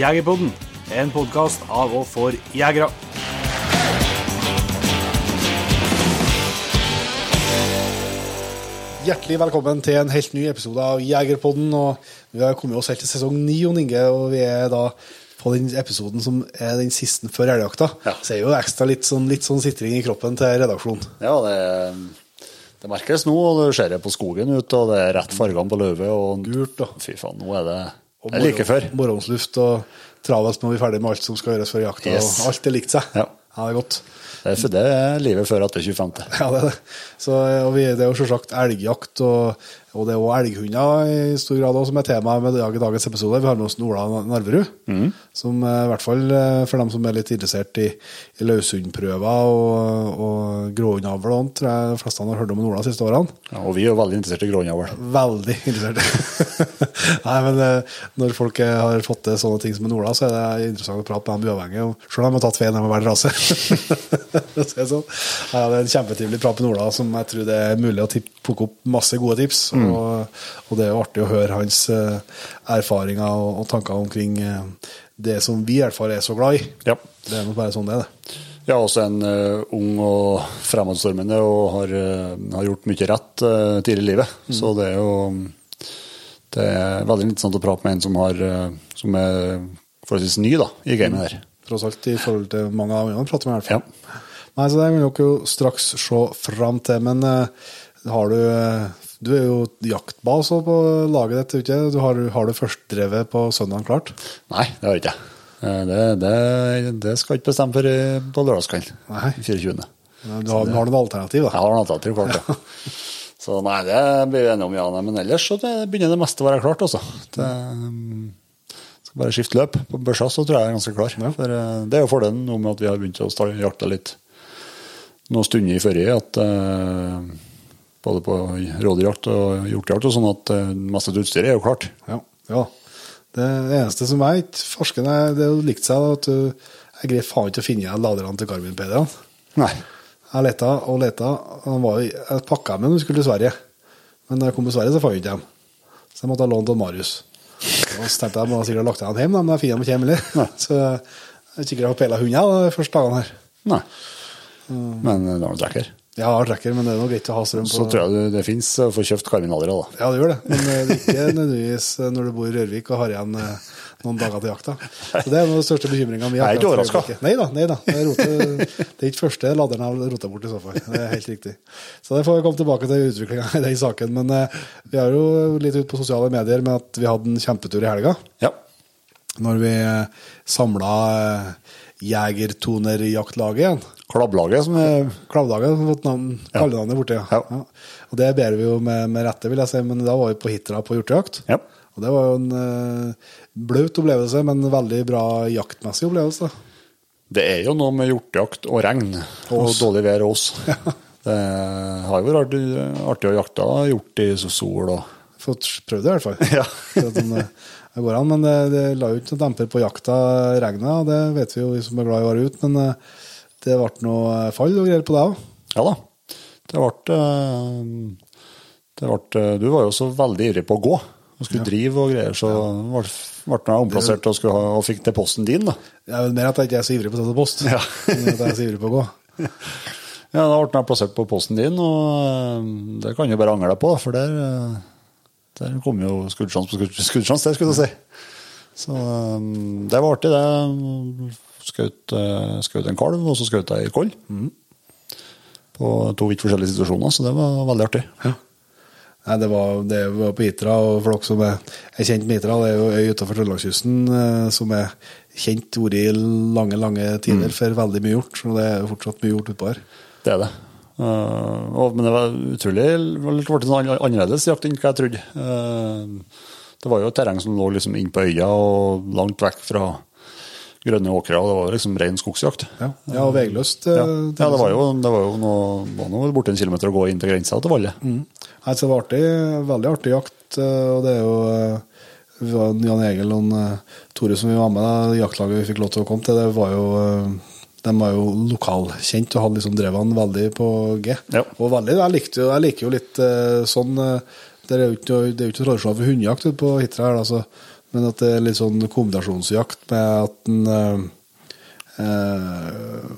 Jegerpodden, en podkast av og for jegere. Hjertelig velkommen til en helt ny episode av Jegerpodden. og Vi har kommet oss helt til sesong ni, Jon Inge, og vi er da på den episoden som er den siste før elgjakta. Ja. Så er jo ekstra litt sånn, litt sånn sitring i kroppen til redaksjonen. Ja, det, det merkes nå, og du ser det på skogen ut, og det er rett fargene på løvet. Og Gult, da. Fy faen, nå er det Og er like før. Morgensluft og travelt når vi er ferdig med alt som skal gjøres før jakta. Yes. og Alt er likt seg. Ja. ja, det er godt. Det er, det er livet før etter 25. Ja, det er det. Så, og vi, det er jo selvsagt elgjakt, og, og det er også elghunder i stor grad også, som er tema med dag- dagens episode. Vi har med oss Ola Narverud, Mm. som eh, i hvert fall eh, for dem som er litt interessert i, i løshundprøver og, og gråhundavl, og sånt, tror jeg de fleste har hørt om Ola de siste årene. Ja, og vi er jo veldig interessert i gråhundavl. Veldig interessert. Nei, men eh, når folk har fått til sånne ting som Ola, så er det interessant å prate med dem uavhengig, selv om de har tatt feil når rase. For å si det sånn. Ja, det er en kjempetrivelig prat med Ola, som jeg tror det er mulig å plukke opp masse gode tips. Og, og det er jo artig å høre hans eh, erfaringer og, og tanker omkring eh, det som vi i hvert fall er så glad i. Ja. Det er nok bare sånn det er, det. Er også en uh, ung og fremadstormende og har, uh, har gjort mye rett uh, tidlig i livet. Så det er jo det er veldig interessant å prate med en som, har, som er forholdsvis ny da, i gamet her. Tross alt i forhold til mange av andre prater med, i hvert fall. Ja. Nei, så det vil dere jo straks se fram til. Men uh, har du uh, Du er jo jaktbas på laget ditt, ikke? Du har, har du førstdrevet på søndagen klart? Nei, det har jeg ikke. Eh, Det, det, det skal jeg ikke bestemme for på lørdagskvelden. Nei. 24. Du har, det, har noen alternativ, da? Jeg har noe alternativ klart, ja. Så nei, det blir vi enige om, ja. Men ellers så det begynner det meste å være klart, altså. Det, skal bare skifte løp på børsa, så tror jeg jeg er ganske klar. For eh, det er jo fordelen nå med at vi har begynt å jakta litt noen stunder i forrige, at eh, både på rådyrjakt og hjortejakt og sånn, at uh, mest av utstyret er jo klart. Ja. ja. Det eneste som jeg ikke Forskerne det er jo likt seg, da, at du, jeg greier faen ikke å finne igjen laderne til Garmin-PD-ene. Jeg leta og leta. var, Jeg pakka dem når vi skulle til Sverige. Men da jeg kom til Sverige, så fant jeg ikke dem. Så jeg måtte ha lånt av Marius. Og så tenkte jeg må sikkert ha lagt igjen hjem, da, men jeg finner dem ikke hjemme heller. Så jeg sikkert på peila hunder de første dagene her. Nei. Men du har du Ja, Jeg har trekker, men det er noe greit å ha strøm på. så tror jeg det fins å få kjøpt Karmin-aldre, da. Ja, det gjør det. Men eh, det er ikke nødvendigvis eh, når du bor i Rørvik og har igjen eh, noen dager til jakta. Så Det er den største bekymringene vi har. Jeg er ikke. Nei da. nei da. Det er, rote, det er ikke første laderen jeg har rota bort i så fall. Det er helt riktig. Så det får vi komme tilbake til utviklinga i den saken. Men eh, vi er jo litt ute på sosiale medier med at vi hadde en kjempetur i helga. Ja. Når vi eh, samla Jegertoner-jaktlaget igjen. Klabblaget, som er Klavdaget har fått navn, kallenavnet borti. Ja. Ja. Ja. Og det ber vi jo med, med rette, vil jeg si, men da var vi på Hitra på hjortejakt. Ja. Og det var jo en eh, blaut opplevelse, men veldig bra jaktmessig opplevelse. Det er jo noe med hjortejakt og regn og oss. dårlig vær og oss. Det har jo vært artig, å jakte hjort i sol og Fått prøvd det, i hvert fall. Ja. Eh, det går an, men det, det la jo ikke noen demper på jakta, regnet. Det vet vi jo, vi som er glad i å være ute. Men eh, det ble noe fall og greier på deg òg. Ja da. Det ble, eh, det ble Du var jo så veldig ivrig på å gå og skulle drive og greier, så ble, ble jeg omplassert og, ha, og fikk til posten din, da. Det er vel mer at jeg ikke er så ivrig på å ta post, Ja. enn at jeg er så ivrig på å gå. Ja, Da ble jeg plassert på posten din, og eh, det kan du bare angre deg på, for der, eh, der kom jo skuddsjans på skuddsjans, det der, skulle jeg si. Så eh, det var artig, det. Eh, en kalv, og så skjøt jeg ei koll. På to vidt forskjellige situasjoner, så det var veldig artig. Nei, det var, det var på Hitra, og for dere som er, er kjent med Hitra, det er jo øy utenfor Trøndelagskysten eh, som er kjent vært i lange, lange tider for veldig mye hjort. Og det er fortsatt mye hjort utpå her. Det er det. Uh, og, men det var utrolig det ble litt sånn annerledes jakt enn hva jeg trodde. Uh, det var jo et terreng som lå liksom inn på øya og langt vekk fra grønne åkre. og Det var liksom ren skogsjakt. Ja, ja og veiløst. Ja, ja det var jo, det var jo noe, var noe borti en kilometer å gå inn til grensa til Valle. Mm. Nei, det var artig, veldig artig jakt, eh, og det er jo eh, Jan Egil og eh, Tore som vi var med, da, jaktlaget vi fikk lov til å komme til, det var jo de var jo lokalkjent og hadde liksom drevet han veldig på G. Ja. Og veldig, jeg, likte, jo- jeg liker jo litt sånn Det er jo ikke, det er jo ikke tradisjonelt for hundejakt på Hitra her. altså, Men at det er litt sånn kombinasjonsjakt med at en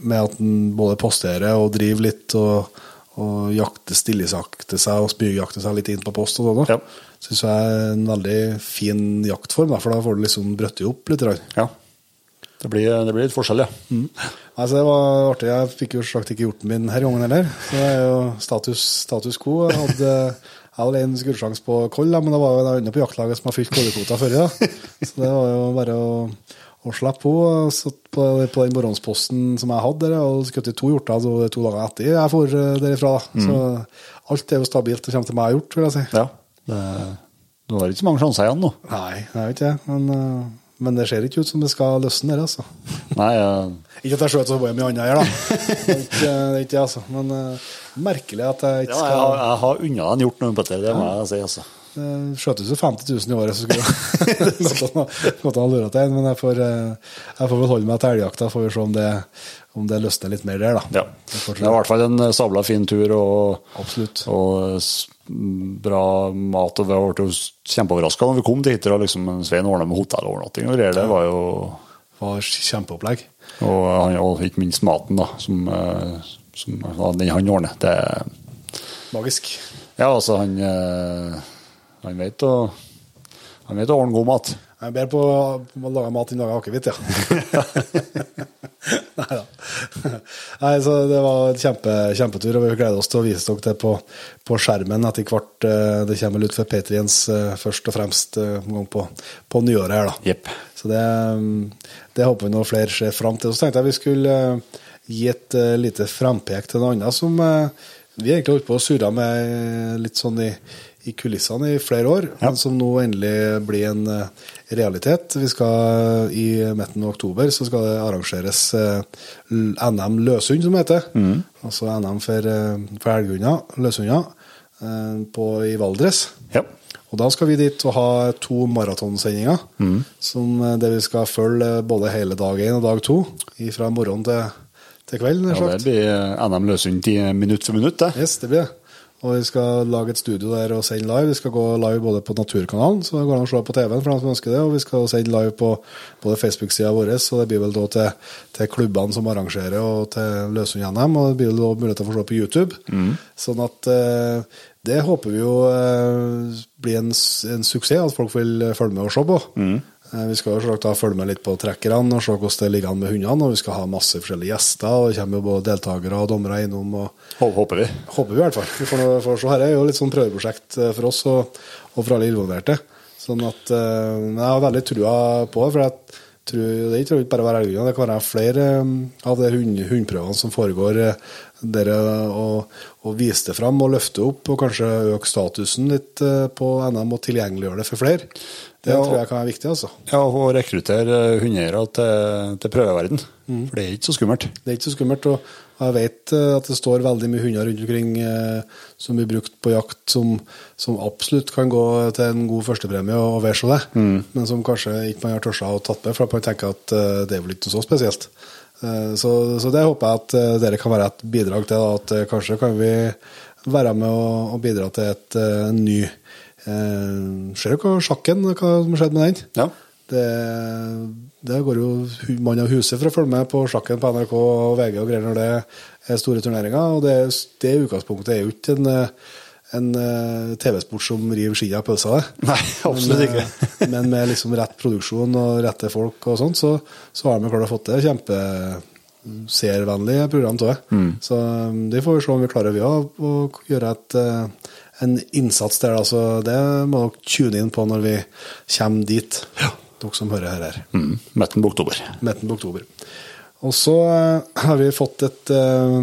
Med at en både posterer og driver litt og, og jakte stillesakte seg og spyrjakte seg litt inn på post og sånn. Ja. Syns jeg er en veldig fin jaktform, da, for da får du liksom brøttet opp litt. Ja. Det blir, det blir litt forskjell, ja. Altså, det var artig. Jeg fikk jo slakt ikke gjort min her gangen heller. Så det er jo status, status quo. Jeg hadde jeg hadde en skuddesjanse på koll, men det var jo en annen på jaktlaget som har fylt kollekvota før. Da. Så det var jo bare å, å slapp på. Satt på, på den morgensposten som jeg hadde, der, og skutt to hjorter altså, to dager etter jeg får derifra. Mm. Så alt er jo stabilt og kommer til meg gjort, vil jeg si. ja. Det, du har ikke så mange sjanser igjen nå. Nei, det vet ikke det. Men, eh, men det ser ikke ut som det skal løsne der, altså. Nei, uh... Ikke at jeg skjøt så mye annet her, da. Det er ikke det, er ikke altså. Men uh, merkelig at jeg ikke ja, jeg, skal har- jeg har unna en hjort noe, Petter. Det må jeg si, altså. Det skjøtes jo 50 000 i året, så skulle han godt an til en. Men jeg får, eh, jeg får vel holde meg til elgjakta, får vi se om det, om det løsner litt mer der, da. Ja. Det er i hvert fall en sabla fin tur, og, Absolutt. og bra mat. Og vi ble kjempeoverraska når vi kom dit. Og liksom Svein ordna med hotellovernatting og greier. Det var jo var kjempeopplegg. Og, og ikke minst maten, da, som, eh, som den han ordner. Det Magisk. Ja, altså, han, eh, han vet å han vet å ordne god mat. Jeg er bedre på å lage mat enn å lage akevitt, ja. Nei da. Nei, så det var en kjempe, kjempetur, og vi gleder oss til å vise dere det på, på skjermen etter hvert. eh, Det kommer ut for Patriens eh, først og fremst eh, en gang på, på nyåret her, da. Yep. Så det, mm, det håper vi nå flere ser fram til. Så tenkte jeg vi skulle gi et lite frempek til noe annet som vi egentlig holdt på å surre med litt sånn i, i kulissene i flere år, men som nå endelig blir en eh, realitet. Vi skal I midten av oktober så skal det arrangeres eh, NM løshund, som det heter. Altså NM for, eh, for elghunder, løshunder, i Valdres. Ja. Og da skal vi dit og ha to maratonsendinger, som eh, der vi skal følge både hele dag én og dag to, fra morgen til, til kveld. ja, det blir NM Løsund minutt for minutt, det. Yes, det blir det. Og vi skal lage et studio der og sende live. Vi skal gå live både på Naturkanalen, så det går an å se på TV-en for dem som ønsker det, og vi skal sende live på både Facebook-sida vår, så det blir vel da til, til klubbene som arrangerer, og til Løsund-NM, og det blir vel da mulighet til å få se på YouTube. Sånn at eh, det håper vi jo eh, blir en, en suksess, at folk vil eh, følge med og se på. Eh, Vi skal jo da følge med litt på trekkerne og se hvordan det ligger an med hundene. Og vi skal ha masse forskjellige gjester, og det kommer jo både deltakere og dommere innom. og Håper vi. Håper vi i hvert fall. For, får, nå- får. Her er jo litt sånn prøveprosjekt eh, for oss og, og for alle involverte. Sånn at eh, Jeg har veldig trua på det. for jeg tror, Det er ikke bare å være elghunder, det kan være flere eh, av de hund, hundprøvene som foregår eh, der å, og, og vise det fram og løfte opp, og kanskje øke statusen litt eh, på NM og tilgjengeliggjøre det for flere. Det Ja. tror jeg kan være viktig. altså. Ja, å rekruttere hundeeiere til, til prøveverden. Mm. For det er ikke så skummelt. Det er ikke så skummelt. og jeg vet eh, at det står veldig mye hunder rundt omkring eh, som blir brukt på jakt, som, som absolutt kan gå til en god førstepremie og, og være så det, men som kanskje ikke man har tørt å tatt med, for man tenker at eh, det er vel ikke så spesielt. Eh, så, så det håper jeg at eh, dere kan være et bidrag til, da, at eh, kanskje kan vi være med og, og bidra til et eh, en ny eh, Ser hva sjakken, hva som har skjedd med den? Ja. Det, det går jo mann av huset for å følge med på sjakken på NRK og VG og greier når det er store turneringer. Og det, det utgangspunktet er jo ikke en, eh, en eh, TV-sport som river skia av pølsa. Nei, absolutt men, ikke. eh, men med liksom rett produksjon og rette folk og sånt, så, så har vi klart å få til kjempeseervennlig program av det. Så um, det får vi se om vi klarer vi òg, å gjøre et, eh, en innsats der. Altså, det må dere tune inn på når vi kommer dit, dere som hører her. her Mm. Midten på oktober. midten på oktober. Og så eh, har vi fått et eh,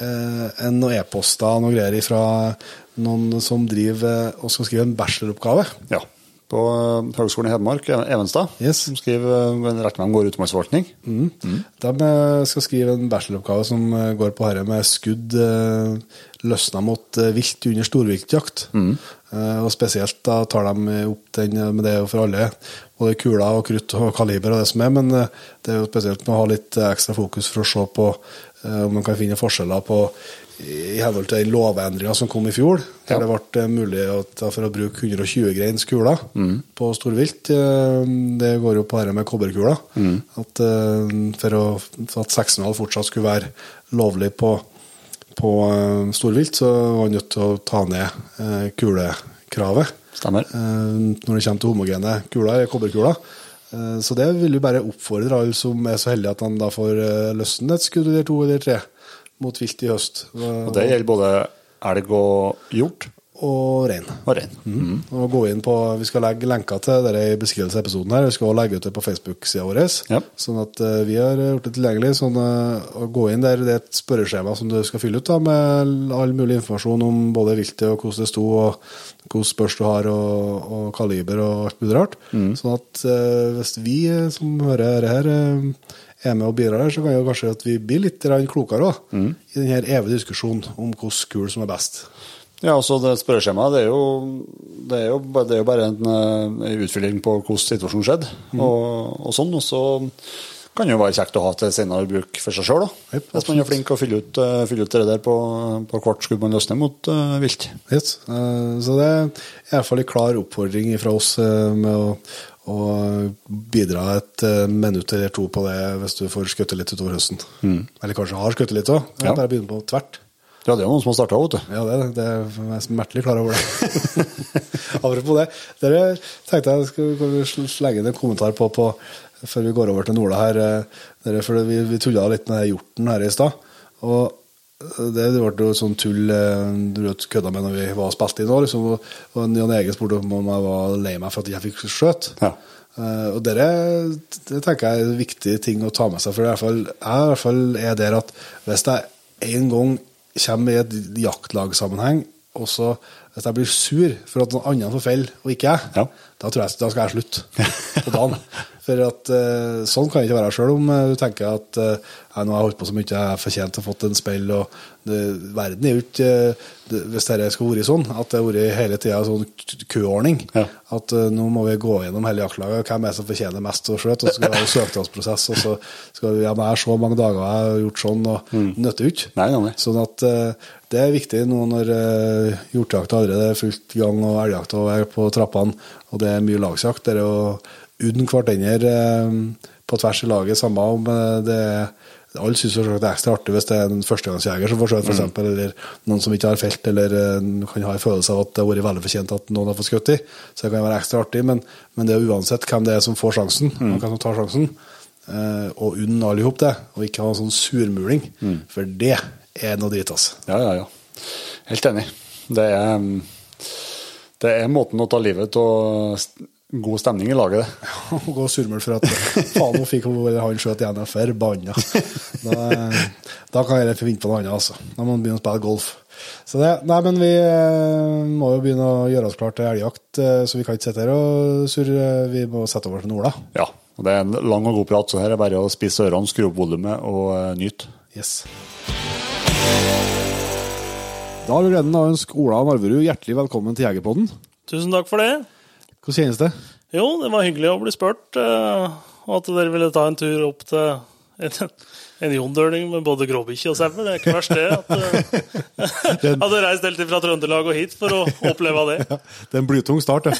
eh, en noen e-poster og noe greier fra noen som driver og skal skrive en bacheloroppgave. Ja. På eh, Høgskolen i Hedmark, Evenstad, Yes. som skriver eh, rett med går utmarksforvaltning. De eh, skal skrive en bacheloroppgave som går på dette med skudd løsna mot vilt under storviltjakt. Mm. Og spesielt da tar de opp den, med det for alle, både kuler og krutt og kaliber og det som er, men det er jo spesielt med å ha litt ekstra fokus for å se på om man kan finne forskjeller på i henhold til den lovendringa som kom i fjor, der Ja. det ble eh, mulig for å bruke 120 greins kuler på storvilt. eh, Det går jo på dette med kobberkuler. At, eh, for, å, for at 6,5 fortsatt skulle være lovlig på, på eh, storvilt, så var man nødt til å ta ned eh, kulekravet. Stemmer. Eh, når det kommer til homogene kuler, kobberkuler. Eh, Så det vil jo bare oppfordre alle som er så heldige at han da får eh, løsne et skudd eller to eller tre mot vilt i høst. Og det gjelder både elg og hjort Og rein. og rein. Mm. Og gå inn på, Vi skal legge lenker til det i beskrivelsen av episoden. her, Vi skal også legge ut det på Facebook-sida vår. Ja. Sånn at eh, vi har gjort det tilgjengelig. sånn eh, å gå inn der, Det er et spørreskjema som du skal fylle ut da, med all mulig informasjon om både viltet og hvordan det sto, og hvordan børs du har, og, og kaliber og alt mulig rart. Sånn at eh, hvis vi som hører dette her, er med og bidrar her, så kan jo kanskje at vi blir litt klokere klokere Mm. i denne evige diskusjonen om hvilken kul som er best. Ja, altså det spørreskjemaet det er jo, det er jo, det er jo bare en, eh, en utfylling på hvordan situasjonen skjedde, og, og sånn. Og så kan det jo være kjekt å ha til senere bruk for seg sjøl, Yep, hvis man er flink til å fylle ut, eh, ut det der på, på hvert skudd man løsner mot uh, vilt. Yes. Uh, Så det er i hvert fall en klar oppfordring fra oss uh, med å, å bidra et eh, minutt eller to på det hvis du får skutt litt utover høsten. Eller kanskje har skutt litt òg. Ja. Bare begynne på tvert. Ja, det er noen som har starta, vet du. Ja, det, det. er jeg er smertelig klar over det. Apropos det, dere tenkte jeg skulle sl- slenge inn en kommentar på, på før vi går over til Nola her. eh, Dere, for vi, vi tulla litt med hjorten her i stad. Og det, det ble jo sånn tull eh, du kødda med når vi var og spilte inn. Liksom, og, og Jan Ege spurte om jeg var lei meg for at jeg fikk skjøt. Ja. Uh, og dere, det tenker jeg er en viktig ting å ta med seg. For i hvert fall, jeg i hvert fall er der at hvis jeg en gang kommer i et jaktlagsammenheng, og så hvis jeg blir sur for at noen andre får feil, og ikke jeg, Ja. da, tror jeg, da skal jeg slutte på dagen. For at eh, sånn kan det ikke være sjøl om du tenker at eh, «Nei, nå har jeg holdt på så mye, jeg har fortjent å fått en spill. og det, Verden er jo ikke eh, det, Hvis dette skulle vært sånn, at det har vært hele tida sånn køordning, Ja. at uh, nå må vi gå gjennom hele jaktlaget, hvem er det som fortjener mest å skjøte, og så skal vi ha søknadsprosess, og så skal vi ja, men jeg har så mange dager jeg har gjort sånn, og nytter jo ikke. Sånn at uh, det er viktig nå når uh, hjortejakta allerede er fullt gang, og elgjakta er på trappene, og det er mye lagsjakt. Det er å unne hverandre på tvers i laget, samme om det er alle syns det er ekstra artig hvis det er en førstegangsjeger som får skjøt, f.eks., eksempel, eller noen som ikke har felt, eller uh, kan ha en følelse av at det har vært veldig fortjent at noen har fått skutt i. Så det kan være ekstra artig, men, men det er uansett hvem det er som får sjansen, og hvem som tar sjansen. Uh, og unn alle i det, og ikke ha en sånn surmuling, for det er noe dritt, altså. Ja, ja, ja. Helt enig. Det er, mm, det er måten å ta livet av god stemning i laget, det. Å gå surmul for at faen, nå fikk han skjøt igjen, jeg forbanna. Da, da kan jeg finne på noe annet, altså. Da må man begynne å spille golf. Så det, nei, men vi eh, må jo begynne å gjøre oss klar til elgjakt, eh, så vi kan ikke sitte her og surre. Vi må sette over til Nola. Ja. og Det er en lang og god prat, så her er bare å spisse ørene, skru opp volumet og eh, nyte. Yes. Da har vi gleden av å ønske Ola Narverud hjertelig velkommen til Jegerpodden. Tusen takk for det. Hvordan kjennes det? Jo, det var hyggelig å bli spurt, eh, og at dere ville ta en tur opp til en, en jondøling med både gråbikkje og sau. Det er ikke verst, det. At, du jeg hadde reist helt fra Trøndelag og hit for å oppleve det. Det er en blytung start, det.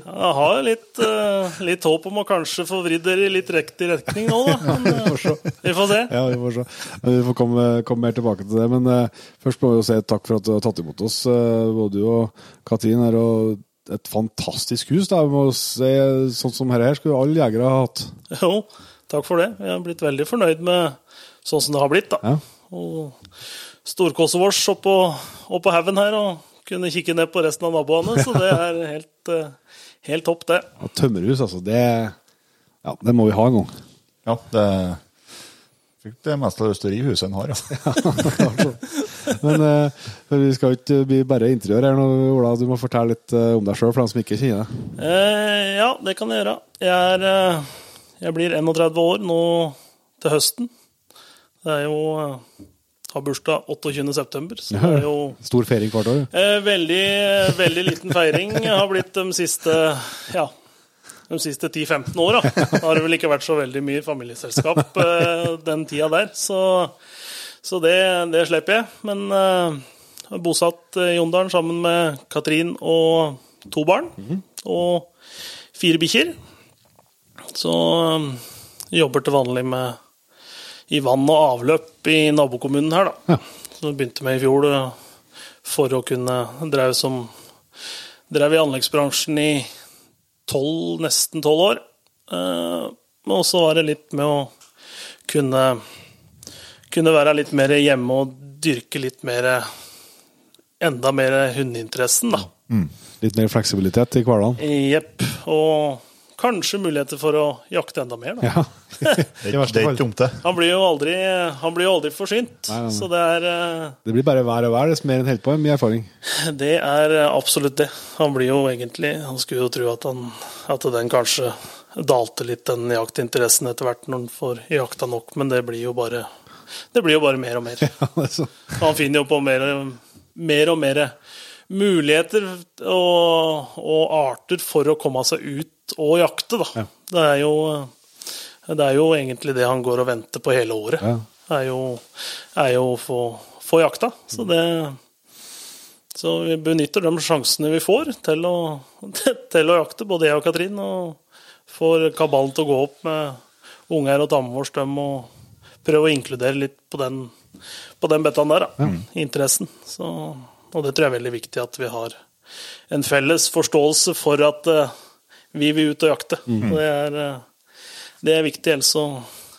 Jeg har litt, eh, litt håp om å kanskje få vridd dere i litt riktig retning nå, da. Men, eh, vi får se. Ja, vi får se. Men Vi får komme, komme mer tilbake til det. Men uh, først må vi jo si takk for at du har tatt imot oss, uh, både du og Katrin. her, og et fantastisk hus. da, jeg må se, Sånn som dette her skulle alle jegere ha hatt. Jo, takk for det. Jeg har blitt veldig fornøyd med sånn som det har blitt, da. Ja. Og storkosset vårt oppå, oppå haugen her, og kunne kikke ned på resten av naboene, så det er helt, eh, helt topp, det. Ja, tømmerhus, altså. Det, ja, det må vi ha en gang. Ja, det Fikk det meste lyst til å rive huset en har, ja. Men uh, vi skal ikke bli bare interiør her nå, Ola. Du må fortelle litt eh, om deg sjøl, for dem som ikke kjenner deg. Eh, ja, det kan jeg gjøre. Jeg, er, eh, jeg blir 31 år nå til høsten. Det er jo Har bursdag 28. september, så det er jo Stor feiring hvert år. eh, veldig, veldig liten feiring har blitt de siste ja, de siste 10-15 åra. Da har det vel ikke vært så veldig mye familieselskap eh, den tida der. Så, så det, det slipper jeg. Men eh, jeg er bosatt i Jondalen sammen med Katrin og to barn. Og fire bikkjer. Så jeg jobber til vanlig med i vann og avløp i nabokommunen her, da. Så det begynte med i fjor eh, for å kunne drev som Drev i anleggsbransjen i 12, nesten tolv år. Men også var det litt med å kunne kunne være litt mer hjemme og dyrke litt mer Enda mer hundeinteressen, da. Litt mer fleksibilitet i hverdagen. Jepp. Og kanskje muligheter for å jakte enda mer, da. Ja. Det, er- er ikke dumt, det. Han blir jo aldri, han blir jo aldri forsynt. Nei, nei, nei. Så det er, eh, Det blir bare hver og hver, dess mer enn holder på. Mye erfaring. det er absolutt det. Han blir jo egentlig Han skulle jo tro at, han, at den kanskje dalte litt, den jaktinteressen, etter hvert når han får jakta nok, men det blir jo bare det blir jo bare mer og mer. Ja. Han finner jo på mer, mer og mer muligheter og, og arter for å komme seg ut og jakte, da. Ja. Det, er jo, det er jo egentlig det han går og venter på hele året. Ja. Er jo, er jo å få, få jakta. Så det så vi benytter de sjansene vi får til å, til å jakte, både jeg og Katrin. Og får kabalen til å gå opp med unger og damene våre dem, og prøve å inkludere litt på den, på den bettaen der, da. Interessen. Så, og det tror jeg er veldig viktig at vi har en felles forståelse for at eh, vi vil ut og jakte. Og Det, er, eh, det er viktig, ellers så,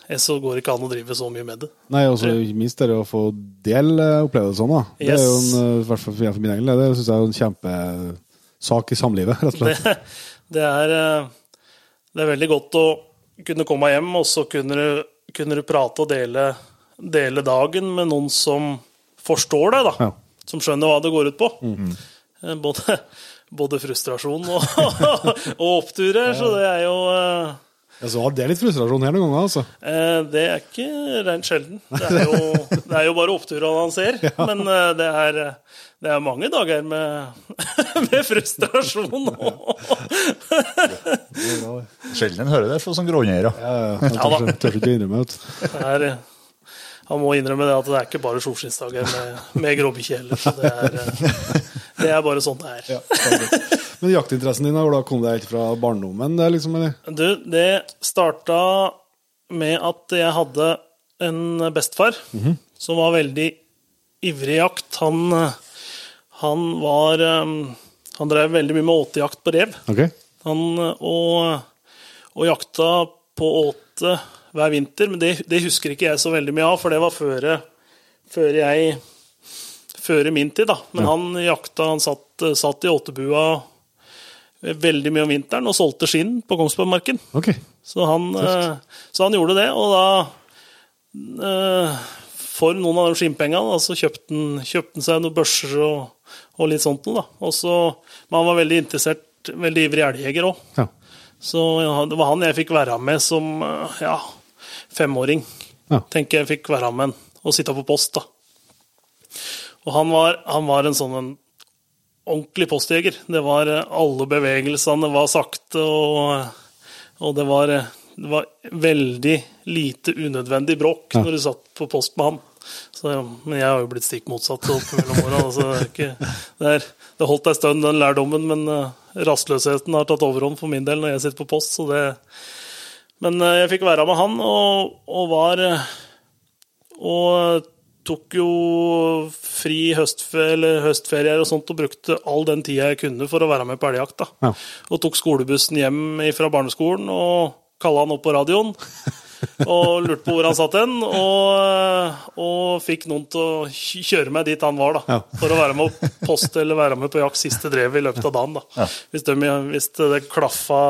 ellers så går det ikke an å drive så mye med det. Nei, og ikke minst det å få dele opplevelsene. Yes. Det er jo en, eh, i hvert fall for min egen del, det syns jeg er en kjempesak i samlivet, rett og slett. det, det, er, eh, det er veldig godt å kunne komme hjem, og så kunne du, kunne du prate og dele, dele dagen med noen som forstår deg, da. Ja. Som skjønner hva det går ut på. Eh, Både, både frustrasjon og, og oppturer, så det er jo eh, Ja, så Det er litt frustrasjon her noen ganger, altså. eh, Det er ikke rent sjelden. Det er jo, det er jo bare oppturene han ser. Men eh, det er, det er mange dager med, med frustrasjon. Ja. Sjelden hører det fra sånne gråneiere. Ja, ja, tør, ikke- tør ikke innrømme det. Er, han må innrømme det at det er ikke bare solskinnsdager med, med gråbikkje heller. Så det er, det er bare sånn det er. Ja. Men jaktinteressen din, hvor da kom det helt fra barndommen? Det liksom. Du, det starta med at jeg hadde en bestefar som var veldig ivrig i jakt. Han, han var eh, Han drev veldig mye med åtejakt på rev. Okay. Han, og, og jakta på åte hver vinter, men det, det husker ikke jeg så veldig mye av, for det var før, før jeg Før i min tid, da. Men han jakta, han satt, satt i åtebua veldig mye om vinteren og solgte skinn på Kongsbergmarken. Okay. Så han, eh, så han gjorde det, og da eh, For noen av de skinnpengene så kjøpte han, kjøpte han seg noen børser og, og litt sånt noe. da. Også, Men han var veldig interessert, veldig ivrig elgjeger òg. Ja. Så ja, det var han jeg fikk være med som eh, ja, femåring. Ja. Tenker jeg fikk være med og sitte på post. da. Og han var, han var en sånn en ordentlig postjeger. Det var eh, Alle bevegelsene var sakte, og, og det, var, eh, det var veldig lite unødvendig bråk Ja. når du satt på post med han. Så, men jeg har jo blitt stikk motsatt opp mellom åra. Altså, det, ikke- det, er- det holdt ei stund, den lærdommen, men eh, rastløsheten har tatt overhånd for min del når jeg sitter på post. Så det, men eh, jeg fikk være med han, og, og var eh, Og tok jo fri høstfe høstferier og sånt, og brukte all den tida jeg kunne for å være med på elgjakt. Ja. Og tok skolebussen hjem fra barneskolen og kalla han opp på radioen. Og lurte på hvor han satt hen, og, og fikk noen til å kjøre meg dit han var, da. Ja. For å være med på poste eller være med på jakt siste drevet i løpet av dagen. da. Hvis, de, hvis, det klaffa,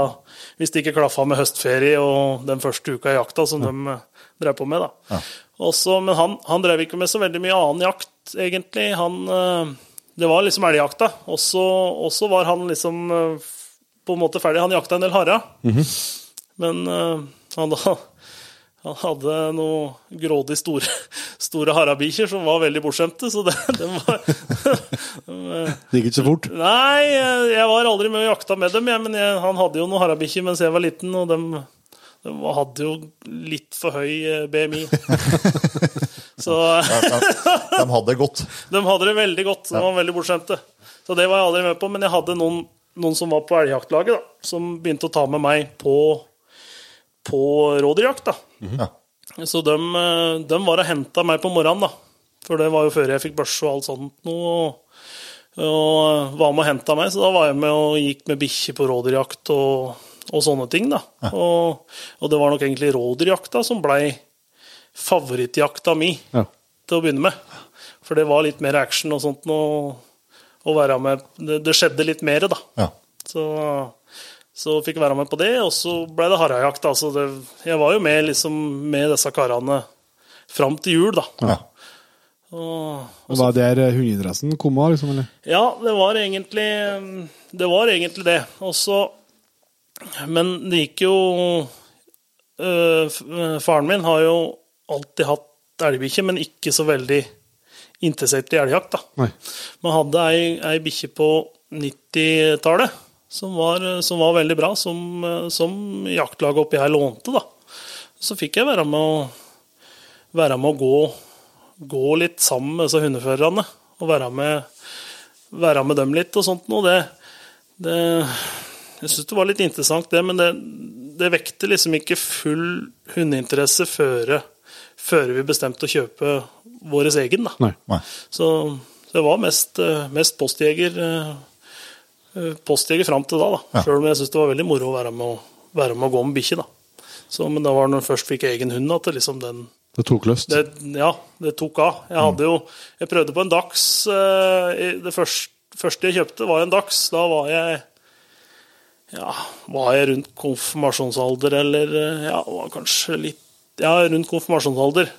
hvis det ikke klaffa med høstferie og den første uka i jakta som de drev på med. da. Også, men han, han drev ikke med så veldig mye annen jakt, egentlig. Han, eh, det var liksom elgjakta. Og så var han liksom eh, på en måte ferdig. Han jakta en del hare. Men eh, han, Han hadde noen grådig store, store harabikkjer som var veldig bortskjemte, så det, det var Det gikk ikke så fort. Nei, jeg jeg var aldri med og jakta med dem, jeg, men jeg, han hadde jo noen harabikkjer mens jeg var liten, og dem, de hadde jo litt for høy eh, BMI. Så De, de hadde det godt. de hadde det veldig godt. De var veldig bortskjemte. Så det var jeg aldri med på, men jeg hadde noen, noen som var på elgjaktlaget, da, som begynte å ta med meg på, på rådyrjakt. da. -hmm. Så de, eh, de var og henta meg på morgenen, da. For det var jo før jeg fikk børse og alt sånt noe. Og, og var med og henta meg, så da var jeg med og gikk med bikkje på rådyrjakt og, og sånne ting, da. Og, og det var nok egentlig rådyrjakta som blei favorittjakta mi Ja. til å begynne med. For det var litt mer action og sånt å være med Det, det skjedde litt mer, da. Ja. Så, så fikk jeg være med på det, og så ble det harejakt. Altså det, jeg var jo med, liksom, med disse karene fram til jul, da. Ja. Og, Og var det der hundeinteressen kom av, liksom? Eller? ja, det var egentlig Det var egentlig det. Og så Men det gikk jo øh, øh, Faren min har jo alltid hatt elgbikkje, men ikke så veldig interessert i elgjakt, da. Man hadde ei, ei bikkje på 90-tallet som, var- som var veldig bra, som, eh, som jaktlaget oppi her lånte. da. Så fikk jeg være med å, være med å gå, gå litt sammen med disse hundeførerne. Og være med, være med dem litt og sånt noe. Det, det, jeg syns det var litt interessant, det, men det, det vekte liksom ikke full hundeinteresse før, før vi bestemte å kjøpe vår egen. da. Nei. Nei. Så det var mest, eh, mest postjeger eh, eh, postjeger fram til da, da. Ja. Selv om jeg syns det var veldig moro å være med, å, være med å gå med bikkje. da. var men det var når jeg først fikk egen hund at det liksom den Det tok løst? det, Ja, det tok av. Jeg hadde jo Jeg prøvde på en dags Det første, første jeg kjøpte, var en dags. Da var jeg ja, var jeg rundt konfirmasjonsalder, eller eh, ja, var kanskje litt Ja, rundt konfirmasjonsalder.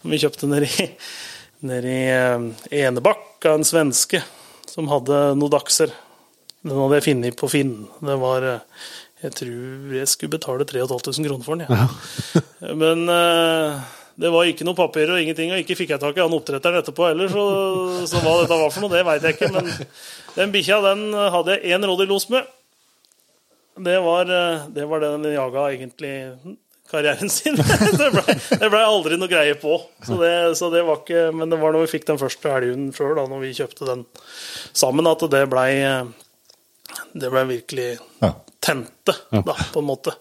Som Vi kjøpte nede i, nede i eh, Enebakk av en svenske som hadde noen dagser. Den hadde jeg funnet på Finn. Det var eh, Jeg tror jeg skulle betale 3500 kroner for den. Ja. Men det var ikke noe papir og ingenting, og ikke fikk jeg tak i han oppdretteren etterpå heller, så, så hva dette var for noe, det veit jeg ikke. Men den bikkja den hadde jeg én los med. Det var, eh, det var det den jaga egentlig karrieren sin. det blei ble aldri noe greie på. Så det, så det var ikke, men det var når vi fikk den første elghunden sjøl, da når vi kjøpte den sammen, at det blei det ble virkelig Ja. tente, da, på en måte.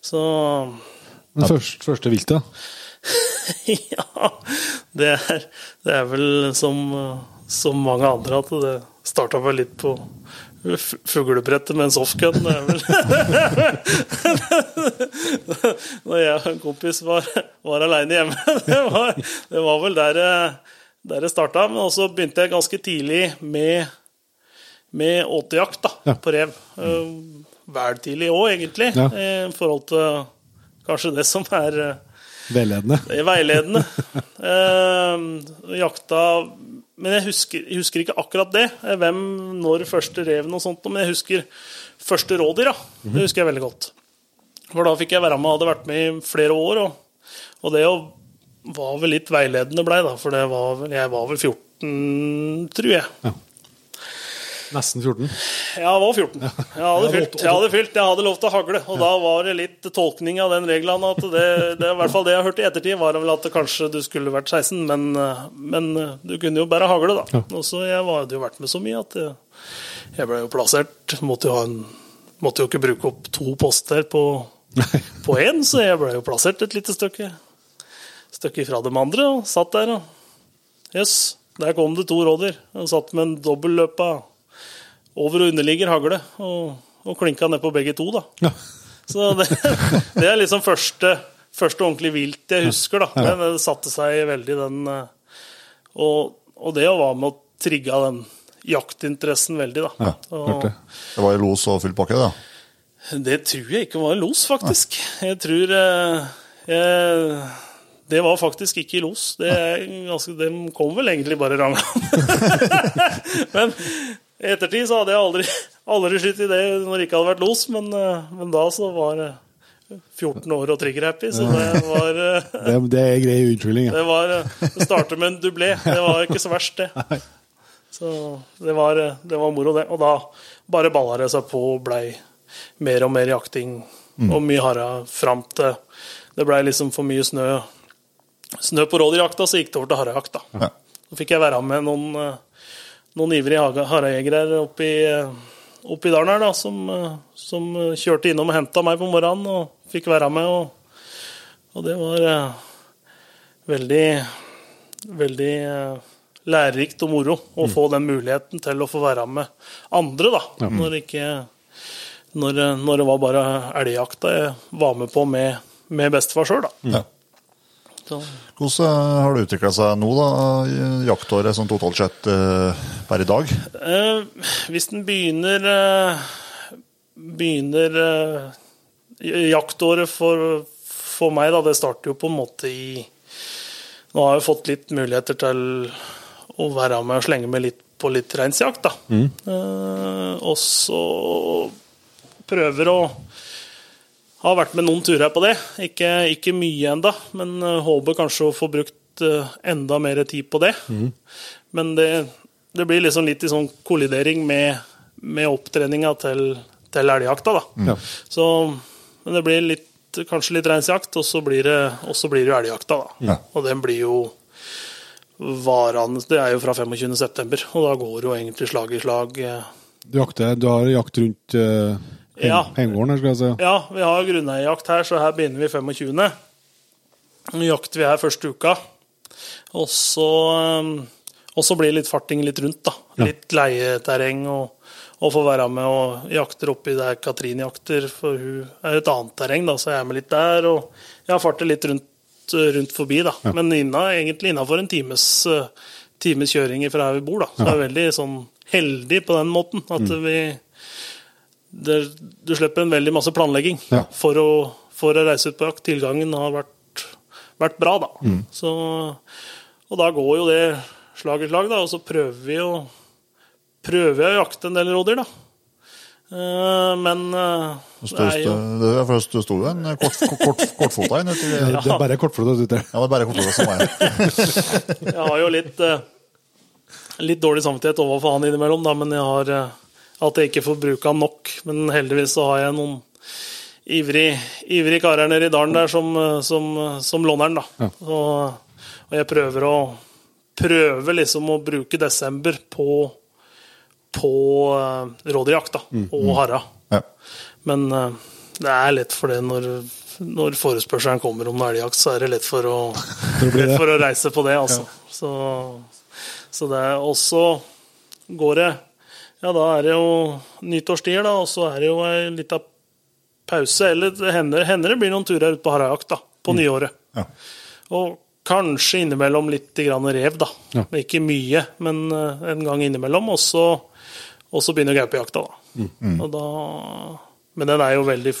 Så Men først, første viltet, da? ja, det er, det er vel som, som mange andre at det starta vel litt på fuglebrettet med en softgun. Når jeg og en kompis var, var aleine hjemme. Det var, det var vel der, det- der det starta. Men også begynte jeg ganske tidlig med, med åtejakt Ja. på rev. Eh, Vel tidlig òg, egentlig, Ja. i forhold til kanskje det som er eh, Veiledende. det er veiledende. Eh, jakta Men jeg husker, jeg husker ikke akkurat det. eh, Hvem, når første reven og sånt. Men jeg husker første rådyr. Ja. Det husker jeg veldig godt. For da fikk jeg være med, hadde vært med i flere år. Og, og det var vel litt veiledende blei, da. For var jeg var vel 14, tror jeg. Nesten 14. Ja, jeg var 14. Jeg hadde fylt, jeg hadde fylt, jeg hadde lov til å hagle. Og da var det litt tolkning av den regelen. At det, det, i hvert fall det jeg hørte i ettertid, var vel at kanskje du skulle vært 16, men, men du kunne jo bare hagle, da. Og så jeg var- hadde jo vært med så mye at jeg, jeg ble jo plassert. Måtte jo, en, måtte jo ikke bruke opp to poster på, på én, så jeg ble jo plassert et lite stykke, stykke ifra dem andre, og satt der og Jøss, der kom det to rådyr. Og satt med en dobbelløpa over og underligger hagle, og, og klinka ned på begge to, da. Ja. Så det, det er liksom første, første ordentlig vilt jeg husker, da. Det, det satte seg veldig den eh, Og, og det å være med å trigge den jaktinteressen veldig, da. Ja, og. Det var i los og full pakke, da. det tror jeg ikke var i los, faktisk. Jeg tror eh, jeg, Det var faktisk ikke i los. Det er ganske, de kom vel egentlig bare ranglende. men i ettertid så hadde jeg aldri, aldri skutt i det når det ikke hadde vært los, men, eh, men da så var det 14 år og trigger-happy, så det var eh, Det, det er grei unnskyldning. Ja. Det var å Det startet med en dublé. Det var ikke så verst, det. Så det var, eh, det var moro, det. Og da bare balla det seg på og blei mer og mer jakting og mye hara fram til det blei liksom for mye snø. Snø på rådyrjakta, så gikk det over til harejakt, da. Så fikk jeg være med noen, eh, noen ivrige harejegere oppi, eh, oppi dalen her, da, som, eh, som kjørte innom og henta meg på morgenen, og fikk være med. Og, og det var eh, veldig, veldig eh, lærerikt og moro å få den muligheten til å få være med andre, da. Når, ikke, når, når det var bare elgjakta jeg var med på med, med bestefar sjøl, da. Ja. Så, Hvordan har det utvikla seg nå, da, i jaktåret sånn totalt sett eh, per i dag? eh, hvis den begynner eh, Begynner eh, jaktåret for, for meg, da, det starter jo på en måte i Nå har jeg fått litt muligheter til å være med og slenge med litt på litt reinsjakt, da. Eh, og så prøver å har vært med noen turer på det. Ikke, ikke mye enda, men eh, håper kanskje å få brukt eh, enda mer tid på det. Men det, det blir liksom litt i sånn kollidering med, med opptreninga til, til elgjakta, da. Ja. Så men det blir litt, kanskje litt reinsjakt, og så blir det, blir det jo elgjakta, da. Ja. Og den blir jo varende Det er jo fra 25. september, og da går jo egentlig slag i slag. eh, Du, jakter, du har jakt rundt uh, Ja. heimgården her, skal jeg si. Ja, vi har grunneierjakt her, så her begynner vi 25. Nå jakter vi her første uka. Og så, um, og så blir det litt farting litt rundt, da. Litt leieterreng og, og få være med og jakter oppi der Katrin jakter, for hun er et annet terreng, da, så jeg er med litt der. Og jeg farter litt rundt, rundt forbi, da. Men inna, egentlig innafor en times, uh, times kjøring fra her vi bor, da. Så jeg er veldig sånn heldig på den måten at vi det, du slipper en veldig masse planlegging Ja. for, å, for å reise ut på jakt. Tilgangen har vært, vært bra, da. Så, og da går jo det slag i slag, da, og så prøver vi å prøver jeg å jakte en del rådyr, da. Eh, men eh, Det, er jo det, sto jo en kort, kort, kortfota inn uti Det er bare kortflod ute. Ja, det er bare kortfota som er Jeg har jo litt, eh, litt dårlig samvittighet overfor han innimellom, da, men jeg har at jeg ikke får bruke han nok. Men heldigvis så har jeg noen ivrig, ivrig karer nede i dalen der som, eh, som, som låner den. da. Og, og jeg prøver å prøver liksom å bruke desember på, på uh, rådyrjakt da, og hara. ja. Men uh, det er lett for det når, når forespørselen kommer om elgjakt, så er det lett for å, lett for å reise på det, altså. Så, så det er også går det Ja, da er det jo nyttårstider, da, og så er det jo ei lita pause. Eller det hender, hender det blir noen turer ut på harejakt da, på nyåret. Ja. Og kanskje innimellom litt grann rev, da. Ja. Ikke mye, men eh, en gang innimellom. Og så, og så begynner gaupejakta, da. Og da. Men den er jo veldig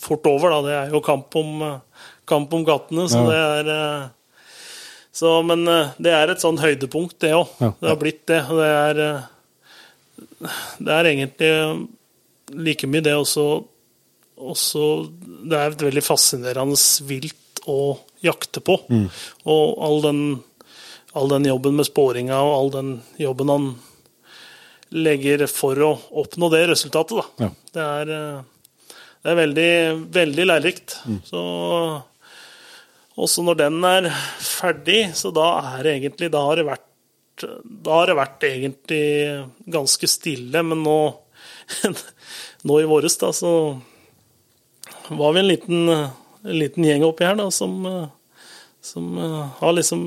fort over, da. Det er jo kamp om, eh, kamp om gattene, så Ja. det er eh, så, Men det er et sånn høydepunkt, det òg. Ja. Det har blitt det. og Det er, det er egentlig like mye det også også, det er et veldig fascinerende vilt å jakte på. Og all den, all den jobben med sporinga og all den jobben han legger for å oppnå det resultatet, da. Ja. Det er, eh, det er veldig, veldig lærerikt. Så også når den er ferdig, så da er det egentlig Da har det vært, da har det vært egentlig ganske stille, men nå, nå i våres, da, så var vi en liten, en liten gjeng oppi her da, som, som eh, har liksom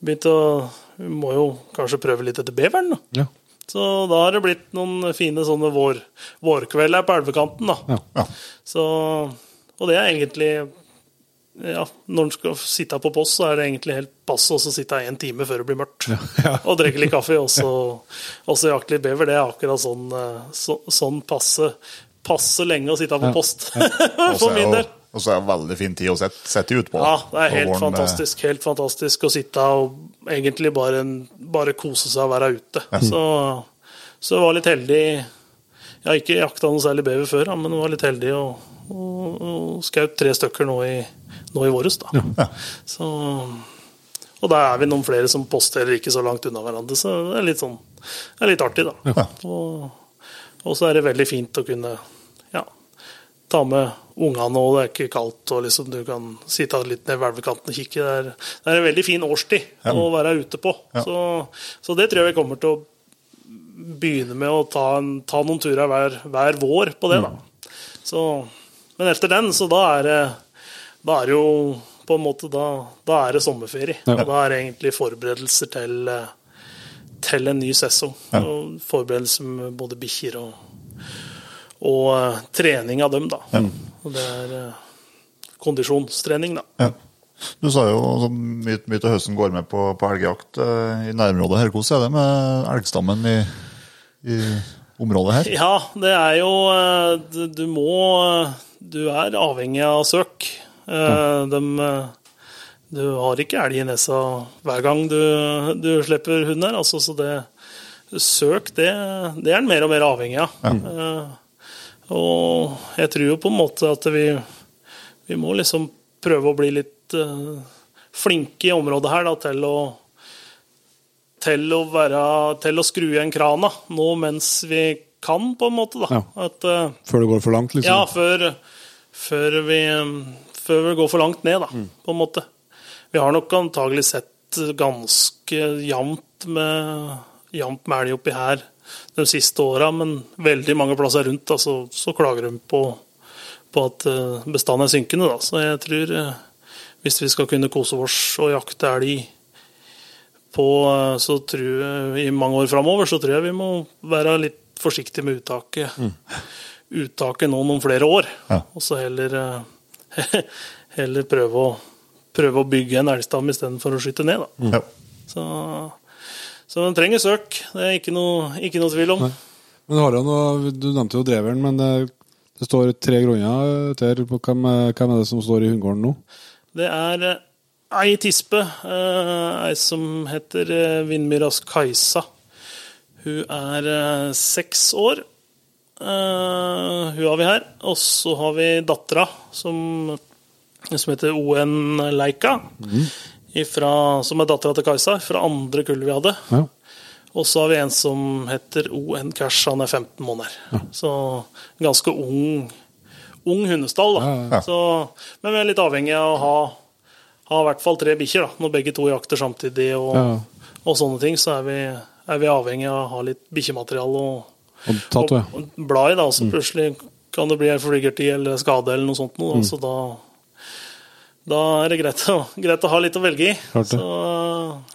begynt å Vi må jo kanskje prøve litt etter beveren, da. Ja. Så da har det blitt noen fine sånne vår, vårkvelder på elvekanten, da. Ja. Ja. Så, og det er egentlig ja, Når en skal sitte på post, så er det egentlig helt passe å sitte en time før det blir mørkt. og drikke litt kaffe, og så, og så jakte litt bever. Det er akkurat sånn, eh, så, sånn passe, passe lenge å sitte på post. Og så For er min del. Og så er det veldig fin tid å sette, sette ut på. Ja, det er helt våren fantastisk. Helt fantastisk å sitte og egentlig bare, bare kose seg og være ute. Så, så jeg var litt heldig Jeg har ikke jakta noe særlig bever før, men jeg var litt heldig og, og, og skjøt tre stykker nå i, nå i våres. da. Ja. Så, og da er vi noen flere som posterer ikke så langt unna hverandre, så det er litt, sånn, det er litt artig, da. Ja. Og, og så er det veldig fint å kunne ja, ta med ungene, og det er ikke kaldt, og liksom du kan sitte litt ned ved elvekanten og kikke. Det er, det er en veldig fin årstid å være ute på. Så, så det tror jeg vi kommer til å begynne med å ta, en, ta noen turer hver, hver vår på det, da. Så, men etter den, så da er det da er det jo på en måte da, da er det sommerferie. Ja. Og da er det egentlig forberedelser til, eh, til en ny sesong. Ja. Forberedelser med både bikkjer og, og eh, trening av dem, da. Og det er eh, kondisjonstrening, da. Ja. Du sa jo at mye, mye av høsten går med på, på elgjakt i nærområdet her. Hvordan er det med elgstammen i, i området her? Ja, det er jo Du, må Du er avhengig av søk. Eh, dem, eh, du har ikke elg i nesa hver gang du, du slipper hund her. Altså, så det Søk, det, det er en mer og mer avhengig av. Ja. og jeg tror jo på en måte at vi, vi må liksom prøve å bli litt eh, flinke i området her da, til å til å, være, til å skru igjen krana nå mens vi kan, på en måte. da. Ja. At, uh, Før det går for langt, liksom. ja, før, før, vi, før vi går for langt ned, da, Mm. på en måte. Vi har nok antagelig sett ganske jevnt med, jevnt med elg oppi her de siste åra, men veldig mange plasser rundt da, så, så klager de på, på at eh, bestanden er synkende. Da. Så jeg tror eh, hvis vi skal kunne kose oss og jakte elg på, eh, så tror jeg, i mange år framover, så tror jeg vi må være litt forsiktige med uttaket. Uttaket nå noen flere år. Ja. Og så heller, heller prøve, å, prøve å bygge en elgstam istedenfor å skyte ned. Da. Ja. Så, så den trenger søk. Det er ikke noe, ikke noe tvil om. Nei. Men har jo noe, Du nevnte jo dreveren, men det, det står tre grunner til hvem, hvem er det som står i hundegården nå? Det er eh, ei tispe, eh, ei som heter eh, Vindmyras Kajsa. Hun er seks år. Eh, hun har vi her. Og så har vi dattera, som, som heter ON Leika. Ifra, som er dattera til Kajsa, fra andre kullet vi hadde. Ja. Og så har vi en som heter ON Cash, han er 15 måneder. Så ganske ung, ung hundestall, da. Ja, ja. Så, men vi er litt avhengig av å ha, ha i hvert fall tre bikkjer. Når begge to jakter samtidig og, Ja. og sånne ting, så er vi, er vi avhengig av å ha litt bikkjemateriale og, Og tatt, og, ja. og bla i, da. Så plutselig kan det bli en flygertid eller skade eller noe sånt noe, da. Så da da er det greit å, greit å ha litt å velge i. Så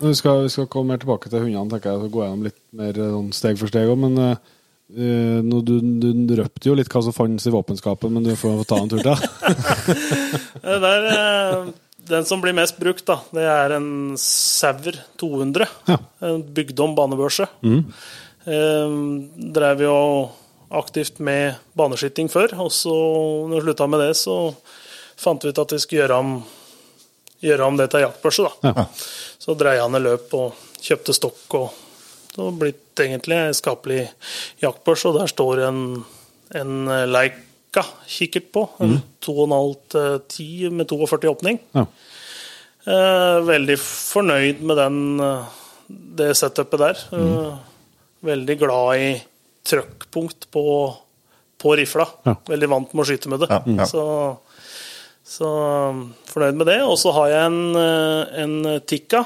Vi skal, vi skal komme mer tilbake til hundene, tenker jeg. Så gå gjennom litt mer sånn steg for steg òg. Men eh, eh, nå, du, du røpte jo litt hva som fantes i våpenskapet, men du får ta en tur til. Det uh, den som blir mest brukt, da, det er en Sauer 200. Ja. En bygd om banebørse. Eh, drev jo aktivt med baneskyting før, og så når vi slutta med det, så fant vi ut at vi skulle gjøre om, gjøre om det til jaktbørse. da. Ja. Så dreia ned løp og kjøpte stokk og det har blitt egentlig ei skapelig jaktbørse, og der står en, en Leica kikkert på. En 2,5 til 10 med 42 åpning. Ja. Eh, veldig fornøyd med den, eh, det setupet der. Eh, veldig glad i trøkkpunkt på, på rifla. Ja. Veldig vant med å skyte med det. Ja, ja. Så, så um, fornøyd med det. Og så har jeg en, eh, en Tikka,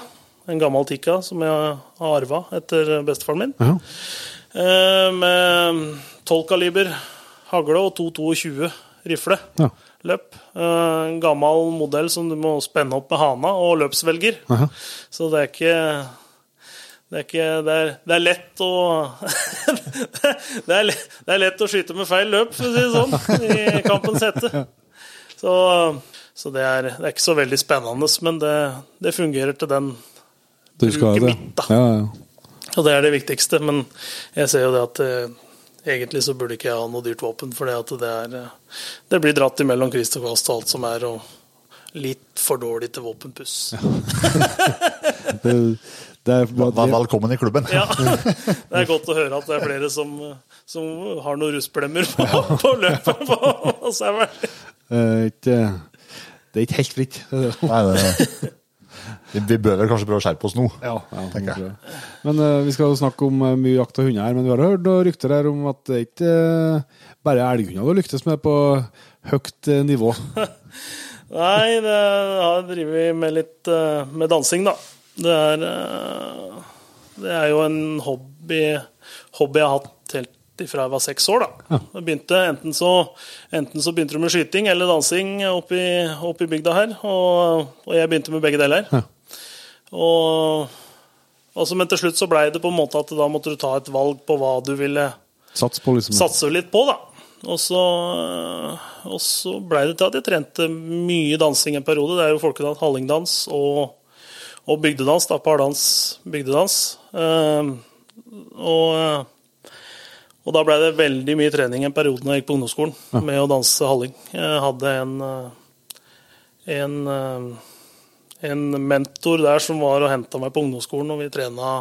en gammel Tikka som jeg har arva etter bestefaren min. Ja. Eh, Med 12 kaliber hagle og 222 rifle. Ja. Løp. Eh, En gammel modell som du må spenne opp med hana og løpsvelger. Aha. Så det er ikke det er, ikke, det, er, det er lett å det, er det er lett å skyte med feil løp, for å si det sånn, i kampens hette. Så, så det, er, det ikke så veldig spennende, men det, det fungerer til den Du skal ha bruket mitt, da. Ja, ja. Og det er det viktigste. Men jeg ser jo det at eh, egentlig så burde ikke jeg ha noe dyrt våpen, for det, at det, eh, det blir dratt imellom og Kvast og alt som er, og litt for dårlig til våpenpuss. Det, det er Vel- Velkommen i klubben. Ja, det er godt å høre at det er flere som, som har noen rusblemmer på, på løpet på, på. Det er ikke, helt fritt. Nei, det, vi, vi bør vel kanskje prøve å skjerpe oss nå. Ja, ja, tenker jeg. Men uh, vi skal jo snakke om eh, mye jakt av hunder her, men vi har hørt noen rykter her om at det er ikke uh, bare elghunder du lyktes med på høyt uh, nivå. Nei, det har jeg drevet med litt eh, med dansing, da. Det er, eh, det er jo en hobby, hobby jeg har hatt helt ifra jeg var seks år. da. Begynte, enten, så, enten så begynte du med skyting eller dansing oppe i, oppe i bygda her. Og, og jeg begynte med begge deler. Ja. Og, altså, men til slutt så blei det på en måte at da måtte du ta et valg på hva du ville Sats på liksom satse litt på, da. Og så, og så blei det til at jeg trente mye dansing en periode. Det er jo folkedans, hallingdans og, og bygdedans. da, Pardans, bygdedans. Eh, og, og da blei det veldig mye trening en periode når jeg gikk på ungdomsskolen med å danse halling. Jeg hadde en, eh, en, eh, en mentor der som var og henta meg på ungdomsskolen, og vi trena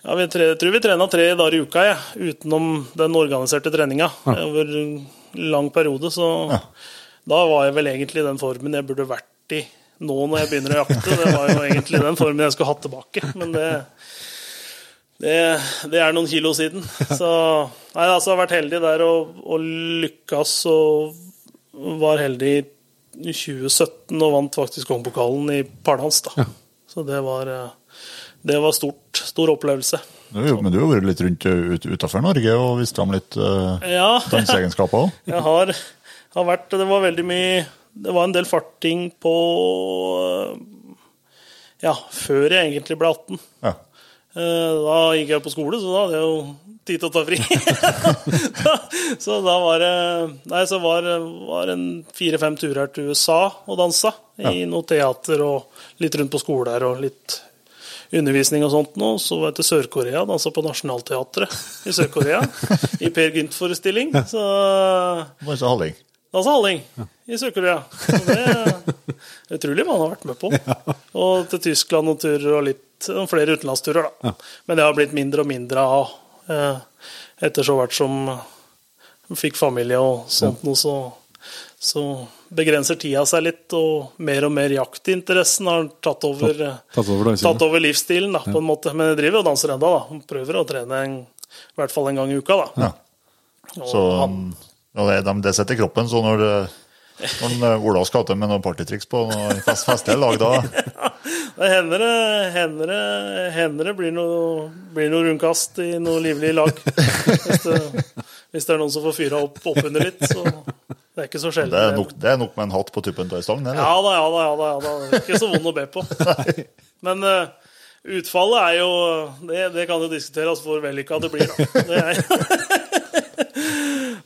ja, vi tre, tror vi trena tre dager i uka, jeg, utenom den organiserte treninga. Over en lang periode. Så da var jeg vel egentlig i den formen jeg burde vært i nå når jeg begynner å jakte. Det var jo egentlig den formen jeg skulle hatt tilbake. Men det, det, det er noen kilo siden. Så nei, altså, jeg har vært heldig der og, og lykkes og var heldig i 2017 og vant faktisk kongepokalen i pardans. da. Så det var, det var stort. Stor opplevelse. Jo- men du har vært litt rundt ut, utenfor Norge og vist fram litt uh, Ja, danseegenskaper òg. jeg har, har vært Det var veldig mye Det var en del farting på Ja, før jeg egentlig ble 18. Ja. Eh, Da gikk jeg på skole, så da hadde jeg jo tid til å ta fri. så da var det Nei, så var var en fire-fem turer til USA og dansa. I noe teater og litt rundt på skoler og litt undervisning og sånt nå. Så var jeg til Sør-Korea, dansa på Nationaltheatret i Sør-Korea. I Per Gynt-forestilling. Så Bare så halling. Dansa halling i Sør-Korea. Det er utrolig han har vært med på. Og til Tyskland noen turer og litt og flere utenlandsturer, da. Men det har blitt mindre og mindre av eh, etter så hvert som jeg fikk familie og sånt noe, så, så begrenser tida seg litt, og mer og mer jaktinteressen har tatt over, tatt, Tatt over tatt over livsstilen, da, på en måte. Men jeg driver og danser enda, da. Prøver å trene en, i hvert fall en gang i uka, da. Ja. Og Så han, ja, det, de- det sitter i kroppen, så når, når Ola skal til med noen partytriks på noe fest, festlige lag, da Det hender det, hender det, hender det blir, noe, blir noe rundkast i noe livlig lag. Hvis det, hvis det er noen som får fyra opp oppunder litt, så det er ikke så sjelden. det er, nok, det er nok med en hatt på tuppen av ei stang. Ja da, ja da, ja da. ja da. Det er ikke så vond å be på. Men eh, utfallet er jo Det, det kan jo diskuteres hvor vellykka det blir, da. Det er,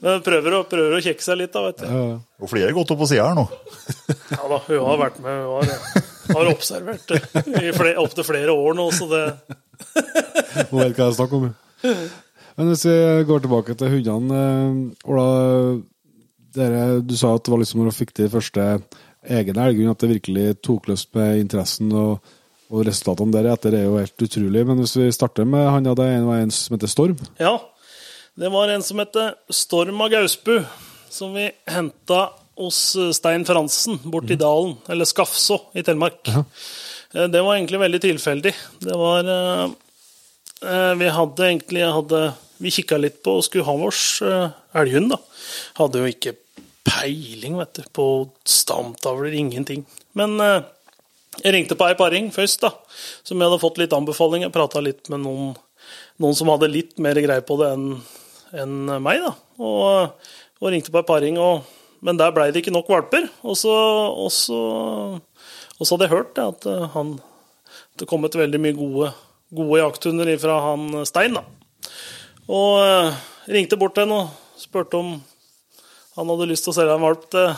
Men prøver å, prøver å kjekke seg litt, da, vet du. Ja, ja. Og flere gått opp på sida her nå. Ja da, hun har vært med. Hun har, har observert i flere, opptil flere år nå, så det Hun vet hva jeg snakker om. Men hvis vi går tilbake til hundene eh, Ola, dere, du sa at det var liksom når du fikk de første egne elgene at det virkelig tok løs med interessen, og, og resultatene deretter er jo helt utrolig. Men hvis vi starter med han en, var en som heter Storm. Ja, det var en som heter Storm av Gausbu, som vi henta hos eh, Stein Fransen borti dalen, eller Skafså i Telemark. Ja. Det var egentlig veldig tilfeldig. Det var eh, eh, Vi hadde egentlig hadde, Vi kikka litt på og skulle ha vårs eh, elghund, da. Hadde jo ikke peiling, vet du, på stamtavler, ingenting. Men eh, jeg ringte på ei paring først, da, som jeg hadde fått litt anbefalinger. Prata litt med noen, noen som hadde litt mer greie på det enn enn meg, da. Og, og ringte på ei paring, og, men der blei det ikke nok valper. Og så, og så, og så hadde jeg hørt det, at eh, han det kom et veldig mye gode, gode jakthunder fra han Stein. da. Og eh, ringte bort til han og spurte om han hadde lyst til å selge en valp til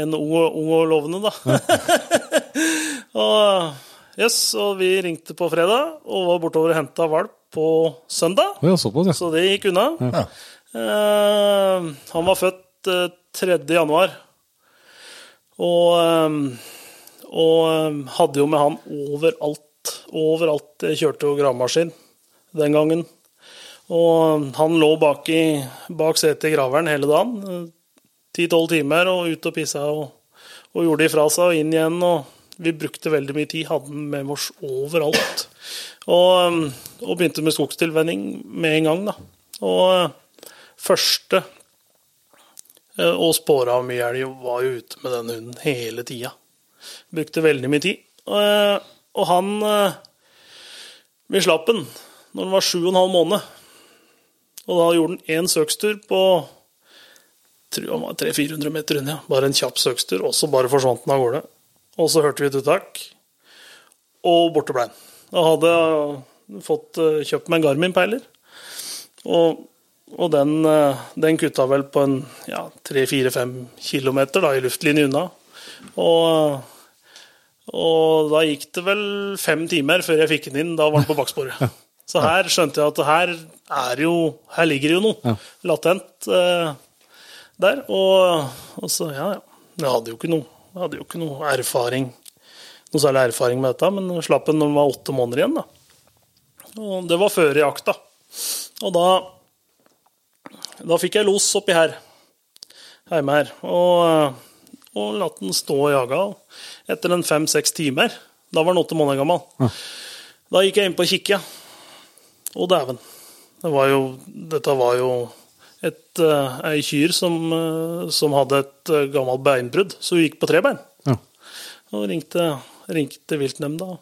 en ung og lovende, da. og yes, og vi ringte på fredag og var bortover og henta valp på søndag. Ja, såpass, ja. Så det gikk unna. Ja. Uh, han var født uh, 3. januar. Og, um, og um, hadde jo med han overalt. Overalt. Jeg kjørte jo gravemaskin den gangen. Og han lå bak, i, bak setet i graveren hele dagen. ti-tolv timer og ut og pissa og, og gjorde ifra seg og inn igjen. og Vi brukte veldig mye tid, hadde den med oss overalt. Og, og begynte med skogstilvenning med en gang. da. Og første å og spåra av mye elg var jo ute med den hunden hele tida. Brukte veldig mye tid. Og, og han Vi slapp den når den var sju og en halv måned. Og da gjorde han én søkstur på tror han var 300-400 meter unna. Bare en kjapp søkstur, og så bare forsvant den av gårde. Og så hørte vi et uttak, og borte ble han. Da hadde jeg fått eh, kjøpt meg en Garmin-peiler. Og, og den, eh, den, kutta vel på en ja, 3-4-5 kilometer da, i luftlinje unna. Og, og, da gikk det vel fem timer før jeg fikk den inn. Da var den på baksporet. Så her skjønte jeg at her, er jo, her ligger det jo noe latent eh, der. Og, og, så, ja, ja. Jeg hadde jo ikke noe, jeg hadde jo ikke noe erfaring noe særlig erfaring med dette, men slapp den når den var åtte måneder igjen. da. Og Det var før jakta. Og da, da fikk jeg los oppi her, hjemme her, og, og latt den stå og jage. Etter en fem-seks timer, da var den åtte måneder gammel, ja. da gikk jeg inn på kikket. Og dæven. Det var jo, dette var jo et, uh, ei kyr som, uh, som hadde et uh, gammelt beinbrudd, så hun gikk på tre bein. Ja. Og ringte ringte viltnemnda.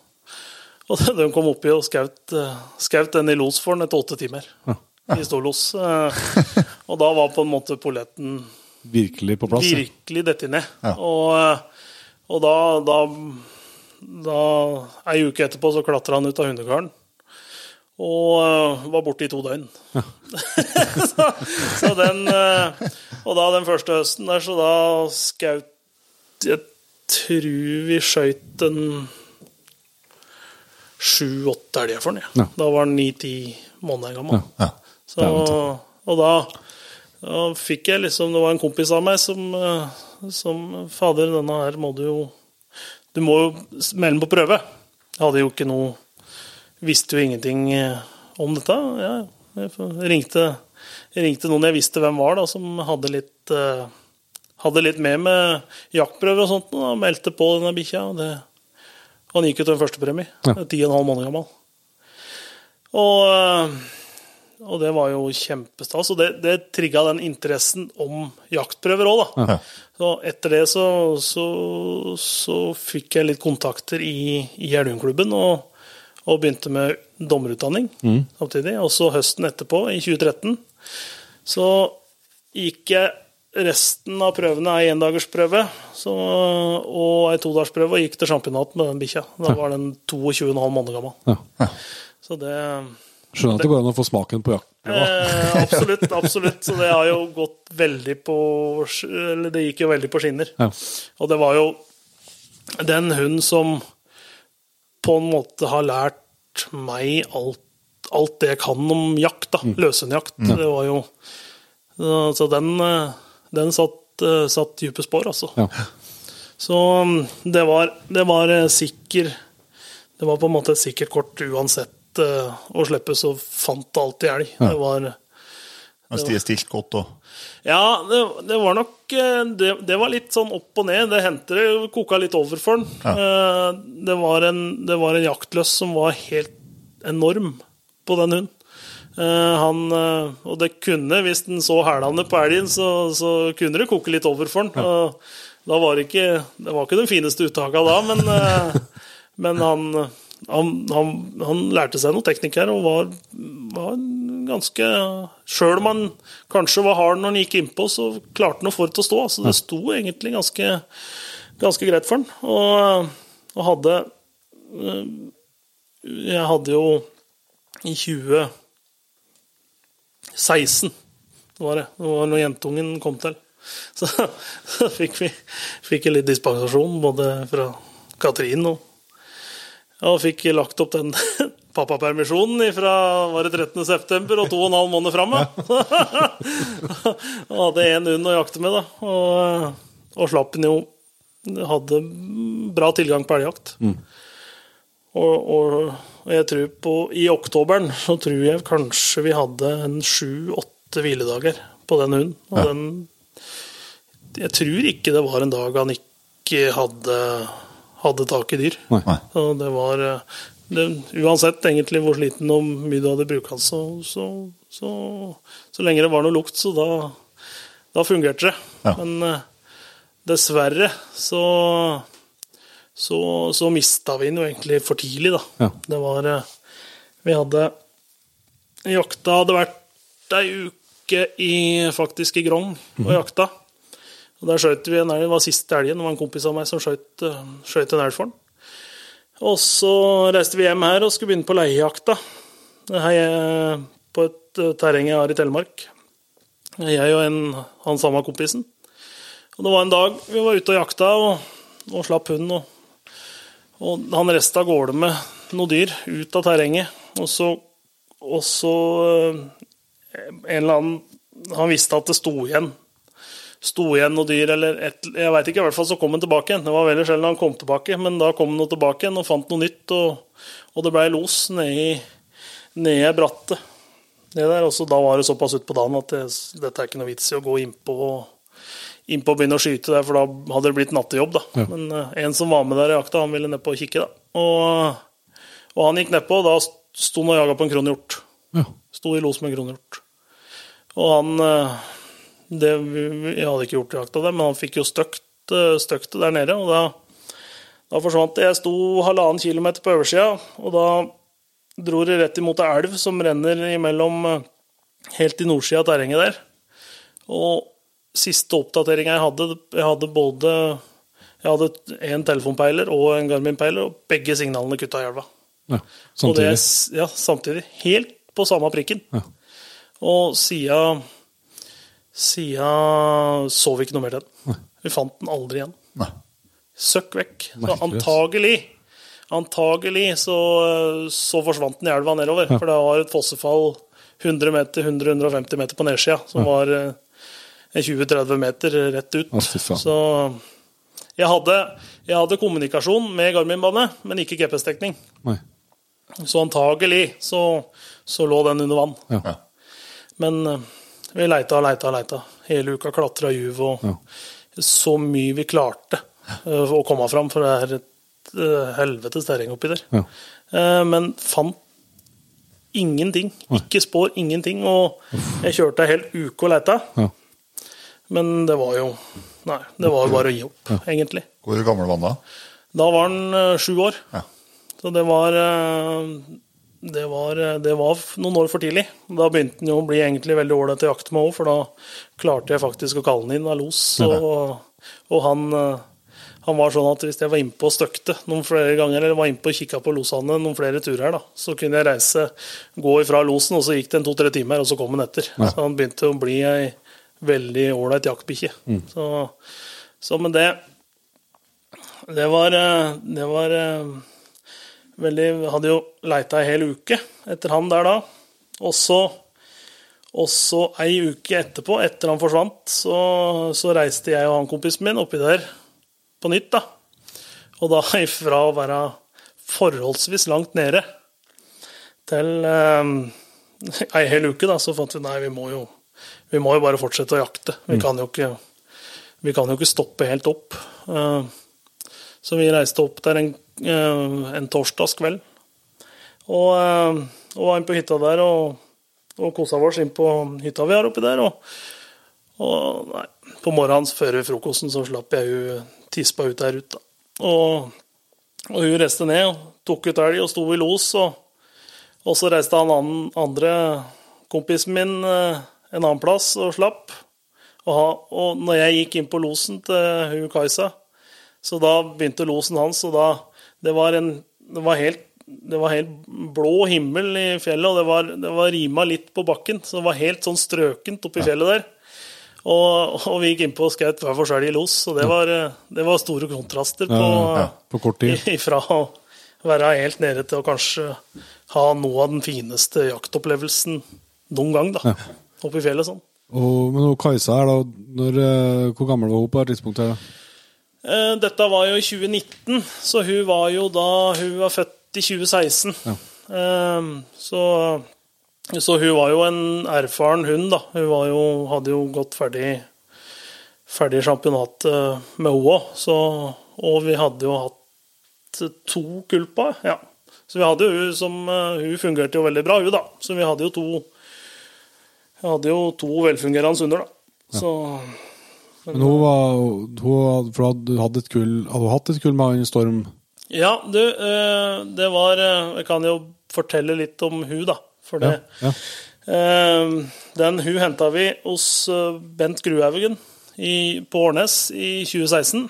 Og de kom oppi og skaut, skaut den i los for den etter åtte timer. Ja. I stor los. og da var på en måte polletten Virkelig på plass? Virkelig dette ned. Ja. Og, og, da, da, da Ei uke etterpå så klatra han ut av hundekaren. Og uh, var borte i to døgn. Ja. så, så, den Og da den første høsten der, så da skaut jeg tror vi skøyt en sju-åtte elger for den. Ja. Da var den ni-ti måneder gammel. Ja. Så, og da, da, fikk jeg liksom Det var en kompis av meg som, eh, som Fader, denne her må du jo Du må jo melde den på prøve. Jeg hadde jo ikke noe Visste jo ingenting eh, om dette. Ja, jeg ringte, jeg ringte noen jeg visste hvem var, da, som hadde litt uh, hadde litt med med jaktprøver og sånt, og meldte på denne bikkja. Han gikk jo til en førstepremie. Ti og en halv måned gammel. Og, eh, og, det var jo kjempestas. Og det, det trigga den interessen om jaktprøver òg, da. Ja. Så etter det så, så, så, fikk jeg litt kontakter i, i Jeløyklubben, og, og, begynte med dommerutdanning mm. samtidig. Og så høsten etterpå, i 2013, så gikk jeg Resten av prøvene er endagersprøve og ei todagersprøve, og gikk til championat med den bikkja. Da var den 22,5 måneder gammel. Ja. Så det Skjønner at det går an å få smaken på jakt. Eh, absolutt, absolutt. Så det har jo gått veldig på Eller det gikk jo veldig på skinner. Ja. Og det var jo den hunden som på en måte har lært meg alt, alt det jeg kan om jakt, da. Mm. Løshundjakt. Mm. Det var jo Så den eh, den satt, uh, satt dype spor, altså. Ja. Så um, det var, det var uh, sikker Det var på en måte et sikkert kort uansett uh, å slippe, så fant det alltid elg. Ja. Det var Mens de er stilt godt òg? Ja, det, det, var nok det, det, var litt sånn opp og ned. Det hendte det koka litt over for den. Ja. Det, var en, det var en jaktløs som var helt enorm på den hunden. Eh, han, eh, og det kunne, hvis den så hælene på elgen, så, så, kunne det koke litt over for den. Ja. Da var det ikke Det var ikke den fineste uttaka da, men, eh, men han, han, han, lærte seg noe teknikk og var, var ganske Sjøl om han kanskje var hard når han gikk innpå, så klarte han å få det til å stå. Så det sto egentlig ganske, ganske greit for han. Og, og hadde Jeg hadde jo i 20 16 var det. Det var når jentungen kom til. Så, så fikk vi fikk litt dispensasjon, både fra Katrin og Og fikk lagt opp den pappapermisjonen fra var det 13. september og to og en halv måned fram. og hadde én hund å jakte med, da. Og, og slapp den jo Hadde bra tilgang på elgjakt. Mm. Og, og og jeg tror på, I oktoberen så tror jeg kanskje vi hadde en sju-åtte hviledager på den hunden. Og ja. den jeg tror ikke det var en dag han ikke hadde, hadde tak i dyr. Nei. Og Så det var eh, det, Uansett egentlig hvor sliten og mye du hadde brukt, så, så, så, så lenge det var noe lukt, så da, da fungerte det. Ja. Men eh, dessverre så så, så mista vi den jo egentlig for tidlig, da. Ja. Det var eh, Vi hadde Jakta hadde vært ei uke i, faktisk i Grong og jakta. Og Der skjøt vi en elg. Det var siste elgen. Det var en kompis av meg som skjøt skjøt en elg for den. Og så reiste vi hjem her og skulle begynne på leiejakta. Her er på et eh, terreng jeg har i Telemark. Jeg og en, han samme kompisen. Og det var en dag vi var ute og jakta og, og slapp hunden. Og, og han reiste av gårde med noen dyr ut av terrenget. Og så, og så eh, en eller annen Han visste at det sto igjen sto igjen noe dyr, eller et, jeg vet ikke, i hvert fall så kom han tilbake igjen. Det var veldig sjelden han kom tilbake, men da kom han tilbake igjen og fant noe nytt, og, og det ble los nede i, brattet. Det der, og da var det såpass utpå dagen at det, dette er ikke noe vits i å gå innpå inn på og begynne å skyte der, for da hadde det blitt nattejobb. da. Ja. Men uh, en som var med der i jakta, han ville nedpå og kikke. da. Og, og han gikk nedpå, og da sto han og jaga på en kronhjort. Ja. Sto i los med en kronhjort. Og han uh, det, Jeg hadde ikke gjort jakt av det, men han fikk jo støkt, eh, støkt der nede. Og da, da forsvant det. Jeg sto halvannen kilometer på oversida, og da dro det rett imot ei elv som renner imellom helt i nordsida av terrenget der. Og siste oppdateringa jeg hadde, jeg hadde både jeg hadde en telefonpeiler og en Garmin-peiler, og begge signalene kutta i elva. ja. samtidig. det, ja, samtidig. Helt på samme prikken. Ja. Og sida Sida så vi ikke noe mer til den. Vi fant den aldri igjen. Nei. Søkk vekk. Så antagelig Antagelig så, så forsvant den i elva nedover. For det var et fossefall 100 meter, 100-150 meter på nedsida, som var eh, 20-30 meter rett ut. Så jeg hadde, jeg hadde kommunikasjon med Garmin-bane, men ikke GPS-dekning. Så antagelig så, så lå den under vann. Ja. Men eh, vi leita og leita og leita. Hele uka klatra juv og Ja. så mye vi klarte eh, å komme fram, for det er et eh, helvetes terreng oppi der. Ja. Eh, Men fant ingenting. Ikke spor, ingenting. Og jeg kjørte ei hel uke og leita, Ja. Men det var jo Nei, det var jo bare å gi opp, egentlig. Hvor gammel var han da? Da var han eh, sju år. Ja. Så det var, eh, det var eh, Det var noen år for tidlig. Da begynte han jo å bli egentlig veldig ålreit å jakte med òg, for da klarte jeg faktisk å kalle han inn av los. Og, og han, han var sånn at hvis jeg var innpå og støkte noen flere ganger, eller var innpå og kikka på losene noen flere turer, da, så kunne jeg reise, gå ifra losen, og så gikk det en to-tre timer, og så kom han etter. Så han begynte å bli ei veldig ålreit jaktbikkje. Så, så med det Det var, eh, det var veldig, veldig Hadde jo leita ei hel uke etter han der da. Og så, og så ei uke etterpå, etter han forsvant, så, så reiste jeg og han kompisen min oppi der på nytt, da. Og da ifra å være forholdsvis langt nede til eh, ei hel uke, da, så fant vi nei, vi må jo, vi må jo bare fortsette å jakte. Vi kan jo ikke, vi kan jo ikke stoppe helt opp. Eh, så vi reiste opp der en, eh, en torsdagskveld. Og, eh, og var inne på hytta der og, og kosa oss inn på hytta vi har oppi der. Og, og nei, på morgenen før frokosten så slapp jeg hun tispa ut der ute. Og, og hun reiste ned og tok ut elg og sto i los. Og, og så reiste han andre kompisen min en annen plass og slapp. Og, ha, og når jeg gikk inn på losen til hun Kajsa, så da begynte losen hans, og da Det var en Det var helt, det var helt blå himmel i fjellet, og det var, det var rima litt på bakken, så det var helt sånn strøkent oppi fjellet der. Og, og vi gikk inn på og skjøt hver for seg i los, og det var, det var store kontraster på, Ja, På kort tid. ifra å være helt nede til å kanskje ha noe av den fineste jaktopplevelsen noen gang, da. Oppe i fjellet sånn. Og, men Kajsa her, da, når, eh, hvor gammel var hun på det tidspunktet? Eh, Dette var jo i 2019, så hun var jo da Hun var født i 2016. Ja. Eh, Så, så hun var jo en erfaren hund, da. Hun var jo, hadde jo gått ferdig ferdig championat eh, med henne òg. Og vi hadde jo hatt to kulper ja. Så vi hadde jo hun som Hun fungerte jo veldig bra, hun, da. Så vi hadde jo to vi hadde jo to velfungerende hunder, da. Så Men hun var hun, For du hadde et kull Hadde hun hatt et kull med en Storm? Ja, du, eh, det var eh, Jeg kan jo fortelle litt om hun, da. For det. Ja. ja. Den hun henta vi hos eh, Bent Gruhaugen på Årnes i 2016.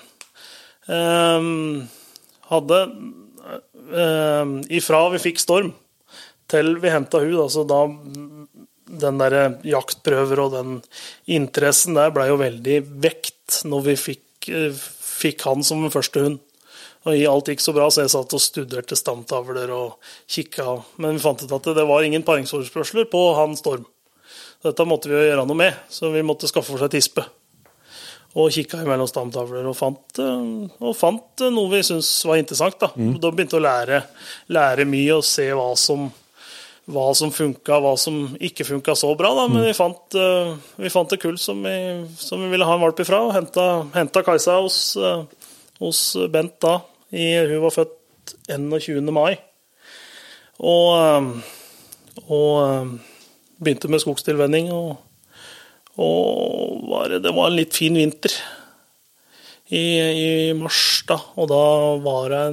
Eh, hadde eh, Ifra vi fikk Storm til vi henta hun, da, så da den der jaktprøver og den interessen der ble jo veldig vekt når vi fikk, eh, fikk han som den første hund. Og i alt gikk så bra, så jeg satt og studerte stamtavler og kikka. Men vi fant ut at det var ingen paringsforespørsler på han Storm. Dette måtte vi jo gjøre noe med, så vi måtte skaffe oss ei tispe. Og kikka imellom stamtavler og fant, eh, og fant noe vi syntes var interessant. Da Da begynte vi å lære, lære mye og se hva som, hva som funka, hva som ikke funka så bra. Da. Men vi fant, eh, vi fant et kull som vi, som vi ville ha en valp ifra, og henta, henta Kajsa hos, eh, hos Bent da. I, hun var født 21. mai. Og, eh, og begynte med skogstilvenning. Og, og var, det var en litt fin vinter i, i mars, da. Og da var det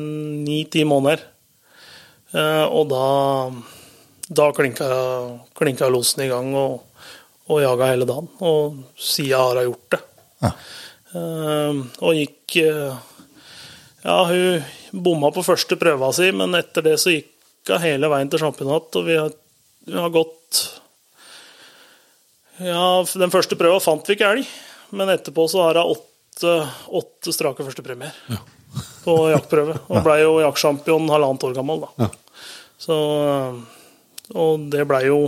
ni-ti måneder. Og da, da klinka, klinka losen i gang og, og jaga hele dagen. Og sida har hun gjort det. Ja. Uh, og gikk uh, Ja, hun bomma på første prøva si, men etter det så gikk hun hele veien til championat, og vi har, vi har gått Ja, den første prøva fant vi ikke elg, men etterpå så har hun åtte, åtte strake førstepremier på jaktprøve. Og blei jo jaktsjampion halvannet år gammel, da. Så Og det blei jo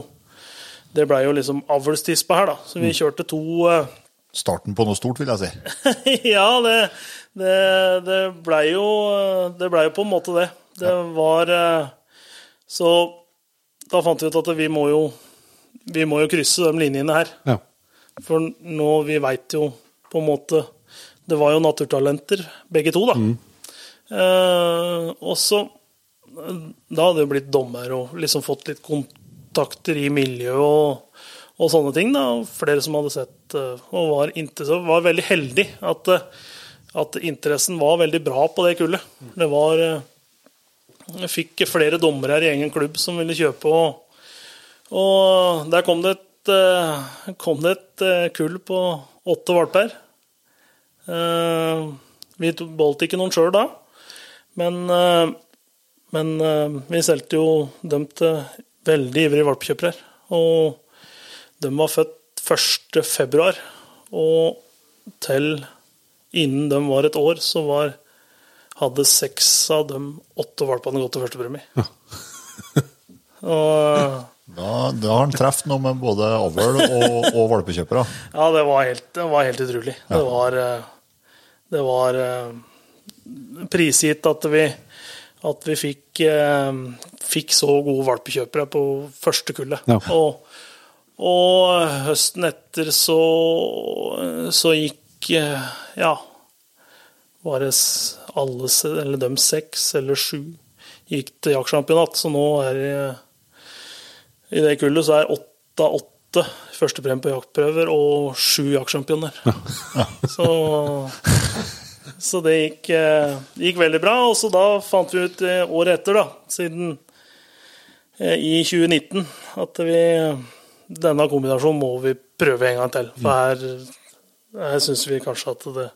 det ble jo liksom avlstispe her, da. Så vi kjørte to eh, Starten på noe stort, vil jeg si. ja, det, det, det blei jo Det blei jo på en måte det. Det var eh, Så da fant vi ut at vi må jo vi må jo krysse de linjene her. Ja. For nå, vi veit jo på en måte Det var jo naturtalenter, begge to, da. Eh, og så Da hadde jeg blitt dommer og liksom fått litt kontakter i miljøet og, og sånne ting. da, Flere som hadde sett eh, og var, var veldig heldig at, eh, at interessen var veldig bra på det kullet. Det var eh, Jeg fikk flere dommere her i egen klubb som ville kjøpe. og og der kom det et, kom det et kull på åtte valper. Vi beholdt ikke noen sjøl da, men, men eh, vi solgte jo dem til veldig ivrige valpekjøpere. Og de var født 1. februar, og til innen de var et år, så var hadde seks av de åtte valpene gått til førstepremie. og Da, da har han truffet noe med både avl og, og valpekjøpere. Ja, det var helt, det var helt utrolig. Det var, eh, det var eh, prisgitt at vi, at vi fikk, eh, fikk så gode valpekjøpere på første kullet. Ja. Og, og høsten etter så, så gikk eh, Ja, var det alle, eller dem seks eller sju gikk til jaktsjampionat, så nå er det i det kullet så er åtte av åtte førstepremie på jaktprøver og sju jaktsjampioner. Så, så det gikk, eh, gikk veldig bra. Og så da fant vi ut eh, året etter, da, siden eh, i 2019, at vi denne kombinasjonen må vi prøve en gang til. For her, her syns vi kanskje at det,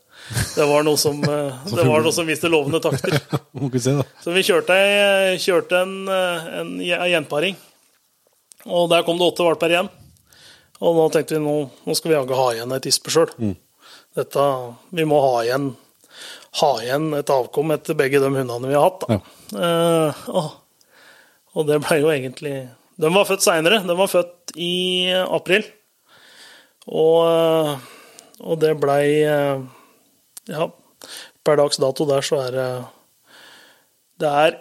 det var noe som Det var noe som viste lovende takter. Så vi kjørte, kjørte en, en, en gjenparing. Og der kom det åtte valper igjen. Og nå tenkte vi nå, nå skal vi jaggu ha igjen ei tispe sjøl. Dette Vi må ha igjen, ha igjen et avkom etter begge de hundene vi har hatt. Da. Eh, og, det ble jo egentlig De var født seinere. De var født i april. Og, eh, og det blei eh, Ja, per dags dato der så er det Det er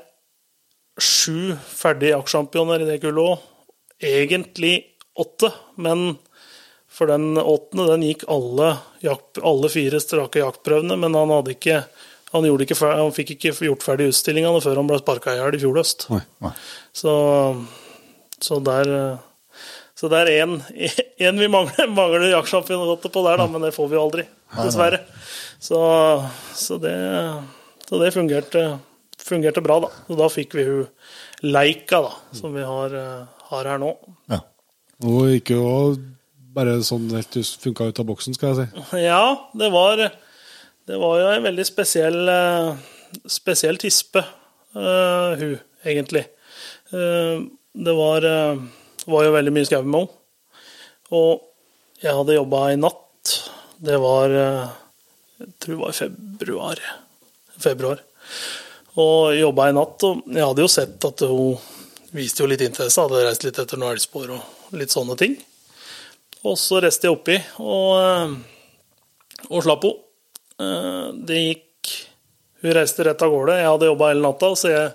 sju ferdige jaktsjampioner i det kullet òg. Egentlig åtte, men For den åttende den gikk alle, jakt, alle fire strake jaktprøvene, men han, ikke, han, ikke, han fikk ikke gjort ferdig utstillingene før han ble sparka i hjel i fjor høst. Så, så der så det er én vi mangler, mangler jaktchampionatet på der, da, men det får vi jo aldri, dessverre. Så, så, det, så det fungerte, fungerte bra, da. Og da fikk vi hun Leika, da, som vi har, har her nå. Ja. Og ikke jo bare sånn helt funka ut av boksen, skal jeg si. Ja, det var, det var jo en veldig spesiell, eh, spesiell tispe, uh, hun, egentlig. Uh, det var, uh, var jo veldig mye skau med henne. Og jeg hadde jobba i natt. Det var Jeg tror det var i februar. februar. Og jobba i natt, og jeg hadde jo sett at hun viste jo litt interesse. Hadde reist litt etter noen elgspor og litt sånne ting. Og så reiste jeg oppi og, og slapp henne. Eh, Det gikk Hun reiste rett av gårde. Jeg hadde jobba hele natta, så jeg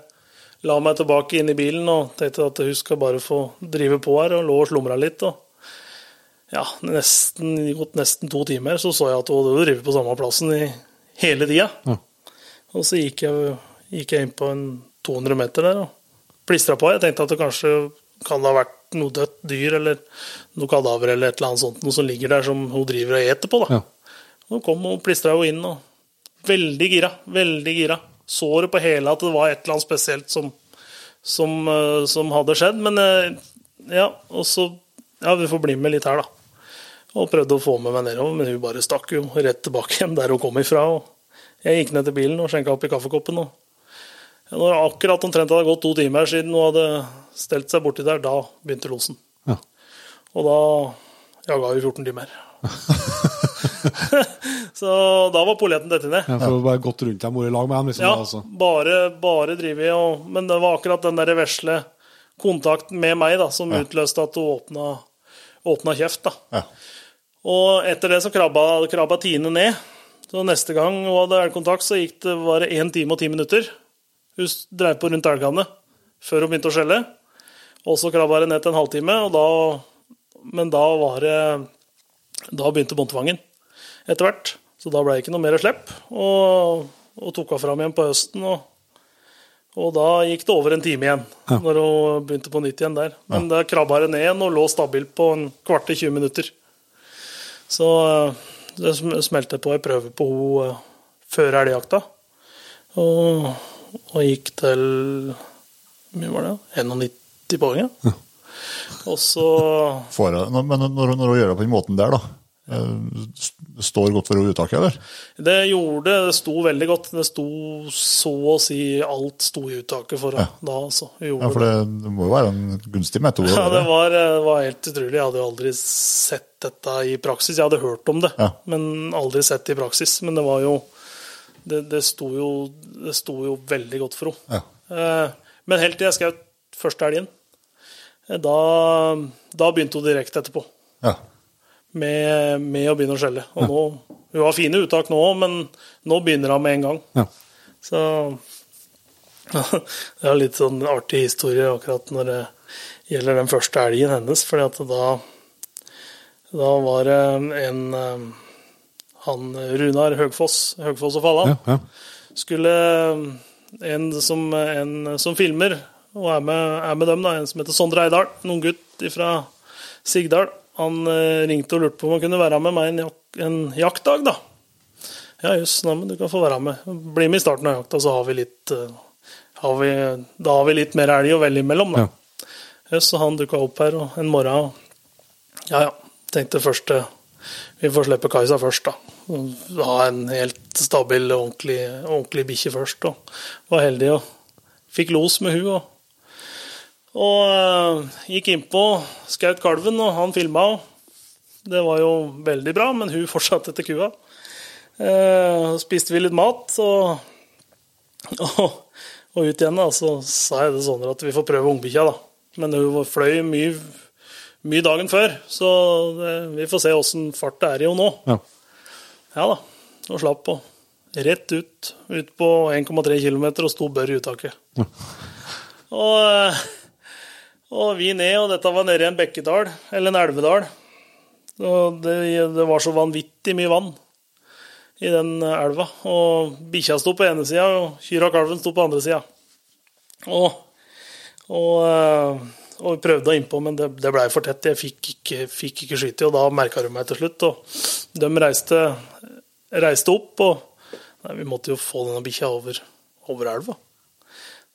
la meg tilbake inn i bilen og tenkte at hun skal bare få drive på her, og lå og slumra litt. og ja, nesten, gått nesten to timer, så så jeg at hun hadde drevet på samme plassen i hele tida. Ja. Og så gikk jeg, gikk jeg inn på en 200 meter der og plistra på. Jeg tenkte at det kanskje kan det ha vært noe dødt dyr eller noe kadaver eller et eller annet sånt noe som ligger der som hun driver og eter på. da. Ja. Og kom og plistra jo inn og veldig gira. Veldig gira. Såret på hele at det var et eller annet spesielt som, som, eh, som hadde skjedd. Men eh, ja, og så Ja, vi får bli med litt her, da. Og prøvde å få med meg nedover, men hun bare stakk jo rett tilbake igjen der hun kom ifra. og Jeg gikk ned til bilen og skjenka i kaffekoppen. og Når akkurat omtrent hadde gått to timer siden hun hadde stelt seg borti der, da begynte losen. Ja. Og da jaga vi 14 timer. så da var polletten dette ned. Ja, for bare gått rundt dem, vært i lag med dem, liksom. Ja, da, altså. bare, bare drive og Men det var akkurat den der vesle kontakten med meg da, som utløste at hun åpna, åpna kjeft. da. Ja. Og etter det så krabba, krabba Tine ned. Så neste gang hun hadde elgkontakt, så gikk det bare én time og ti minutter. Hun dreiv på rundt elgene før hun begynte å skjelle. Og så krabba det ned til en halvtime, og da, men da var det Da begynte båndtvangen etter hvert. Så da ble det ikke noe mer slipp. Og, og tok henne fram igjen på høsten. Og, og da gikk det over en time igjen, når hun begynte på nytt igjen der. Men da krabba det ned igjen og lå stabilt på en kvart til 20 minutter. Så det smelte på ei prøve på henne eh, før elgjakta. Og, og gikk til Hvor mye var det? 91 poeng, ja. Og så men når, når hun gjør det på den måten der, da, eh, det står godt for uttaket, eller? Det gjorde Det sto veldig godt. Det sto så å si alt sto i uttaket for henne da, altså. Ja, for det, det må jo være en gunstig metode. Ja, det var, det var helt utrolig. Jeg hadde jo aldri sett dette i praksis. Jeg hadde hørt om det, Ja. men aldri sett det i praksis. Men det var jo Det, det, sto, jo, det sto jo veldig godt for henne. Ja. Eh, Men helt til jeg skjøt første elgen, eh, da, da begynte hun direkte etterpå. Ja. Med, med å begynne å skjelle. Og nå, Hun har fine uttak nå òg, men nå begynner hun med en gang. Ja. Så det er litt sånn artig historie akkurat når det gjelder den første elgen hennes. fordi at da, da var det en eh, han Runar Høgfoss, Høgfoss og Falla, Ja, ja. skulle en som, en som filmer og er med, er med dem, da, en som heter Sondre Eidal, en ung gutt fra Sigdal, han eh, ringte og lurte på om han kunne være med meg en, jak en jaktdag, da. Ja, jøss, men du kan få være med. Bli med i starten av jakta, så har vi litt eh, har vi, Da har vi litt mer elg å velge imellom, da. Jøss, så han dukka opp her og en morgen. Ja, ja. Tenkte først eh, Vi får slippe Kajsa først, da. Ha en helt stabil, ordentlig, ordentlig bikkje først. Og var heldig og fikk los med hun. Og, og eh, gikk innpå, skjøt kalven, og han filma. Det var jo veldig bra, men hun fortsatte etter kua. Eh, spiste vi litt mat, og, og, og ut igjen, da, så sa jeg det sånn at vi får prøve ungbikkja, da. Men hun fløy mye, mye dagen før, så det, vi får se åssen fart det er i henne nå. Ja. Ja da, og slapp på. Rett ut, ut på 1,3 km og sto bør i uttaket. Og, eh, og vi ned, og dette var nede i en bekkedal, eller en elvedal. Og det, det var så vanvittig mye vann i den elva. Og bikkja sto på ene sida, og kyrne og kalven sto på andre sida. Og, og, eh, og prøvde å innpå, men det, det blei for tett. Jeg fikk ikke, fikk ikke skyte, og da merka de meg til slutt. Og de reiste, reiste opp, og nei, vi måtte jo få denne bikkja over, over elva.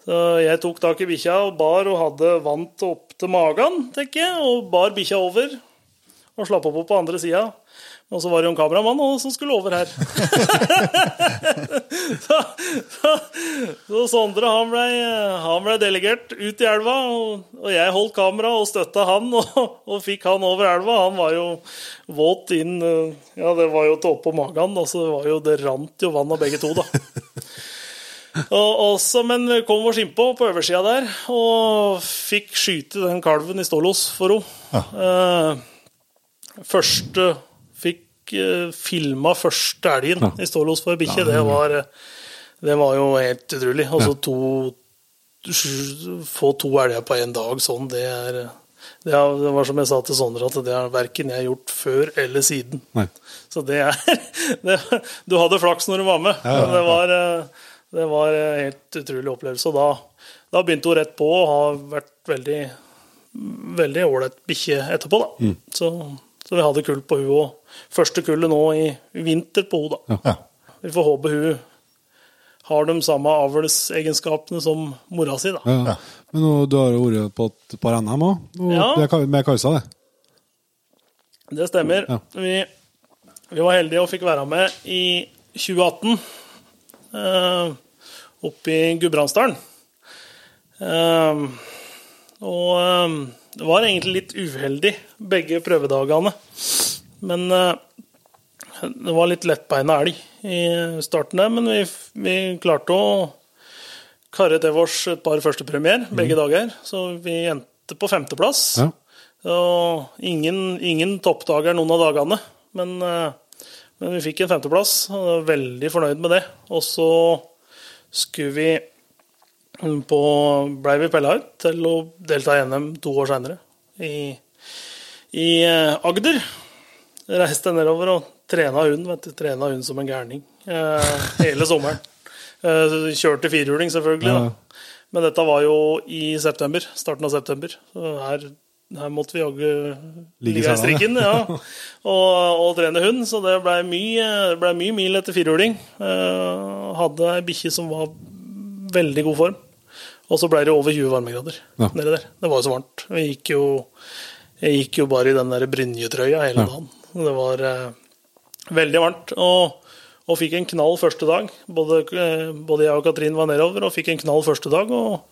Så jeg tok tak i bikkja og bar og hadde vant opp til magen, tenker jeg, og bar bikkja over og slapp opp på andre sida. Og så var det jo en kameramann også, som skulle over her. så, så, så, Sondre han ble, han ble delegert ut i elva, og, og jeg holdt kamera og støtta han og, og, fikk han over elva. Han var jo våt inn Ja, det var jo til oppå magen. Altså, det, jo, det rant jo vann av begge to, da. Og også, men kom oss innpå på oversida der og fikk skyte den kalven i stålås for henne. Ja. Eh, første Fikk eh, filma første elgen ja. i stålås for bikkje. Det, var, det var jo helt utrolig. Altså to Få to elger på én dag sånn, det er det, var som jeg sa til Sondre, at det har verken jeg gjort før eller siden. Nei. Så det er det, Du hadde flaks når du var med. Ja, ja, ja. Det var eh, det var en helt utrolig opplevelse. Da, da begynte hun rett på og har vært veldig veldig ålreit bikkje etterpå. da. Mm. Så, så, vi hadde kull på hun og første kullet nå i vinter på hun da. Ja. Vi får håpe hun har de samme avlsegenskapene som mora si. da. Ja. Men nå, du har jo vært på et par NM òg, ja. med Kajsa? det? Det stemmer. Vi, vi, var heldige og fikk være med i 2018 uh, oppe i Gudbrandsdalen. Uh, og uh, det var egentlig litt uheldig, begge prøvedagene. Men det var litt lettbeina elg i starten der, men vi, vi klarte å karre til oss et par førstepremier begge mm. dager. Så vi endte på femteplass. Ja. Og ingen, ingen toppdager noen av dagene. Men men vi fikk en femteplass, og jeg var veldig fornøyd med det. Og så skulle vi på ble vi pella ut til å delta i NM to år seinere, i, i, eh, Agder. Reiste nedover og trena hund, vet du. Trena hund som en gærning eh, hele sommeren. Eh, kjørte firhjuling, selvfølgelig. Da. Men dette var jo i september. Starten av september. Så her her måtte vi jaggu ligge i strikken ja, og, og, trene hund, så det blei mye, ble mye mil etter firhjuling. Uh, hadde ei bikkje som var veldig god form. Og så blei det over 20 varmegrader ja. nede der. Det var jo så varmt. Jeg gikk jo, jeg gikk jo bare i den der brynjetrøya hele ja. dagen. Det var uh, veldig varmt. Og, og, fikk en knall første dag. Både, uh, både jeg og Katrin var nedover og fikk en knall første dag. og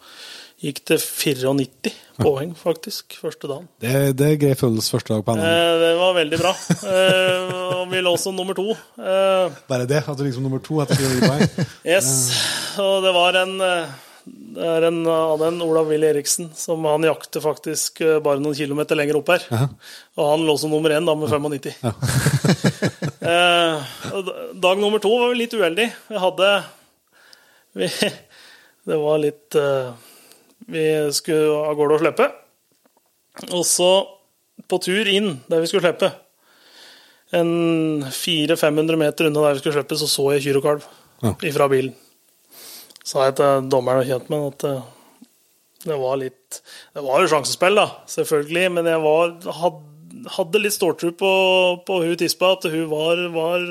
Gikk til 94 poeng, faktisk, første dagen. Det, det er grei følelse første dag på NM. Eh, det var veldig bra. Eh, og vi lå som nummer to. Eh, Bare det? At du liksom nummer to etter 4 poeng? yes. Og det var en eh, det er en av den, Olav Willy Eriksen, som han jakter faktisk eh, bare noen kilometer lenger opp her. -huh. Og han lå som nummer én da med 95. Ja. eh, dag nummer to var vi litt uheldig. Vi hadde vi, Det var litt uh, vi skulle av gårde og slippe. Og så, på tur inn der vi skulle slippe, en 400-500 meter unna der vi skulle slippe, så så jeg kyr og kalv ja. ifra bilen. Sa jeg til dommeren og kjent med at eh, det var litt Det var jo sjansespill, da, selvfølgelig, men jeg var, hadde litt ståltro på, på hun tispa, at hun var, var,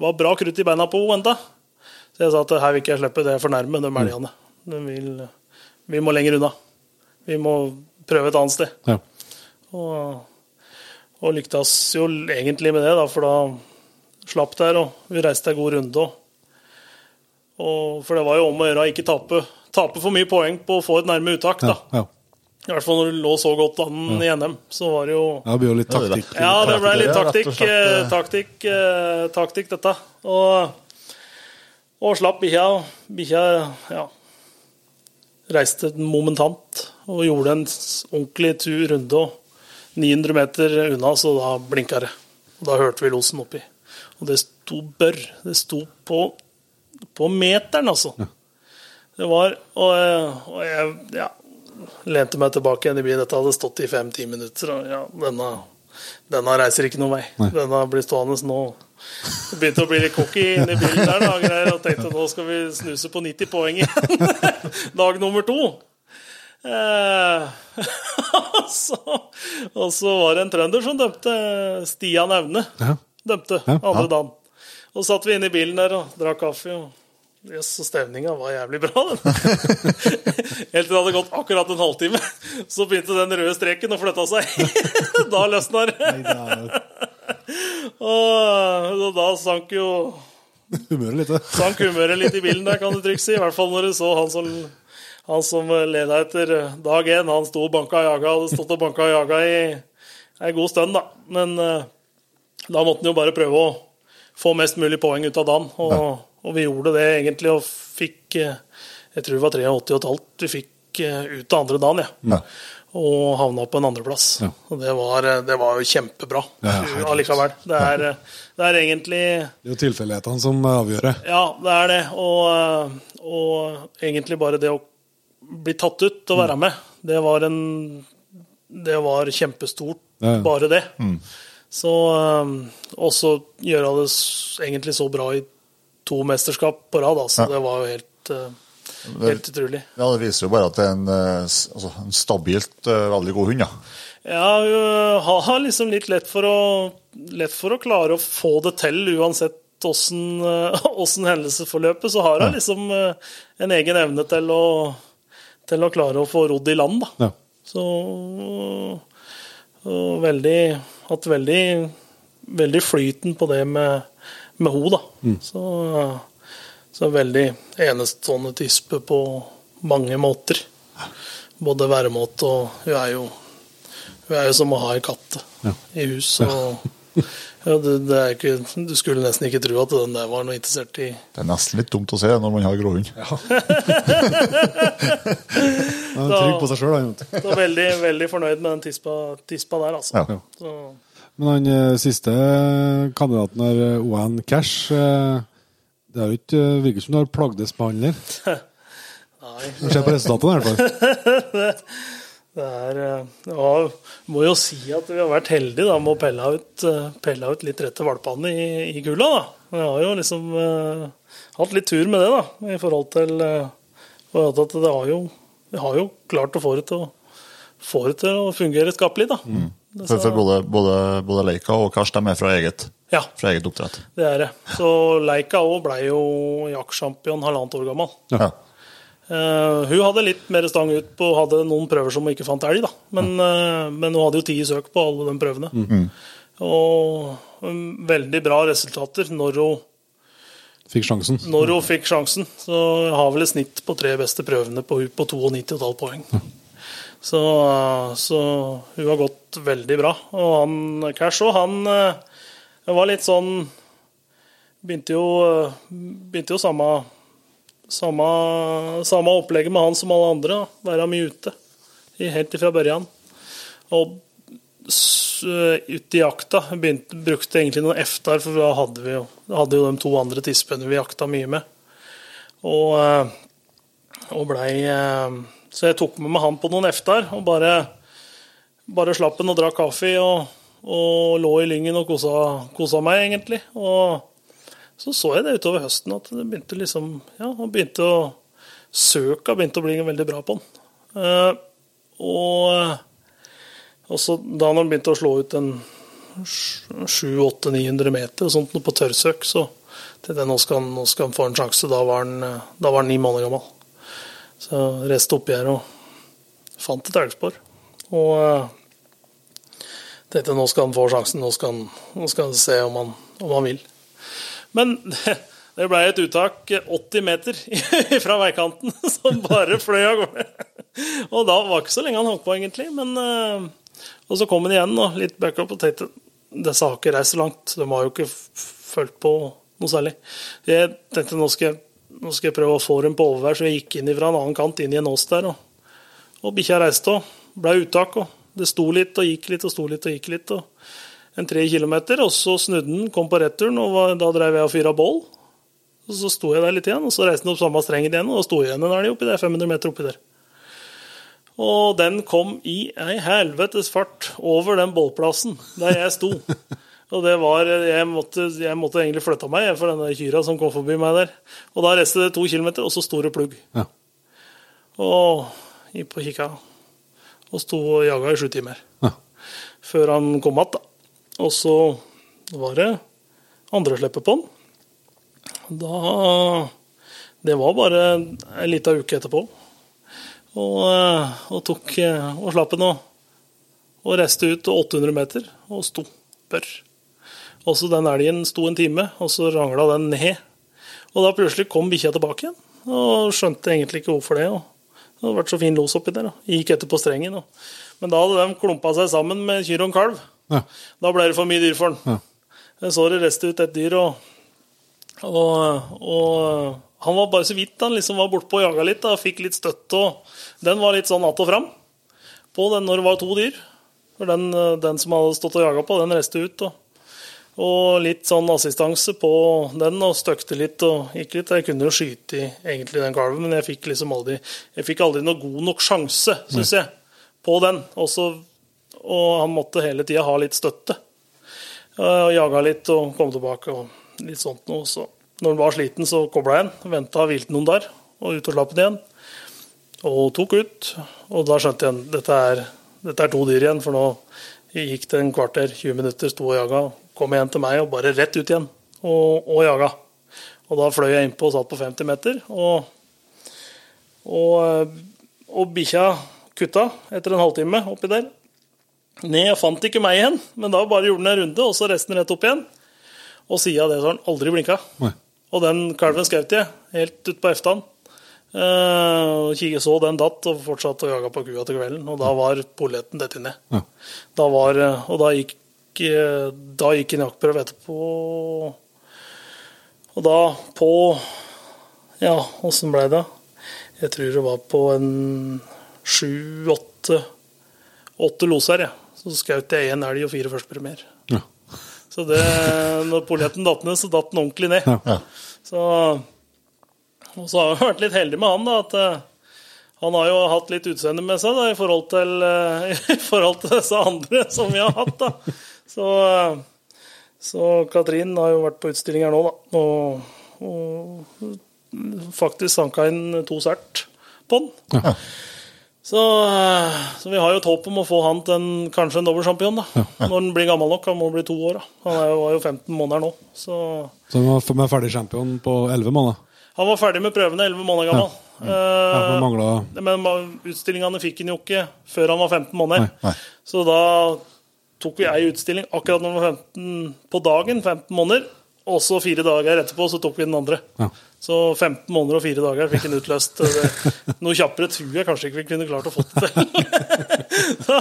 var bra krutt i beina på henne enda. Så jeg sa at her vil ikke jeg slippe, det er for nærme de elgene. De vil vi må lenger unna. Vi må prøve et annet sted. Ja. Og, og lyktes jo egentlig med det, da, for da slapp der, og vi reiste en god runde. Og, for det var jo om å gjøre å ikke tape, tape, for mye poeng på å få et nærme uttak. da. Ja, ja. I hvert fall når du lå så godt an i NM, så var det jo Ja, det ble jo litt taktikk. Ja, det ble litt taktikk, eh, taktikk, eh, taktikk dette. Og, og slapp bikkja. Bikkja ja, reiste momentant og gjorde en ordentlig tur runde. og 900 meter unna, så da blinka det. Og Da hørte vi losen oppi. Og det sto bør. Det sto på, på meteren, altså. Ja. Det var Og, og jeg ja, lente meg tilbake igjen i bilen. Dette hadde stått i fem-ti minutter. Og ja, denne denne reiser ikke noen vei. Denne blir stående nå. Det begynte å bli litt cocky inni bilen der da, greier, og tenkte nå skal vi snuse på 90 poeng igjen. Dag nummer to. Eh, og, så, og så var det en trønder som dømte Stian Aune. Ja. Dømte Ja. andre dagen. Og satt vi inne i bilen der og drakk kaffe. og Jøss, yes, stemninga var jævlig bra, den. Helt til det hadde gått akkurat en halvtime, så begynte den røde streken å flytte seg. da løsna det. Og da sank jo humøret litt. sank humøret litt i bilen der, kan du trygt si. I hvert fall når du så han som, han som leda etter dag én. Han sto og banka og jaga, hadde stått og banka og jaga i ei god stund, da. Men eh, da måtte han jo bare prøve å få mest mulig poeng ut av dagen. Og, og vi gjorde det egentlig, og fikk eh, Jeg tror det var 83,5 vi fikk eh, ut av andre dagen, ja. Ja. Og havna på en andreplass. Ja. Og det var, det var jo kjempebra Ja, allikevel. Det er, det er egentlig Det er jo tilfeldighetene som avgjør det. ja, det er det. Og, og egentlig bare det å bli tatt ut og være med, det var en Det var kjempestort, Ja, ja. bare det. Så um, også gjøre det egentlig så bra i to mesterskap på rad, altså. Ja. Det var jo helt, uh, helt utrolig. Ja, Det viser jo bare at det er en, eh, altså, en stabilt eh, veldig god hund. ja. Ja, hun har liksom litt lett for å, lett for å klare å få det til, uansett åssen eh, hendelsesforløpet. Så har hun liksom en egen evne til å, til å klare å få rodd i land, da. Ja. Så og veldig Hatt veldig, veldig flyten på det med, med ho, da. Så, så veldig enestående tispe på mange måter. Både væremåte og Hun er jo Hun er jo som å ha en katt i hus. Og, ja, det, det er ikke, du skulle nesten ikke tro at den der var noe interessert i Det er nesten litt dumt å se når man har gråhund. Han er trygg på seg sjøl, han. veldig, veldig fornøyd med den tispa, tispa der, altså. Ja. Så, Men han eh, siste kandidaten her, eh, ON Cash eh, Det er jo ikke eh, virker som du har plagdes behandler. nei. Det ser på resultatet i hvert fall. Det er eh, ja, Må jo si at vi har vært heldige da, med å pelle ut, eh, pelle ut litt rette valpene i, i gulla. da. Vi har jo liksom uh, hatt litt tur med det, da, i forhold til uh, at det har jo, vi har jo klart å få det til å, få det til å fungere skapelig. da. Det, For, for både, både, både Leica og Kars de er fra eget, ja, fra eget oppdrett. det er det. Så Leica òg ble jo jaktsjampion halvannet år gammel. Ja. Uh, hun hadde litt mer stang ut på hadde noen prøver som hun ikke fant elg, da. Men, uh, men hun hadde jo ti søk på alle de prøvene. Og um, veldig bra resultater når hun, Fikk sjansen. når hun fikk sjansen. Så jeg har vel et snitt på tre beste prøvene på hun på 92,5 poeng. Så, eh, så hun har gått veldig bra. Og han Cash òg, han eh, var litt sånn Begynte jo, eh, begynte jo samme samme, samme opplegget med han som alle andre. da. Være mye ute helt ifra børjan. Og ut ute i jakta begynte, brukte egentlig noen eftar, for da hadde vi jo, hadde jo de to andre tispene vi jakta mye med. Og, eh, og blei eh, Så jeg tok med meg han på noen eftar og bare, bare slapp han og drakk kaffe og, og lå i lyngen og kosa, kosa meg, egentlig. Og så så jeg det utover høsten at det begynte liksom Ja, han begynte å Søka begynte å bli veldig bra på den. Eh, og og så da han begynte å slå ut en 700-900 meter og sånt på tørrsøk, så tenkte jeg nå skal, han, nå skal han få en sjanse. Da var han, da var han ni måneder gammel. Så jeg reiste oppi her og fant et elgspor. Og eh, tenkte nå skal han få sjansen, nå skal han, nå skal han se om han, om han vil. Men det, det ble et uttak 80 meter fra veikanten som bare fløy av gårde. Og da var det ikke så lenge han holdt på, egentlig. Men, eh, og så kom han igjen og litt backup og tenkte disse har ikke reist så langt. De har jo ikke følt på noe særlig. Jeg tenkte nå skal jeg, nå skal jeg prøve å få dem på overvær, så jeg gikk inn fra en annen kant inn i en ås der. Og, og bikkja reiste og ble uttak. og Det sto litt og gikk litt og sto litt og gikk litt. og En tre kilometer, og så snudde den, kom på returen, og var, da drev jeg og fyra bål. Og så sto jeg der litt igjen, og så reiste den opp samme strengen igjen, og da sto jeg igjen en elg oppi der, 500 meter oppi der. Og den kom i ei helvetes fart over den bålplassen der jeg sto. Og det var, jeg måtte, jeg måtte egentlig flytta meg for denne kyra som kom forbi meg der. Og da reiste det to kilometer, og så sto det plugg. Ja. Og gikk på kikka. Og sto og jaga i sju timer. Ja. Før han kom igjen. Og så var det andre slippet på han. Da Det var bare ei lita uke etterpå. Og, eh, og tok eh, og slapp han og, og reiste ut 800 meter og sto Og så den elgen sto en time, og så rangla den ned. Og da plutselig kom bikkja tilbake igjen, og skjønte egentlig ikke hvorfor det. Og det hadde vært så fin los oppi der. Da. Gikk etter på strengen. Da. Men da hadde de klumpa seg sammen med kyr og en kalv. Ja. Da ble det for mye dyr for den. Ja. Så det reiste ut et dyr, og, og, og han var bare så vidt han liksom var bortpå og jaga litt. Da, fikk litt støtte. og Den var litt sånn att og fram på den når det var to dyr. For den, den som hadde stått og jaga på, den reiste ut. Og, og litt sånn assistanse på den, og støkte litt og gikk litt. Jeg kunne jo skyte i egentlig den kalven, men jeg fikk liksom aldri jeg fikk aldri noe god nok sjanse, syns jeg, på den. Også, og han måtte hele tida ha litt støtte. Og jaga litt og kom tilbake og litt sånt noe. Så når han var sliten, så kobla jeg den. Venta hvilte noen der, og ut og slapp den igjen. Og tok ut. Og da skjønte jeg dette er, dette er to dyr igjen, for nå gikk det en kvarter, 20 minutter, sto og jaga. Kom igjen til meg og bare rett ut igjen og, og jaga. Og da fløy jeg innpå og satt på 50 meter. Og, og, og bikkja kutta etter en halvtime oppi der. Ned, jeg fant ikke meg igjen, men da bare gjorde den en runde, og så resten rett opp igjen. Og siden av det så har den aldri blinka. Nei. Og den kalven skjøt jeg helt ut på eftan. Uh, så den datt og fortsatte å jage på kua til kvelden. Og da var polletten dette ned. Ja. Da var, eh, og da gikk, da gikk en jaktprøve etterpå. Og da på Ja, åssen ble det? Jeg tror det var på en sju-åtte åtte loser, jeg. Så skjøt jeg én elg og fire førstepremier. Ja. Så det, når polletten datt ned, så datt den ordentlig ned. Ja. Så, og så har jeg vært litt heldig med han, da. At eh, han har jo hatt litt utseende med seg da, i forhold til, eh, i forhold til disse andre som vi har hatt. da. Så, så Katrin har jo vært på utstilling her nå, da. Og, og faktisk sanka inn to sert på den. Ja. Så, så vi har jo et håp om å få han til en, kanskje en dobbeltsjampion da. når han blir gammel nok. Han må bli to år. da. Han er jo, var jo 15 måneder nå. Så Så han var ferdig champion på 11 måneder. han var ferdig med prøvene 11 måneder gammel. Ja, men mangla Eh, men utstillingene fikk han jo ikke før han var 15 måneder. Nei, nei. Så da tok vi ei utstilling akkurat når han var 15 på dagen, 15 måneder. Og så fire dager etterpå så tok vi den andre. Ja. Så 15 måneder og fire dager fikk han utløst. Noe kjappere tror jeg kanskje ikke vi kunne klart å få det til. så,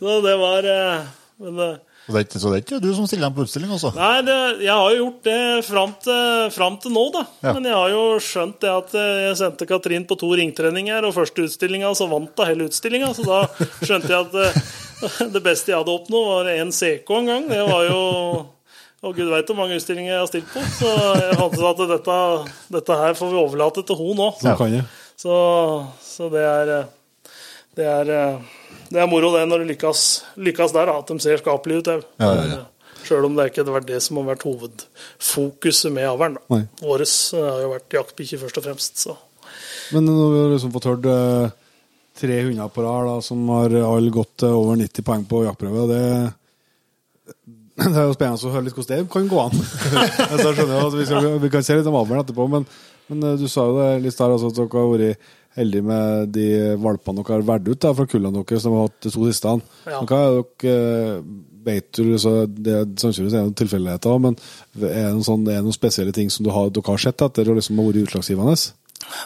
så det var eh, men, eh, Så det, er så det er ikke du som stiller dem på utstilling, altså? Nei, det, jeg har jo gjort det fram til, fram til nå, da. Ja. Men jeg har jo skjønt det at eh, jeg sendte Katrin på to ringtreninger, og første utstillinga så vant hun hele utstillinga. Så da skjønte jeg at eh, det beste jeg hadde oppnådd, var en CK en gang. Det var jo Og gud veit hvor mange utstillinger jeg har stilt på. Så jeg fant ut at dette, dette her får vi overlate til hun nå. Så kan. Så, så det er eh, det er, det er moro det når det lykkes, lykkes der, at de ser skapelige ut. Ja, ja, ja. Sjøl om det ikke har vært det som har vært hovedfokuset med avlen. Våres eh, har jo vært jaktbikkje først og fremst. Så. Men nå har vi liksom fått hørt eh, tre hunder på rad som har alle gått eh, over 90 poeng på jaktprøve. Det, det er jo spennende å høre litt hvordan det kan gå an. Så jeg skjønner jo at vi, skal, vi kan se litt om avlen etterpå, men, men du sa jo det litt der, altså, at dere har vært heldige med de valpene dere har valgt ut da, fra kullene deres, som har hatt de to siste. Ja. Hva er dere eh, vet du, så det er sannsynligvis er noen tilfeldigheter, men er det sånn, er det noen spesielle ting som du har, dere har sett etter og liksom har vært utslagsgivende?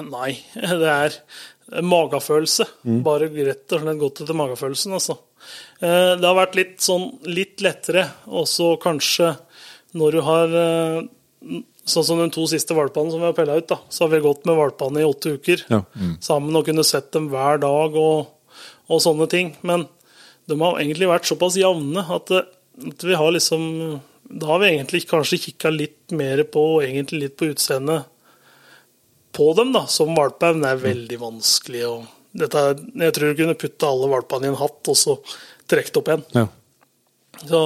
Nei, det er magefølelse. Bare rett og slett godt etter magefølelsen, altså. Eh, Det har vært litt sånn litt lettere, også kanskje når du har eh, Sånn som de to siste valpene som vi har pella ut, da. Så har vi gått med valpene i åtte uker Ja. sammen og kunne sett dem hver dag og, og sånne ting. Men de har egentlig vært såpass jevne at, at vi har liksom Da har vi egentlig kanskje kikka litt mer på, og egentlig litt på utseendet på dem, da, som valpeevne er veldig vanskelig. å dette, Jeg tror du kunne putte alle valpene i en hatt og så trukket opp igjen. Ja. Så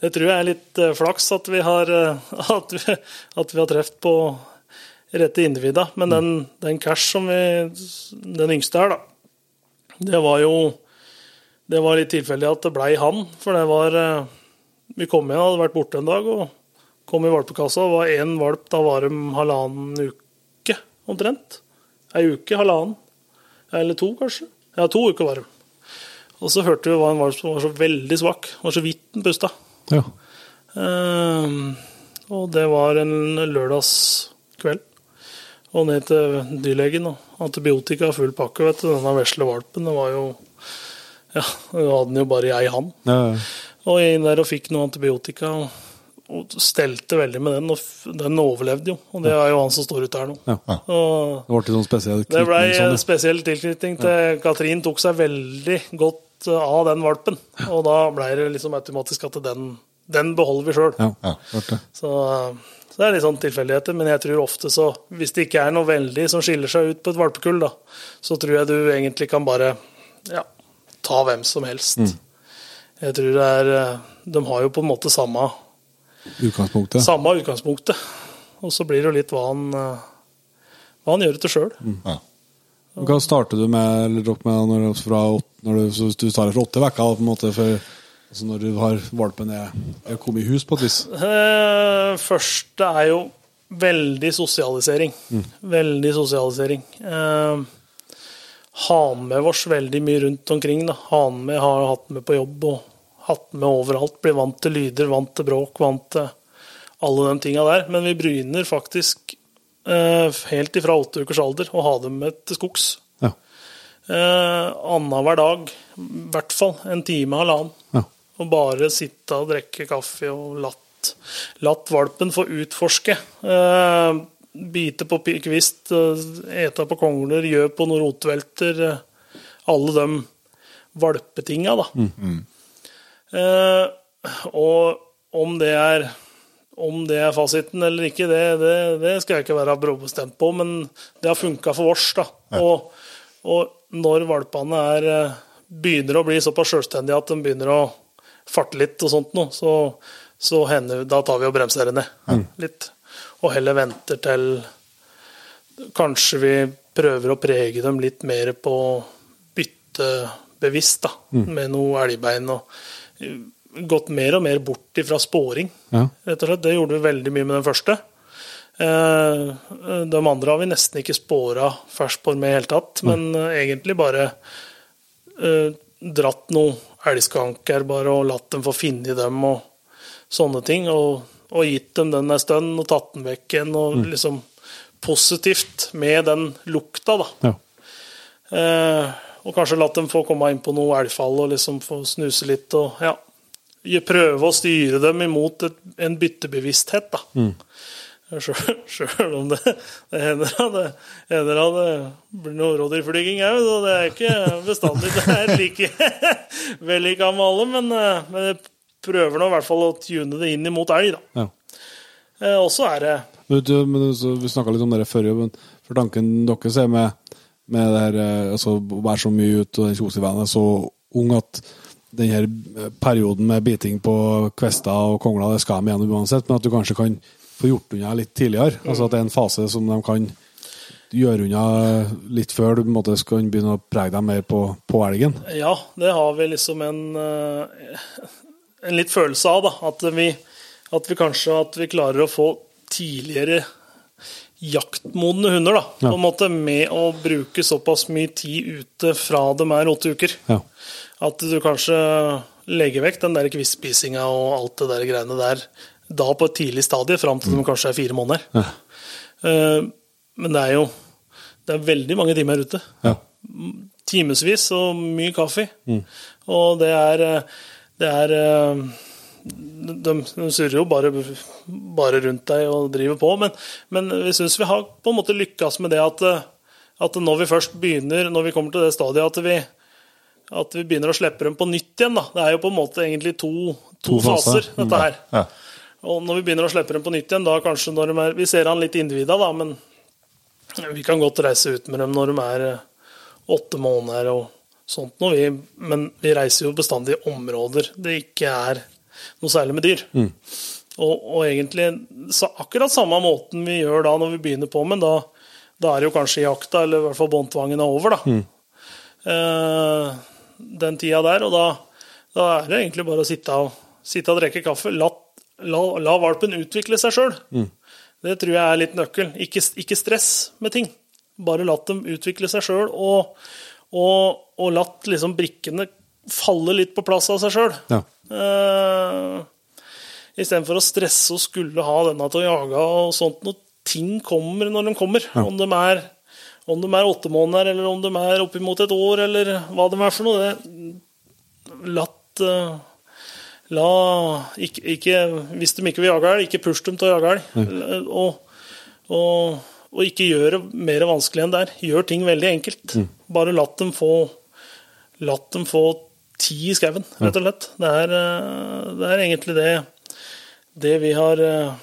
det tror jeg er litt eh, flaks at vi har, eh, har truffet på rette individa. Men den, den cash som vi Den yngste her, da. Det var jo Det var litt tilfeldig at det blei han. For det var eh, Vi kom igjen, hadde vært borte en dag og kom i valpekassa. Det var én valp, da var de halvannen uke omtrent. Ei uke, halvannen. Eller to, kanskje. Ja, to uker var de. Og så hørte vi det var en valp som var så veldig svak. Var så vidt den pusta. Ja. Uh, og det var en lørdagskveld. Og ned til dyrlegen. Og antibiotika full pakke, vet du. Denne vesle valpen, det var jo Ja, du hadde den jo bare i ei hand. ja. ja. Og jeg inn der og fikk noe antibiotika. Og, og stelte veldig med den, og den overlevde jo. Og det er jo han som står ute her nå. Ja. Og Det ble sånn spesiell det ble sånn, en spesiell tilknytning til Katrin tok seg veldig godt uh, av den valpen. Og da ble det liksom automatisk at den, den beholder vi sjøl. ja. ja. Så, uh, så det er litt sånn tilfeldigheter. Men jeg tror ofte så, hvis det ikke er noe veldig som skiller seg ut på et valpekull, da, så tror jeg du egentlig kan bare ja, ta hvem som helst. Mm. Jeg tror det er uh, De har jo på en måte samme, Utgangspunktet. samme utgangspunktet. Og så blir det jo litt hva han, hva han gjør det til sjøl. Ja. Hva starter du med, eller dropp med når, fra, når du, så du tar det fra åtte vekker, på en måte, for, altså når du har valpen er, er kommet i hus på et vis? Eh, første er jo veldig sosialisering. Veldig sosialisering. Eh, ha med oss veldig mye rundt omkring. Da. Ha med, har hatt med på jobb og hatt med overalt. Blir vant til lyder, vant til bråk, vant til alle de tinga der. Men vi begynner faktisk helt ifra åtte ukers alder å ha dem med til skogs. Ja. Eh, Annenhver dag, i hvert fall en time, halvannen. Ja. Og bare sitte og drikke kaffe og latt, latt valpen få utforske. Eh, bite på kvist, eh, ete på kongler, gjø på noen rotvelter. Eh, alle de valpetinga, da. Eh, og om det er om det er fasiten eller ikke, det, det, det skal jeg ikke være bestemt på, men det har funka for oss. da. Og, og når valpene er, eh, begynner å bli såpass selvstendige at de begynner å farte litt og sånt noe, så, så hender, da tar vi og bremser ned litt. Og heller venter til Kanskje vi prøver å prege dem litt mer på byttebevisst, da, med noe elgbein. og Gått mer og mer bort ifra sporing, Ja. rett og slett. Det gjorde vi veldig mye med den første. Eh, De andre har vi nesten ikke spora ferskspor med i det hele tatt, men eh, egentlig bare eh, dratt noen elgskanker bare og latt dem få finne dem og sånne ting. Og, og gitt dem den en stund og tatt den vekk igjen. Og liksom positivt med den lukta, da. Ja. Eh, og kanskje latt dem få komme inn på noe elgfall og liksom få snuse litt og ja. Prøve å styre dem imot et, en byttebevissthet, da. Sjøl om det, det hender at det, hender at det blir noe rådyrflyging òg, så det er ikke bestandig det er like vellykka med alle, men, eh, men jeg prøver nå i hvert fall å tune det inn imot elg, da. Ja. Eh, Og så er det Men, du, men så, vi snakka litt om det før, men for tanken deres er med, med det her eh, altså, å være så mye ute og den kjosevennen så ung at den her perioden med biting på kvester og kongler, det skal de gjennom uansett, men at du kanskje kan få gjort unna litt tidligere. Altså at det er en fase som de kan gjøre unna litt før du på en måte skal begynne å prege dem mer på, på elgen. Ja, det har vi liksom en, eh, en litt følelse av, da. At vi, at vi kanskje at vi klarer å få tidligere jaktmodne hunder, da. Ja. På en måte med å bruke såpass mye tid ute fra de er åtte uker. Ja. At du kanskje legger vekk den der kvisspisinga og alt det der greiene der da på et tidlig stadie, fram til de kanskje er fire måneder. Ja. Eh, Men det er jo det er veldig mange timer ute Ja. timevis og mye kaffe. Og det er Det er eh, de, de surrer jo bare, bare rundt deg og driver på, men, men vi syns vi har på en måte lykkes med det at, at når vi først begynner, når vi kommer til det stadiet at vi, at vi begynner å slippe dem på nytt igjen, da. Det er jo på en måte egentlig to, to, To faser. faser, dette her. Ja. Og når vi begynner å slippe dem på nytt igjen, da kanskje når de er Vi ser han litt individa, da, men vi kan godt reise ut med dem når de er eh, åtte måneder og sånt noe. Vi, men vi reiser jo bestandig i områder det ikke er noe særlig med dyr. Og, og egentlig akkurat samme måten vi gjør da når vi begynner på, men da, da er det jo kanskje jakta, eller i hvert fall båndtvangen er over, da. Eh, den tida der. Og da, da er det egentlig bare å sitte og, sitte og drikke kaffe. La, la, la valpen utvikle seg sjøl. Det tror jeg er litt nøkkelen. Ikke, ikke stress med ting. Bare latt dem utvikle seg sjøl, og, og, og latt liksom brikkene falle litt på plass av seg sjøl. Ja. Uh, Istedenfor å stresse og skulle ha denne til å jage og sånt. Når ting kommer når de kommer. Om, de er, om de er åtte måneder, eller om de er oppimot et år, eller hva de er for noe. Det, latt eh, La ikke, ikke, Hvis de ikke vil jage elg, ikke push dem til å jage elg. Og, og, og ikke gjør det mer vanskelig enn det er. Gjør ting veldig enkelt. Bare latt dem få Latt dem få tid i skauen, rett og slett. Det er, eh, det er egentlig det, det vi har eh,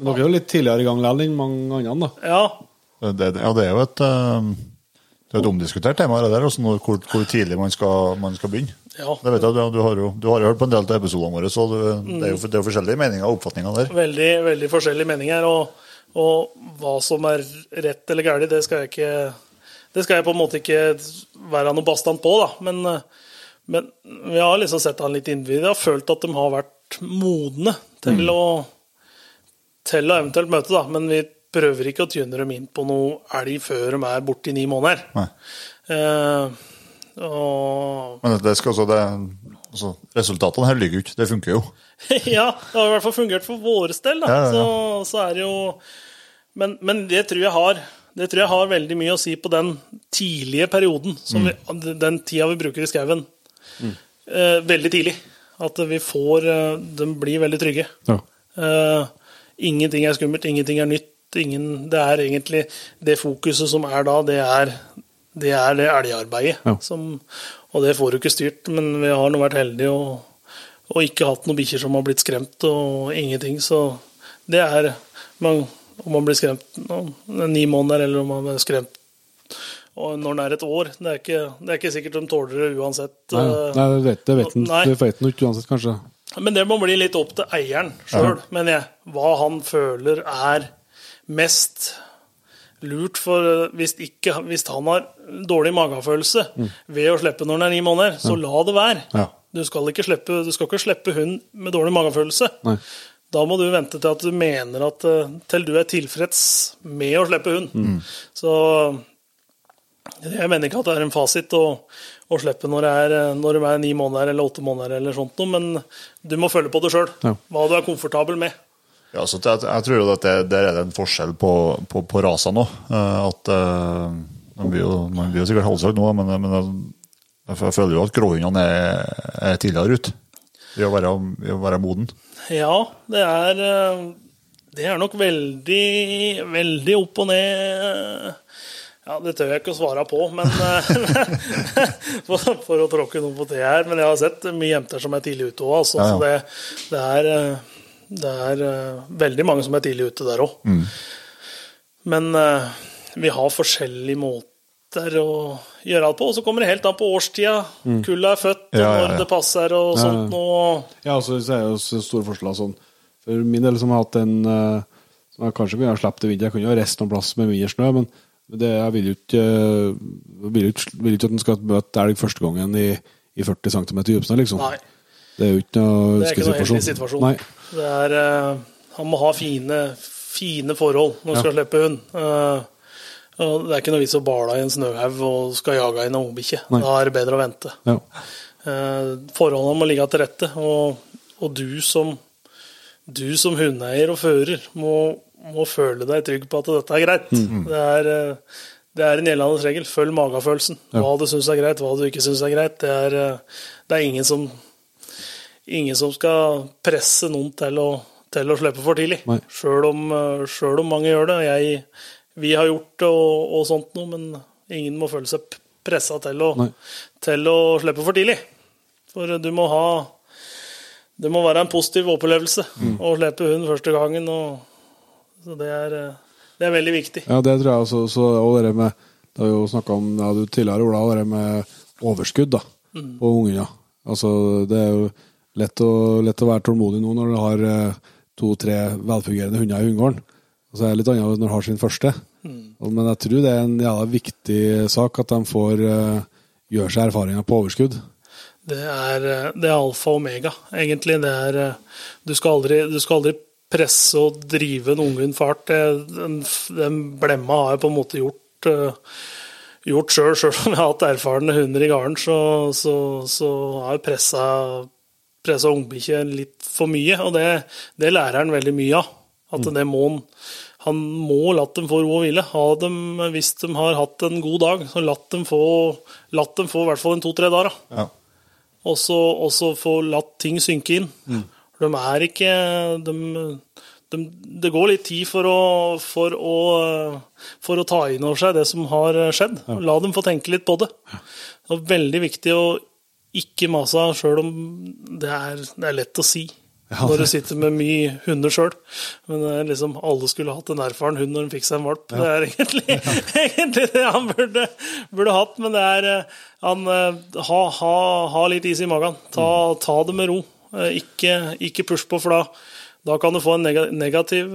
dere er jo litt tidligere i gang likevel enn mange andre, da. Ja, Det, ja, det er jo et, eh, det er et omdiskutert tema, det der, når, hvor, hvor tidlig man skal, man skal begynne. Ja. Det vet jeg, du, du, har jo, du har jo hørt på en del av episodene våre, så du, det, er jo, det er jo forskjellige meninger og oppfatninger der. veldig, veldig forskjellige meninger. Og, og hva som er rett eller galt, det skal jeg ikke Det skal jeg på en måte ikke være noe bastant på, da. Men, eh, men vi har liksom sett han litt innvidd. Jeg har følt at de har vært modne til å til å eventuelt møte, da. Men vi prøver ikke å tune dem inn på noe elg før de er borte i ni måneder. Eh, og Men det skal også, det, altså, resultatene her ligger jo ikke, det funker jo. ja, det har i hvert fall fungert for våre del. Da. Ja, ja, ja. Så, så er det jo men, men det tror jeg har det tror jeg har veldig mye å si på den tidlige perioden, som vi, den tida vi bruker i skauen. Eh, veldig tidlig. At vi får eh, De blir veldig trygge. Ja. Eh, ingenting er skummelt, ingenting er nytt. Ingen, det er egentlig det fokuset som er da, det er det, er det elgarbeidet. Ja. Som, og det får du ikke styrt, men vi har nå vært heldige og, og ikke hatt noen bikkjer som har blitt skremt, og ingenting. Så det er man, Om man blir skremt om ni måneder, eller om man blir skremt og når den er et år. Det er ikke, det er ikke sikkert de tåler det uansett. Nei, eh, nei, det vet, det vet ikke uansett, kanskje. men det må bli litt opp til eieren sjøl, mener jeg. Hva han føler er mest lurt. For eh, hvis, ikke, hvis han har dårlig magefølelse ved å slippe når han er ni måneder, så la det være. Ja. Du, skal ikke slippe, du skal ikke slippe hund med dårlig magefølelse. Nei. Da må du vente til at du mener at eh, til du er tilfreds med å slippe hund. Så jeg mener ikke at det er en fasit å, å slippe når det er, eh, når det er ni måneder eller åtte måneder, eller sånt men du må føle på det sjøl. Ja. Hva du er komfortabel med. Ja, så jeg, jeg tror jo at det, der er det en forskjell på, på, på rasene òg. At eh, man blir jo, man blir jo sikkert halshøy nå, men, men jeg, jeg føler jo at gråhundene er, er tidligere ute. Ved å være, ved å være moden. Ja, det er eh, Det er nok veldig, veldig opp og ned Ja, det tør jeg ikke å svare på, men eh, for, for å tråkke noe på det her. Men jeg har sett mye jenter som er tidlig ute òg, altså, Ja, ja. så det, det er, eh, det er eh, veldig mange som er tidlig ute der òg. Mm. Men eh, vi har forskjellige måter å gjøre alt på, og så kommer det helt an på årstida. Kullet er født, og Mm. Ja, ja, når det passer og Ja, ja. sånt noe. Ja, altså, så er det jo store forskjeller sånn. For min del som har hatt en eh, Som jeg kanskje kunne ha sluppet det vinter. Jeg kunne jo ha reist noen plass med mindre snø, men det, jeg vil jo ikke vil ikke, vil ikke at en skal møte elg første gangen i, i 40 cm dypsnø, liksom. Nei. Det er jo ikke noe Det er ikke noe heldig ønskesituasjon. situasjon. Nei. Det er, eh, han må ha fine, fine forhold når han skal slippe hund. Eh, det er ikke noe vits å bala i en snøhaug og skal jage en ungbikkje. Nei. Da er det bedre å vente. Ja. Eh, forholdene må ligge til rette, og, og du som du som hundeeier og fører må, må føle deg trygg på at dette er greit. Det, er, det er en gjeldende regel. Følg magefølelsen. Hva du syns er greit, hva du ikke syns er greit. Det er, det er ingen som ingen som skal presse noen til å, til å slippe for tidlig. Sjøl om, eh, selv om mange gjør det. Jeg, vi har gjort det og, og sånt noe, men ingen må føle seg pressa til, å- Nei. til å slippe for tidlig. For du må ha Det må være en positiv opplevelse Mm. å slippe hund første gangen. Og, så det er, eh, det er veldig viktig. Ja, det tror jeg også. Så, og det med Det har jo snakka om ja, du tidligere, Ola, det med overskudd da, på ungene. Altså, det er jo lett å, lett å være tålmodig nå når du har eh, to-tre velfungerende hunder i hundegården. Og så er det litt annet når du har sin første. Mm. Men jeg tror det er en jævla viktig sak at de får uh, gjøre seg erfaringer på overskudd. Det er, eh, det er alfa og omega, egentlig. Det er, du, skal aldri, du skal aldri presse og drive en unghund fart. Den, den blemma har jeg på en måte gjort, uh, gjort sjøl. Sjøl om jeg har hatt erfarne hunder i gården, så, så, så har jeg pressa, pressa ungbikkje litt for mye. Og det, det lærer han veldig mye av. At det må han han må la dem få ro og hvile. Ha dem, hvis de har hatt en god dag, så latt dem få, latt dem få i hvert fall en to-tre dager. da. Ja. Og så få latt ting synke inn. De er ikke de, de, Det går litt tid for å, for, å, for å ta inn over seg det som har skjedd. La dem få tenke litt på det. Det er veldig viktig å ikke masa, sjøl om det er, det er lett å si. Ja, Når du sitter med mye hunder sjøl. Men det er liksom, alle skulle hatt en erfaren hund når de fikk seg en valp. Det er egentlig, egentlig det han burde, burde hatt, men det er eh, han, eh, ha, ha, ha litt is i magen. Ta, ta det med ro. Eh, Ikke, ikke push på, for da, da kan du få en negativ,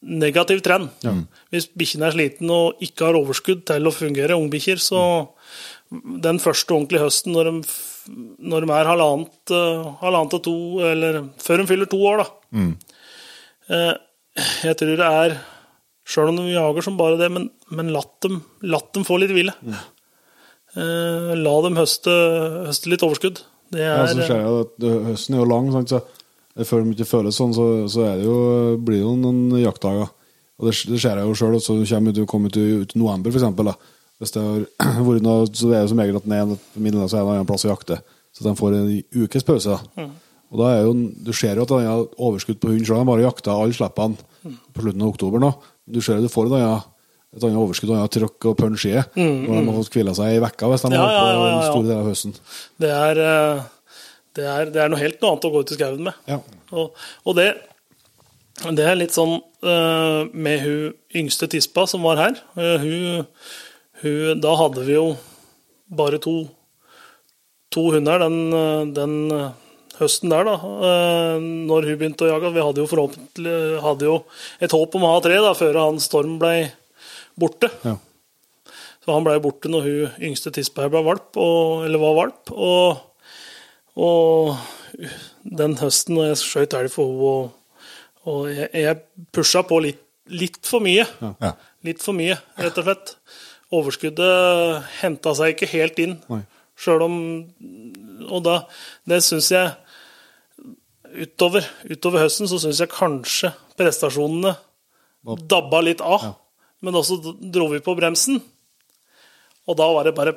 negativ trend. Hvis bikkjen er sliten og ikke har overskudd til å fungere, ungbikkjer, så den første ordentlige høsten når de, når de er halvannet, eh, halvannet til to, eller før de fyller to år, da. Mm. Jeg tror det er Sjøl om de jager som bare det, men, men latt, dem, latt dem få litt hvile. Mm. La dem høste, høste litt overskudd. Det Ja, er så ser jeg at høsten er jo lang, sant? så før de ikke føles sånn, så, så er det jo, blir det jo noen jaktdager. Og det, det ser jeg jo sjøl. Du kommer, ut, i- ut i november, for eksempel, da. Hvis det har vært noe, så det er jo som regel at den er så er en annen plass å jakte. Så de får en ukes pause. Mm. Og da er jo, Du ser jo at han har overskudd på hund sjøl. Han bare jakta alle slippene på slutten av oktober nå. Du ser jo du får et annet, et annet overskudd, et annet trøkk og punch i det. Når de har fått hvila seg i vekka hvis de Ja, har holdt på ja, en ja. stor del av høsten. Det er, eh, det er, det er noe helt noe annet å gå ut i skauen med. Og, og det, det er litt sånn eh, med hun yngste tispa som var her. eh, hun, hun, da hadde vi jo bare to, to hunder den, den høsten der, da. eh, Når hun begynte å jage. Vi hadde jo forhåpentlig hadde jo et håp om å ha tre da, før han Storm ble borte. Ja. Så han ble borte når hun yngste tispa her ble valp, og, eller var valp. Og, og den høsten når jeg skjøt elg for henne, og, og jeg, jeg pusha på litt, litt for mye. Ja. Litt for mye, rett og slett. Overskuddet henta seg ikke helt inn. Sjøl om Og da Det syns jeg utover, utover høsten så syns jeg kanskje prestasjonene dabba litt av. Men også dro vi på bremsen. Og da var det bare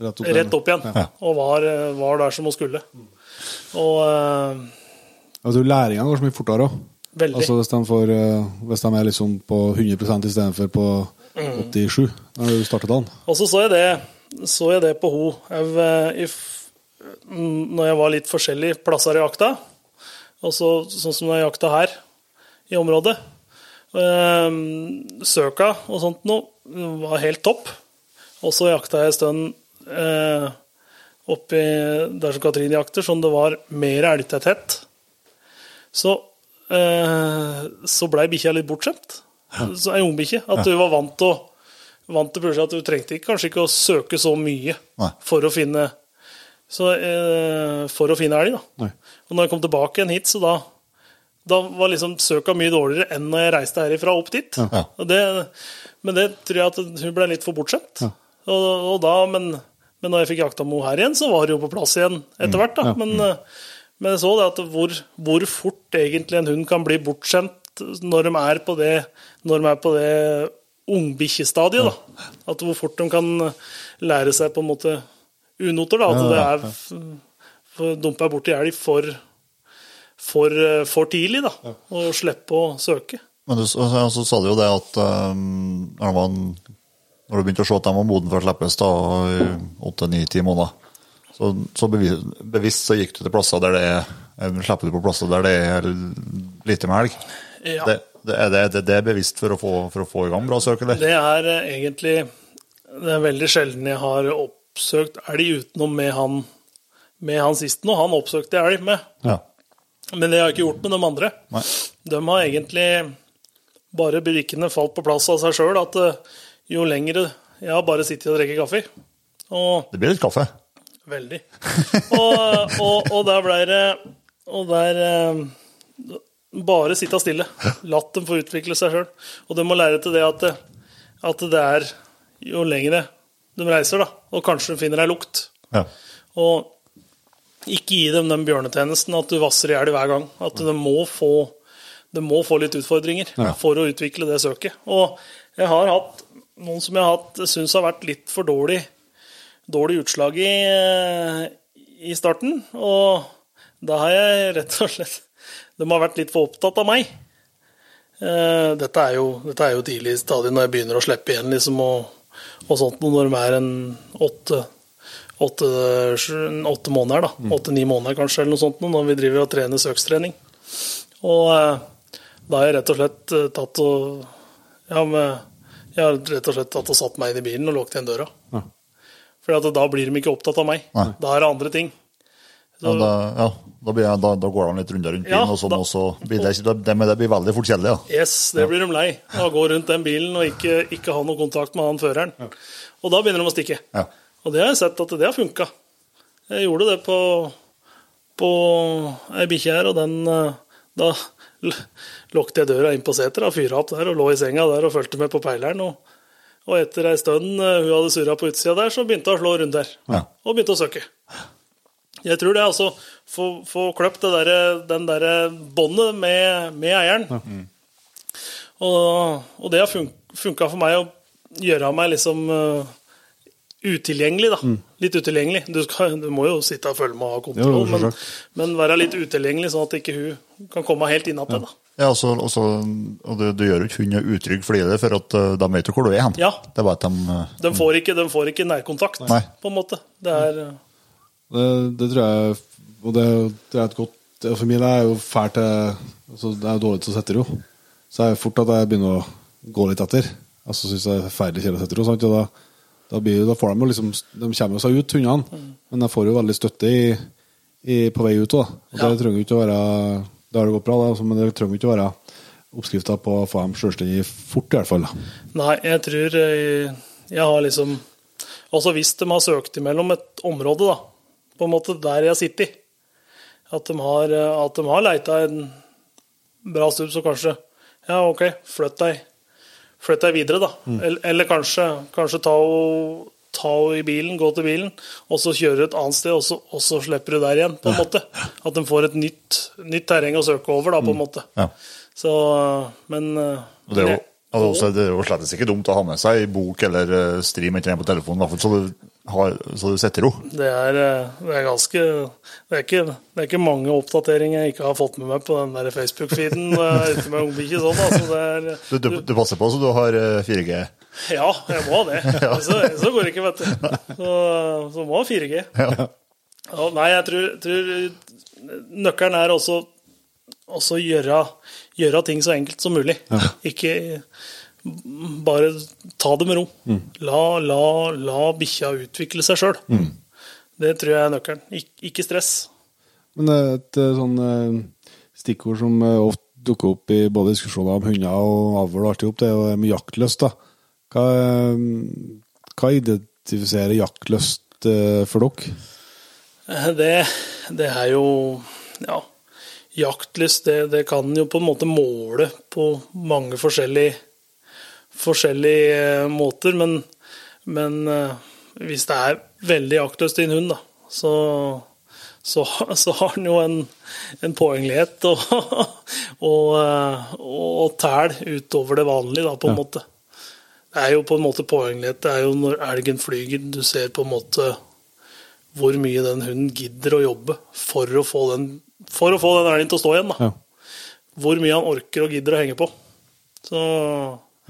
Rett opp, rett opp igjen. Ja. Og var, var der som hun skulle. Og uh, altså, læringa går så mye fortere òg. Altså hvis de, får, eh, hvis de er liksom på 100 istedenfor på. 87 da du startet dagen. Og så så jeg det, så jeg det på ho eh, når jeg var litt forskjellig plasser i jakta. Og så, sånn som når jeg jakta her i området. Eh, Søka og sånt noe var helt topp. Og så jakta jeg en stund eh, oppi der som Katrine jakter, som det var mer elgtetthet. Så, eh, så blei bikkja litt bortskjemt. Så Ei ungbikkje. At du var vant til vant til plutselig at du trengte ikke, kanskje ikke å søke så mye for å finne så, eh, for å finne elg. da. Nei. Og når jeg kom tilbake igjen hit, så da, da var liksom søka mye dårligere enn når jeg reiste herifra opp dit. Ja. Det, men det tror jeg at hun ble litt for bortskjemt. Og, og da, men, men når jeg fikk jakta Mo her igjen, så var det jo på plass igjen etter hvert. da. Men, eh, men jeg så det at hvor, hvor fort egentlig en hund kan bli bortskjemt når de er på det, når de er på det ungbikkjestadiet. da. At hvor fort de kan lære seg på en måte unoter. da, At det er dumpa borti elg for, for, for tidlig, da. Og slippe å søke. Men du, så, sa du jo det at um, når, man, når du begynte å se at de var modne for å slippes da, i åtte-ni-ti måneder, så, så bevisst, bevisst så gikk du til plasser der det er eh, slipper du på plasser der det er lite med elg. Ja. Det, det, er det, det, er bevisst for å få, for å få i gang bra søk, eller? Det er eh, egentlig det er veldig sjelden jeg har oppsøkt elg utenom med han, med han siste nå. Han oppsøkte jeg elg med. Ja. Men det har jeg ikke gjort med de andre. Nei. De har egentlig bare brikkene falt på plass av seg sjøl. At eh, jo lengre Jeg har bare sittet og drukket kaffe. Og Det blir litt kaffe. Veldig. Og, og, og der ble det Og der eh, Bare sitte stille. Latt dem få utvikle seg sjøl. Og de må lære til det at, det at det er jo lengre de reiser, da, og kanskje de finner ei lukt. Ja. Og ikke gi dem den bjørnetjenesten at du vasser i hjel hver gang. At de må få, de må få litt utfordringer for å utvikle det søket. Og jeg har hatt noen som jeg har hatt, syns har vært litt for dårlig, dårlig utslag i, i starten. Og da har jeg rett og slett De har vært litt for opptatt av meg. Eh, Dette er jo, dette er jo tidlig stadig når jeg begynner å slippe igjen, liksom, og, og sånt, når de er en åtte åtte, åtte måneder, da. Åtte-ni måneder kanskje, eller noe sånt, når vi driver og trener søkstrening. Og eh, da har jeg rett og slett eh, tatt og ja, med, Jeg har rett og slett tatt og satt meg inn i bilen og låst igjen døra. Ja. For da blir de ikke opptatt av meg. Nei. Da er det andre ting. Ja, da, ja, da, blir jeg, da, da går de litt runder rundt Ja, bilen, og sånn, da- og så blir det, det, det blir veldig fort kjedelig. Ja. Yes, det blir de lei. Å gå rundt den bilen og ikke, ikke ha noe kontakt med han føreren. Og da begynner de å stikke. Ja. Og det har jeg sett at det har funka. Jeg gjorde det på, på ei bikkje her, og den eh, Da lukket jeg døra inn på seteret, fyra opp der og lå i senga der og fulgte med på peileren. Og, og etter ei stund eh, hun hadde surra på utsida der, så begynte hun å slå runder. Ja. Og begynte å søke. Jeg tror det altså få, få kløpt det der, den derre båndet med, med eieren. Og, og det har fun funka for meg å gjøre meg liksom uh, utilgjengelig, da. Litt utilgjengelig. Du, skal, du må jo sitte og følge med og ha kontroll, Jo, men, men være litt utilgjengelig, sånn at ikke hun kan komme helt innatt ja. Ja, også, også, og du, du gjør jo ikke hunden utrygg fordi det, for at uh, de vet jo hvor du er hen. Ja. Det er bare at de uh, De får ikke, de får ikke nærkontakt, Nei. på en måte. Det er Det, det tror jeg Og det, det er et godt For min er jo fælt altså, Det er jo dårlig til å sette ro. Så er det fort at jeg begynner å gå litt etter. Altså syns jeg er forferdelig kjedelig å sette ro. Sant? Og da, da, blir, da får de jo liksom De kommer seg ut, hundene. Men de får jo veldig støtte i, i, på vei ut òg. Og det Ja. trenger ikke å være Det har det gått bra, da, altså, men det trenger ikke å være oppskrifta på å få dem selvstendig fort, i hvert fall. Nei, jeg tror jeg, jeg har liksom Altså hvis de har søkt imellom et område, da, på en måte der jeg sitter, at de har, eh, at de har leita en bra stund, så kanskje Ja, OK, flytt deg, flytt deg videre, da. Eller, eller kanskje, kanskje ta og ta henne i bilen, gå til bilen, og så kjøre et annet sted, og så, og så slipper du der igjen, på en måte. At de får et nytt, nytt terreng å søke over, da, på en måte. Ja. Så, men eh, Og det er jo, altså, det er jo slett ikke dumt å ha med seg bok eller uh, stream ikke på telefonen, så du, har, så du setter ro. Det er, eh, det er ganske det er, ikke, det er ikke mange oppdateringer jeg ikke har fått med meg på den der Facebook-feeden. er ute med ungbikkje sånn, altså. Er, Du, du, du passer på så du har uh, 4G. ja, jeg må ha det. Så, så går det ikke, vet du. Så, så må ha 4G. Ja. Ja, nei, jeg tror, tror nøkkelen er også å gjøre, gjøre ting så enkelt som mulig. Ikke bare ta det med ro. La, la, la bikkja utvikle seg sjøl. Det tror jeg er nøkkelen. Ik ikke stress. Men et eh, sånn eh, stikkord som eh, ofte dukker opp i både diskusjoner om hunder og avl og alt det er jo med jaktlyst. da. Hva, hva identifiserer jaktlyst for dere? Det, det er jo Ja, jaktlyst, det, det kan jo på en måte måle på mange forskjellige, forskjellige eh, måter, men, men eh, hvis det er veldig aktløst i en hund, da, så, så, så har den jo en, en poenglighet og, og, eh, og tæl utover det vanlige, da, på en måte. Det er jo på en måte poenglighet. Det er jo når elgen flyger, du ser på en måte hvor mye den hunden gidder å jobbe for å få den, for å få den elgen til å stå igjen. Da. Ja. Hvor mye han orker og gidder å henge på. Så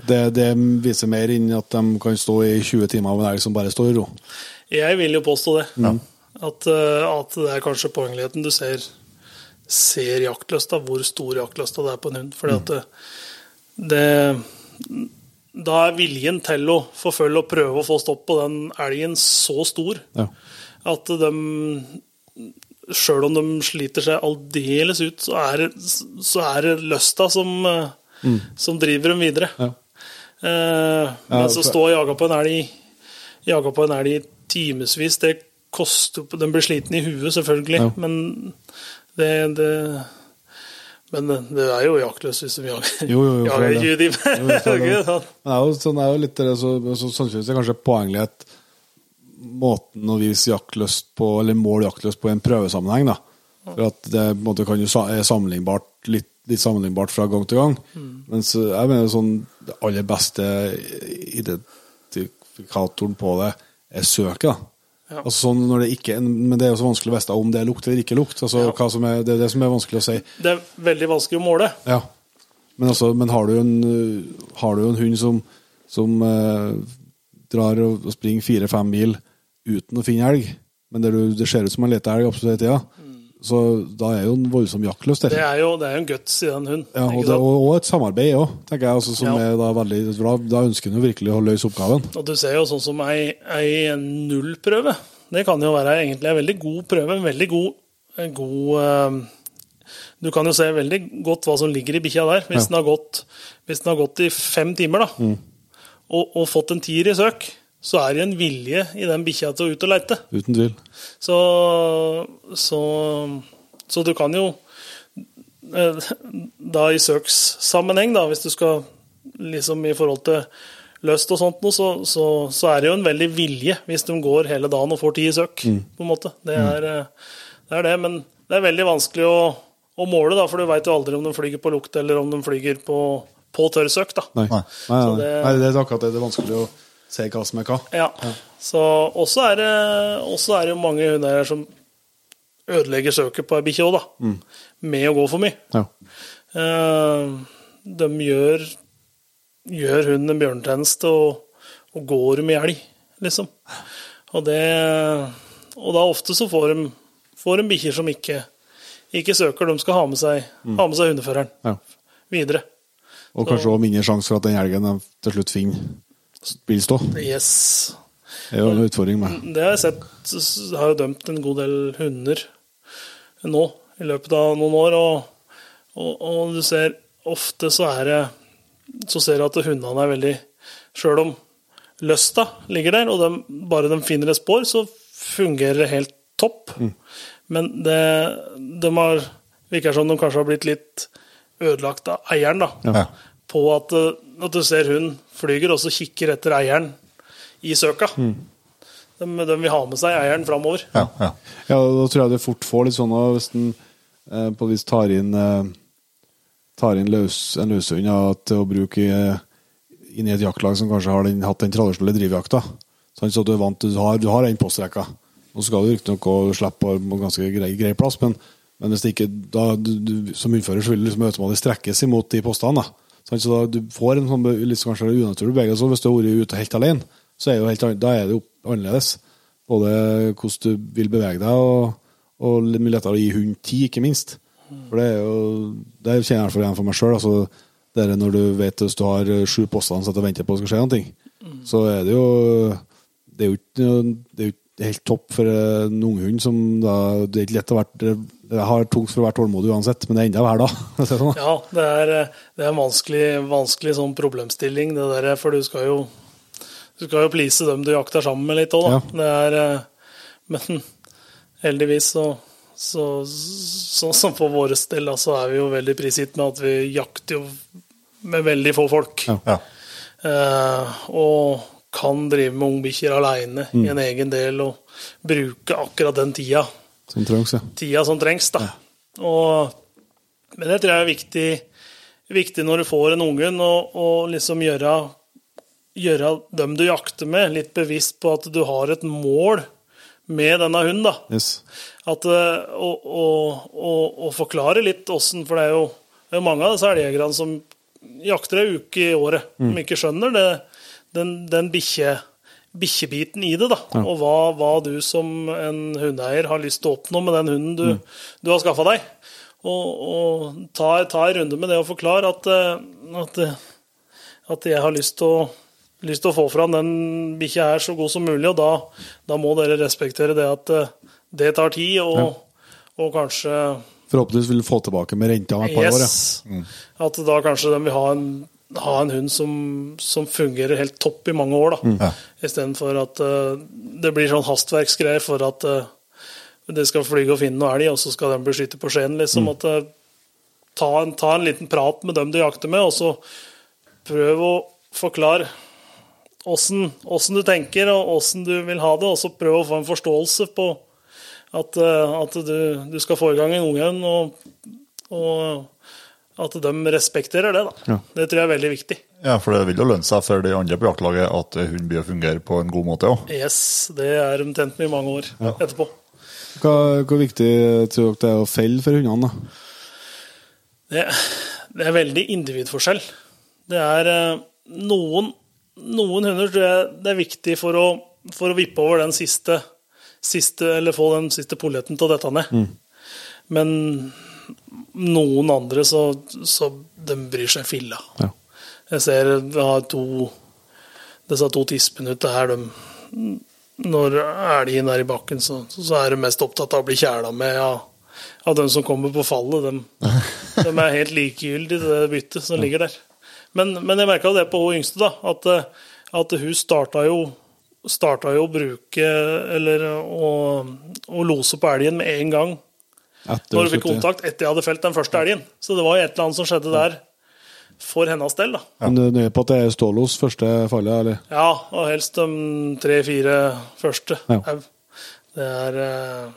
Det, det viser mer enn at de kan stå i 20 timer av en elg som bare står i ro. jeg vil jo påstå det. At, eh, at det er kanskje poengligheten du ser, ser jaktlysta, hvor stor jaktlysta det er på en hund. Fordi at det, det da er viljen til å forfølge og prøve å få stopp på den elgen så stor Ja. at de Sjøl om de sliter seg aldeles ut, så er, så er det lysta som, mm. som driver dem videre. Ja. Eh, men så stå og jage på en elg Jage på en elg i timevis, det koster Den blir sliten i huet, selvfølgelig, Ja. men det, det Men det, er jo jaktløst hvis de jager, Jo, jo, jo, jager det. 20 timer. Jo, det. Det er jo, sånn, er jo litt det, så, så sannsynligvis er kanskje poenget måten å vise jaktløst på, eller mål jaktløst på i en prøvesammenheng, da. For at det på en måte kan jo er sammenlignbart, litt, litt sammenlignbart fra gang til gang. Mens eh, jeg mener sånn, det aller beste identifikatoren på det er søket, da. Ja. Altså sånn når det ikke, men det er jo så vanskelig å vite om det er lukt eller ikke lukt. Altså, Ja. er, det er det som er vanskelig å si. Det er veldig vanskelig å måle. Ja. Men, altså, men har du en, har du en hund som, som eh, drar og springer fire-fem mil uten å finne elg, men det, det ser ut som han leter elg absolutt hele tida, så da er jo en voldsom jaktlyst. Det er jo, det er jo en guts i den hunden. Ja, og, det, og, og et samarbeid òg, tenker jeg. Altså, som Ja. er da, veldig, da, da ønsker en jo virkelig å løse oppgaven. Og du ser jo sånn som ei, ei nullprøve. Det kan jo være egentlig en veldig god prøve. En veldig god, en god uh, Du kan jo se veldig godt hva som ligger i bikkja der. Hvis, Ja. den har gått, hvis den har gått i fem timer da, og, og fått en tier i søk, så er det en vilje i den bikkja til å ut og leite. Uten tvil. Så, så, så du kan jo eh, da i søkssammenheng, da, hvis du skal liksom i forhold til løst og sånt noe, så, så, så er det jo en veldig vilje hvis de går hele dagen og får tid i søk, på en måte. Det er, eh, det er det, men det er veldig vanskelig å, å måle, da, for du veit jo aldri om de flyger på lukt eller om de flyger på, på tørrsøk, da. Nei. Nei. Nei, nei, nei. det- nei, det er akkurat det. Det er vanskelig å se hva som er hva. Ja. Så også er det også er det mange hundeeiere som ødelegger søket på ei bikkje òg, da. Med å gå for mye. Ja. Eh, de gjør, gjør hunden en bjørnetjeneste og, og går dem i elg, liksom. Og det Og da ofte så får de, får de bikkjer som ikke, ikke søker. De skal ha med seg, ha med seg hundeføreren ja. videre. Og kanskje også mindre sjanse for at den elgen de til slutt finner, vil stå. Yes. Det er en utfordring med. Det har jeg sett. Jeg har jo dømt en god del hunder nå i løpet av noen år, og, og, og du ser ofte så er det Så ser du at hundene er veldig Sjøl om løsta ligger der, og de, bare de finner et spor, så fungerer det helt topp. Men det, de har virker som de kanskje har blitt litt ødelagt av eieren, da. Ja. På at, eh, at du ser hun flyger, og så kikker etter eieren i søka. De, de vil ha med seg eieren framover. Ja, ja. Ja, da tror jeg det fort får litt sånn hvis en eh, på et vis tar inn eh, tar inn løs, en løshund ja, til å bruke eh, inn i et jaktlag som kanskje har den, hatt den tradisjonelle drivjakta. Sånn, så du er vant til du har, du har en postrekka. Nå skal du riktignok slippe på en ganske grei, grei plass, men, men hvis det ikke, da, du, du, som innfører så vil det liksom automatisk strekkes imot de postene. Da. Så da du får en sånn litt sånn kanskje unaturlig bevegelse. Hvis du har vært ute helt alene, så er helt, er det jo annerledes. Både hvordan du vil bevege deg, og, og litt mye lettere å gi hund tid, ikke minst. For det er jo Det kjenner jeg i hvert fall igjen for meg sjøl. Altså, det er når du vet hvis du har eh, sju poster som sitter og venter på at det skal skje noe, så er det jo Det er jo ikke helt topp for en unghund som da Det er ikke lett å være Det har tungt for å være tålmodig uansett, men det er enda verre da. for å si det sånn, da. Ja, det er, det er en vanskelig, vanskelig sånn problemstilling, det der, for du skal jo du skal jo please dem du jakter sammen med litt òg, da. Ja. Det er, eh, men heldigvis så så, sånn som for vår del, så er vi jo veldig prisgitt med at vi jakter jo med veldig få folk. Ja. ja. Eh, og kan drive med ungbikkjer aleine Mm. i en egen del og bruke akkurat den tida Som trengs, ja. tida som trengs. da. Og, men det tror jeg er viktig, viktig når du får en unge, å liksom gjøre, gjøre dem du jakter med, litt bevisst på at du har et mål med denne hunden. da. Yes. At, og, og, og, og forklare litt åssen For det er jo, det er mange av disse elgjegerne som jakter ei uke i året, som ikke skjønner det, den, den bikkje bikkjebiten i det, da. Og hva, hva du som en hundeeier har lyst til å oppnå med den hunden du, du har skaffa deg. Og, og ta, ta en runde med det og forklare at, eh, at, eh, at jeg har lyst til å, lyst til å få fram den bikkja her så god som mulig, og da, da må dere respektere det at eh, det tar tid, og, og kanskje Forhåpentligvis vil du få tilbake med renta om et par år. Ja. Mm. At da kanskje de vil ha en, ha en hund som, som fungerer helt topp i mange år, da. Ja. Istedenfor at uh, det blir sånn hastverksgreier for at uh, det skal flyge og finne noe elg, og så skal de bli skytet på skjeen. liksom. At, uh, ta, en, ta en liten prat med dem du jakter med, og så prøv å forklare åssen du tenker, og åssen du vil ha det, og så prøv å få en forståelse på at, at du, du skal få i gang en unghund. og, og at de respekterer det. da. Ja. Det tror jeg er veldig viktig. Ja, for det vil jo lønne seg for de andre på jaktlaget at hunden begynner å fungere på en god måte òg. Yes, det er omtrent med i mange år etterpå. Hva, hvor viktig tror dere det er å felle for hundene? da? Det, det er veldig individforskjell. Det er eh, noen, noen hunder tror jeg det er viktig for å, for å vippe over den siste, siste Eller få den siste polletten til å dette ned. Men noen andre så, så de bryr seg filla. Ja. Jeg ser vi har to disse to tispene ute her, de når elgen er i bakken, så, så er de mest opptatt av å bli kjæla med av, av dem som kommer på fallet. De, de er helt likegyldige til det byttet som ligger der. Men, men jeg merka det på hun yngste, da, at, at hun starta jo starta jo å bruke eller å, å lose på elgen med en gang når hun fikk kontakt etter jeg hadde felt den første elgen. Så det var et eller annet som skjedde der for hennes del. da. Men du er nøye på at det er stålos første fallet, eller? Ja, og helst de tre-fire første. Ja. Det er eh,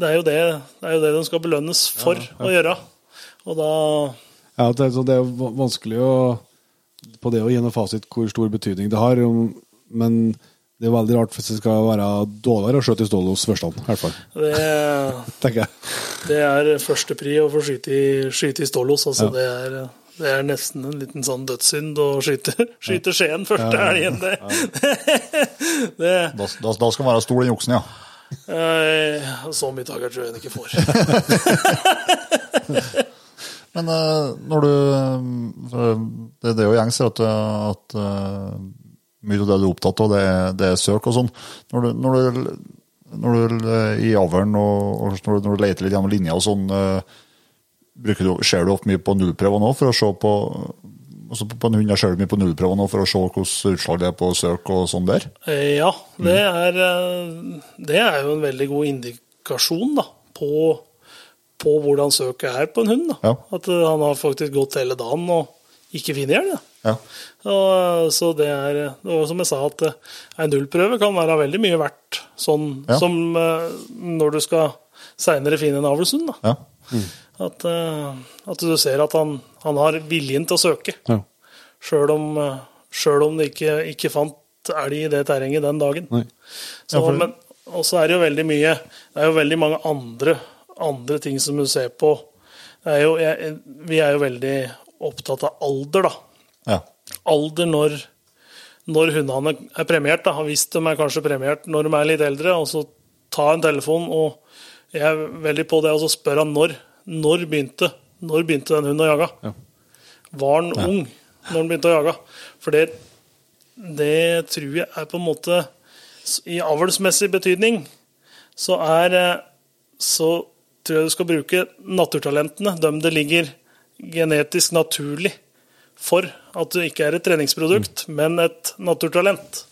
det er, jo det, det er jo det de skal belønnes for å gjøre. Og da Ja, det, er- er vanskelig å på det å gi noe fasit hvor stor betydning det har, men det er veldig rart hvis det skal være dårligere å skjøte i stål hos først, i hvert fall. det, tenker jeg. det er førstepri å få skyte i, skyte i stålos. Altså det, er, det er nesten en liten sånn dødssynd å skyte, skyte Skien første elgen. Det, det, Da, da, da skal man være stor, den juksen, ja. eh, så mye dager tror jeg en ikke får. Men eh, når du for Det, det er jo gjengs at, at eh, mye av det du er opptatt av, det, det er søk og sånn. Når du, når du, når du eh, i avlen og, og når, du, når du leter litt gjennom linja og sånn, eh, du, ser du ofte mye på nullprøver nå for å se på altså på en hund ser du mye på nullprøver nå for å se hvordan utslag det er på søk og sånn der? Eh, Ja, det er, det er jo en veldig god indikasjon da, på, på hvordan søket er på en hund. Ja. At han har faktisk gått hele dagen og ikke finner hjelm. Ja. Og, eh, så det er det som jeg sa, at ei en nullprøve kan være veldig mye verdt sånn Ja. som eh, når du skal seinere finne en avlshund. Ja. Mm. At, eh, at du ser at han, han har viljen til å søke. Ja. Sjøl om, eh, selv om det ikke, ikke fant elg i det terrenget den dagen. Så, Ja, for- men og så er det jo veldig mye Det er jo veldig mange andre, andre ting som du ser på. Det er jo, jeg, vi er jo veldig opptatt av alder, da. ja. Alder når, når hundene er premiert. da, Hvis de er kanskje premiert når de er litt eldre. og så ta en telefon, og jeg er veldig på det, og så spør han når. Når begynte, når begynte den hunden å jage? Ja. Var han ung når han begynte å jage? For det, det tror jeg er på en måte I avlsmessig betydning så er eh, Så tror jeg du skal bruke naturtalentene, dem det ligger genetisk naturlig for. At du ikke er et treningsprodukt, men et naturtalent.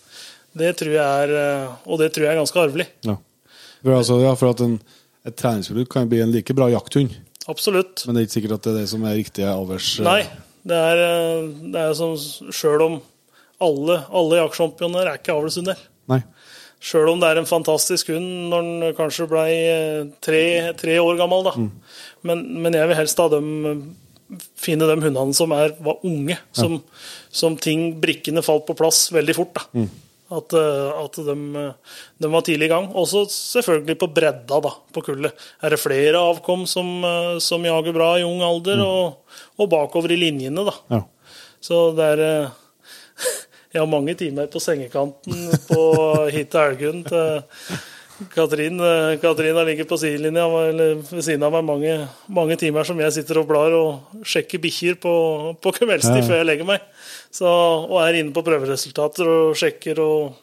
Det tror jeg er eh, Og det tror jeg er ganske arvelig. Ja. For, altså, ja, for at en, et treningsprodukt kan bli en like bra jakthund, Absolutt. men det er ikke sikkert at det er det som er riktige avls... Nei, det er, eh, det er som Sjøl om alle, alle jaktsjampioner er ikke avlshunder. Sjøl om det er en fantastisk hund når den kanskje ble tre, tre år gammel. da. Men, men jeg vil helst ha dem finne de hundene som er, var unge. Som, som ting, brikkene falt på plass veldig fort. da. At, eh, at de, de var tidlig i gang. Også selvfølgelig på bredda da, på kullet. Er det flere avkom som, eh, som jager bra i ung alder, og, og bakover i linjene, da. Ja. Så det er eh, Jeg har mange timer på sengekanten på hit til Elgund Katrin, eh, Katrin har ligget på sidelinja ved siden av meg mange, mange timer som jeg sitter og blar og sjekker bikkjer på, på kveldstid Ja. før jeg legger meg. Så, og er inne på prøveresultater og sjekker og,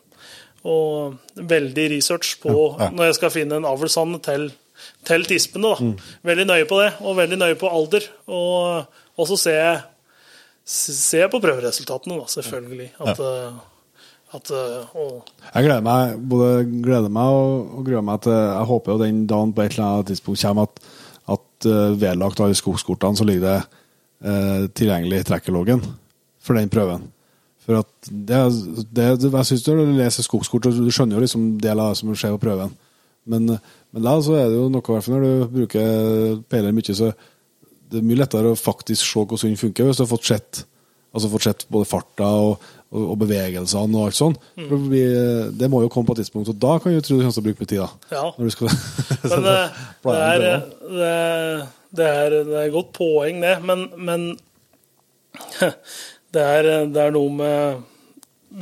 og veldig research på når jeg skal finne en avlshane til, til tispene. Da. Veldig nøye på det, og veldig nøye på alder. Og, og så ser jeg, ser jeg på prøveresultatene, da, selvfølgelig. At, eh, at eh, Jeg gleder meg både gleder meg og, og gruer meg til Jeg håper jo den dagen på et eller annet tidspunkt kommer at, at uh, vedlagt alle skogskortene så ligger det uh, tilgjengelig i trekkerloggen for den prøven. For at det, det, det Jeg syns du leser skogskort, og du skjønner jo liksom del av det som skjer på prøven. Men, men da så er det jo noe, i hvert fall når du bruker peiler mye, så det er mye lettere å faktisk se hvordan den funker hvis du har fått sett, altså fått sett både farta og, og, og bevegelsene og alt sånn. Mm. Det, det må jo komme på et tidspunkt, og da kan du tro du kommer til å bruke mye tid. da. Ja. Når du skal Men det, det, er, det, er, det, er, det er godt poeng, det. Men, men det, er, det er noe med,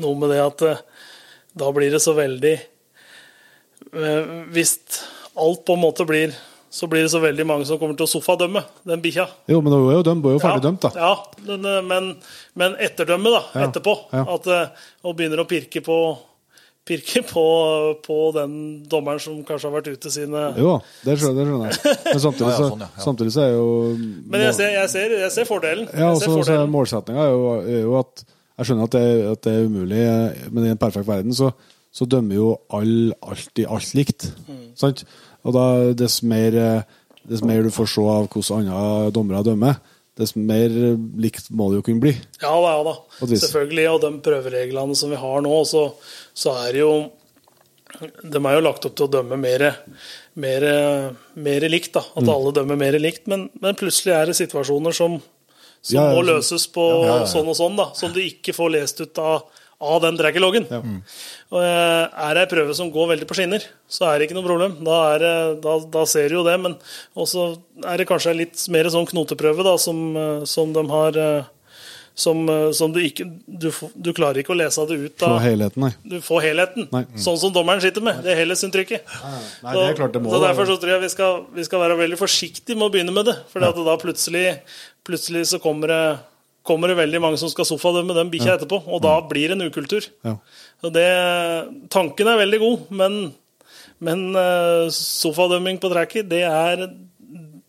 noe med det at eh, da blir det så veldig eh, Hvis alt på en måte blir så blir det så veldig mange som kommer til å sofadømme den bikkja. Jo, men hun er jo dømt, hun er jo ferdig dømt, da. Ja, men, eh, men, men etterdømme, da. Ja, Etterpå. ja. At, hun og begynner å pirke på Pirke på, på den dommeren som kanskje har vært ute sine Jo, det skjønner, det skjønner jeg. Men samtidig, Ja, ja, så, sånn, ja, ja. samtidig så er jo Men jeg ser, jeg ser, jeg ser fordelen. Ja, og så så er målsettinga jo, jo at Jeg skjønner at det, at det er umulig, men i en perfekt verden så, så dømmer jo alle alltid alt likt. Mm. Sant? Og da dess mer, eh, dess mer du får se av hvordan andre dommere dømmer, dess mer likt må det jo kunne bli. Ja da, ja da. Selvfølgelig. Og de prøvereglene som vi har nå, så, så er det jo De er jo lagt opp til å dømme mer, mer, mer likt. da, Mm. At alle dømmer mer likt. Men, men plutselig er det situasjoner som, som ja, må løses på ja, ja. sånn og sånn, da, som du ikke får lest ut av, av den draggeloggen. Og eh, Er det ei prøve som går veldig på skinner, så er det ikke noe problem. Da, er det, da, da ser du jo det. Men også er det kanskje litt mer sånn knoteprøve da, som, eh, som de har eh, som, som du ikke du, du klarer ikke å lese det ut av helheten, nei. Du får helheten. Nei. Sånn som dommeren sitter med. Det er helhetsinntrykket. Nei, det er klart det må så. Derfor så tror jeg vi skal, vi skal være veldig forsiktige med å begynne med det. For da plutselig, plutselig så kommer det, kommer det veldig mange som skal sofadømme den bikkja etterpå. Og da blir det en ukultur. Ja. Så det, tanken er veldig god, men, men eh, sofadømming på tracker, det er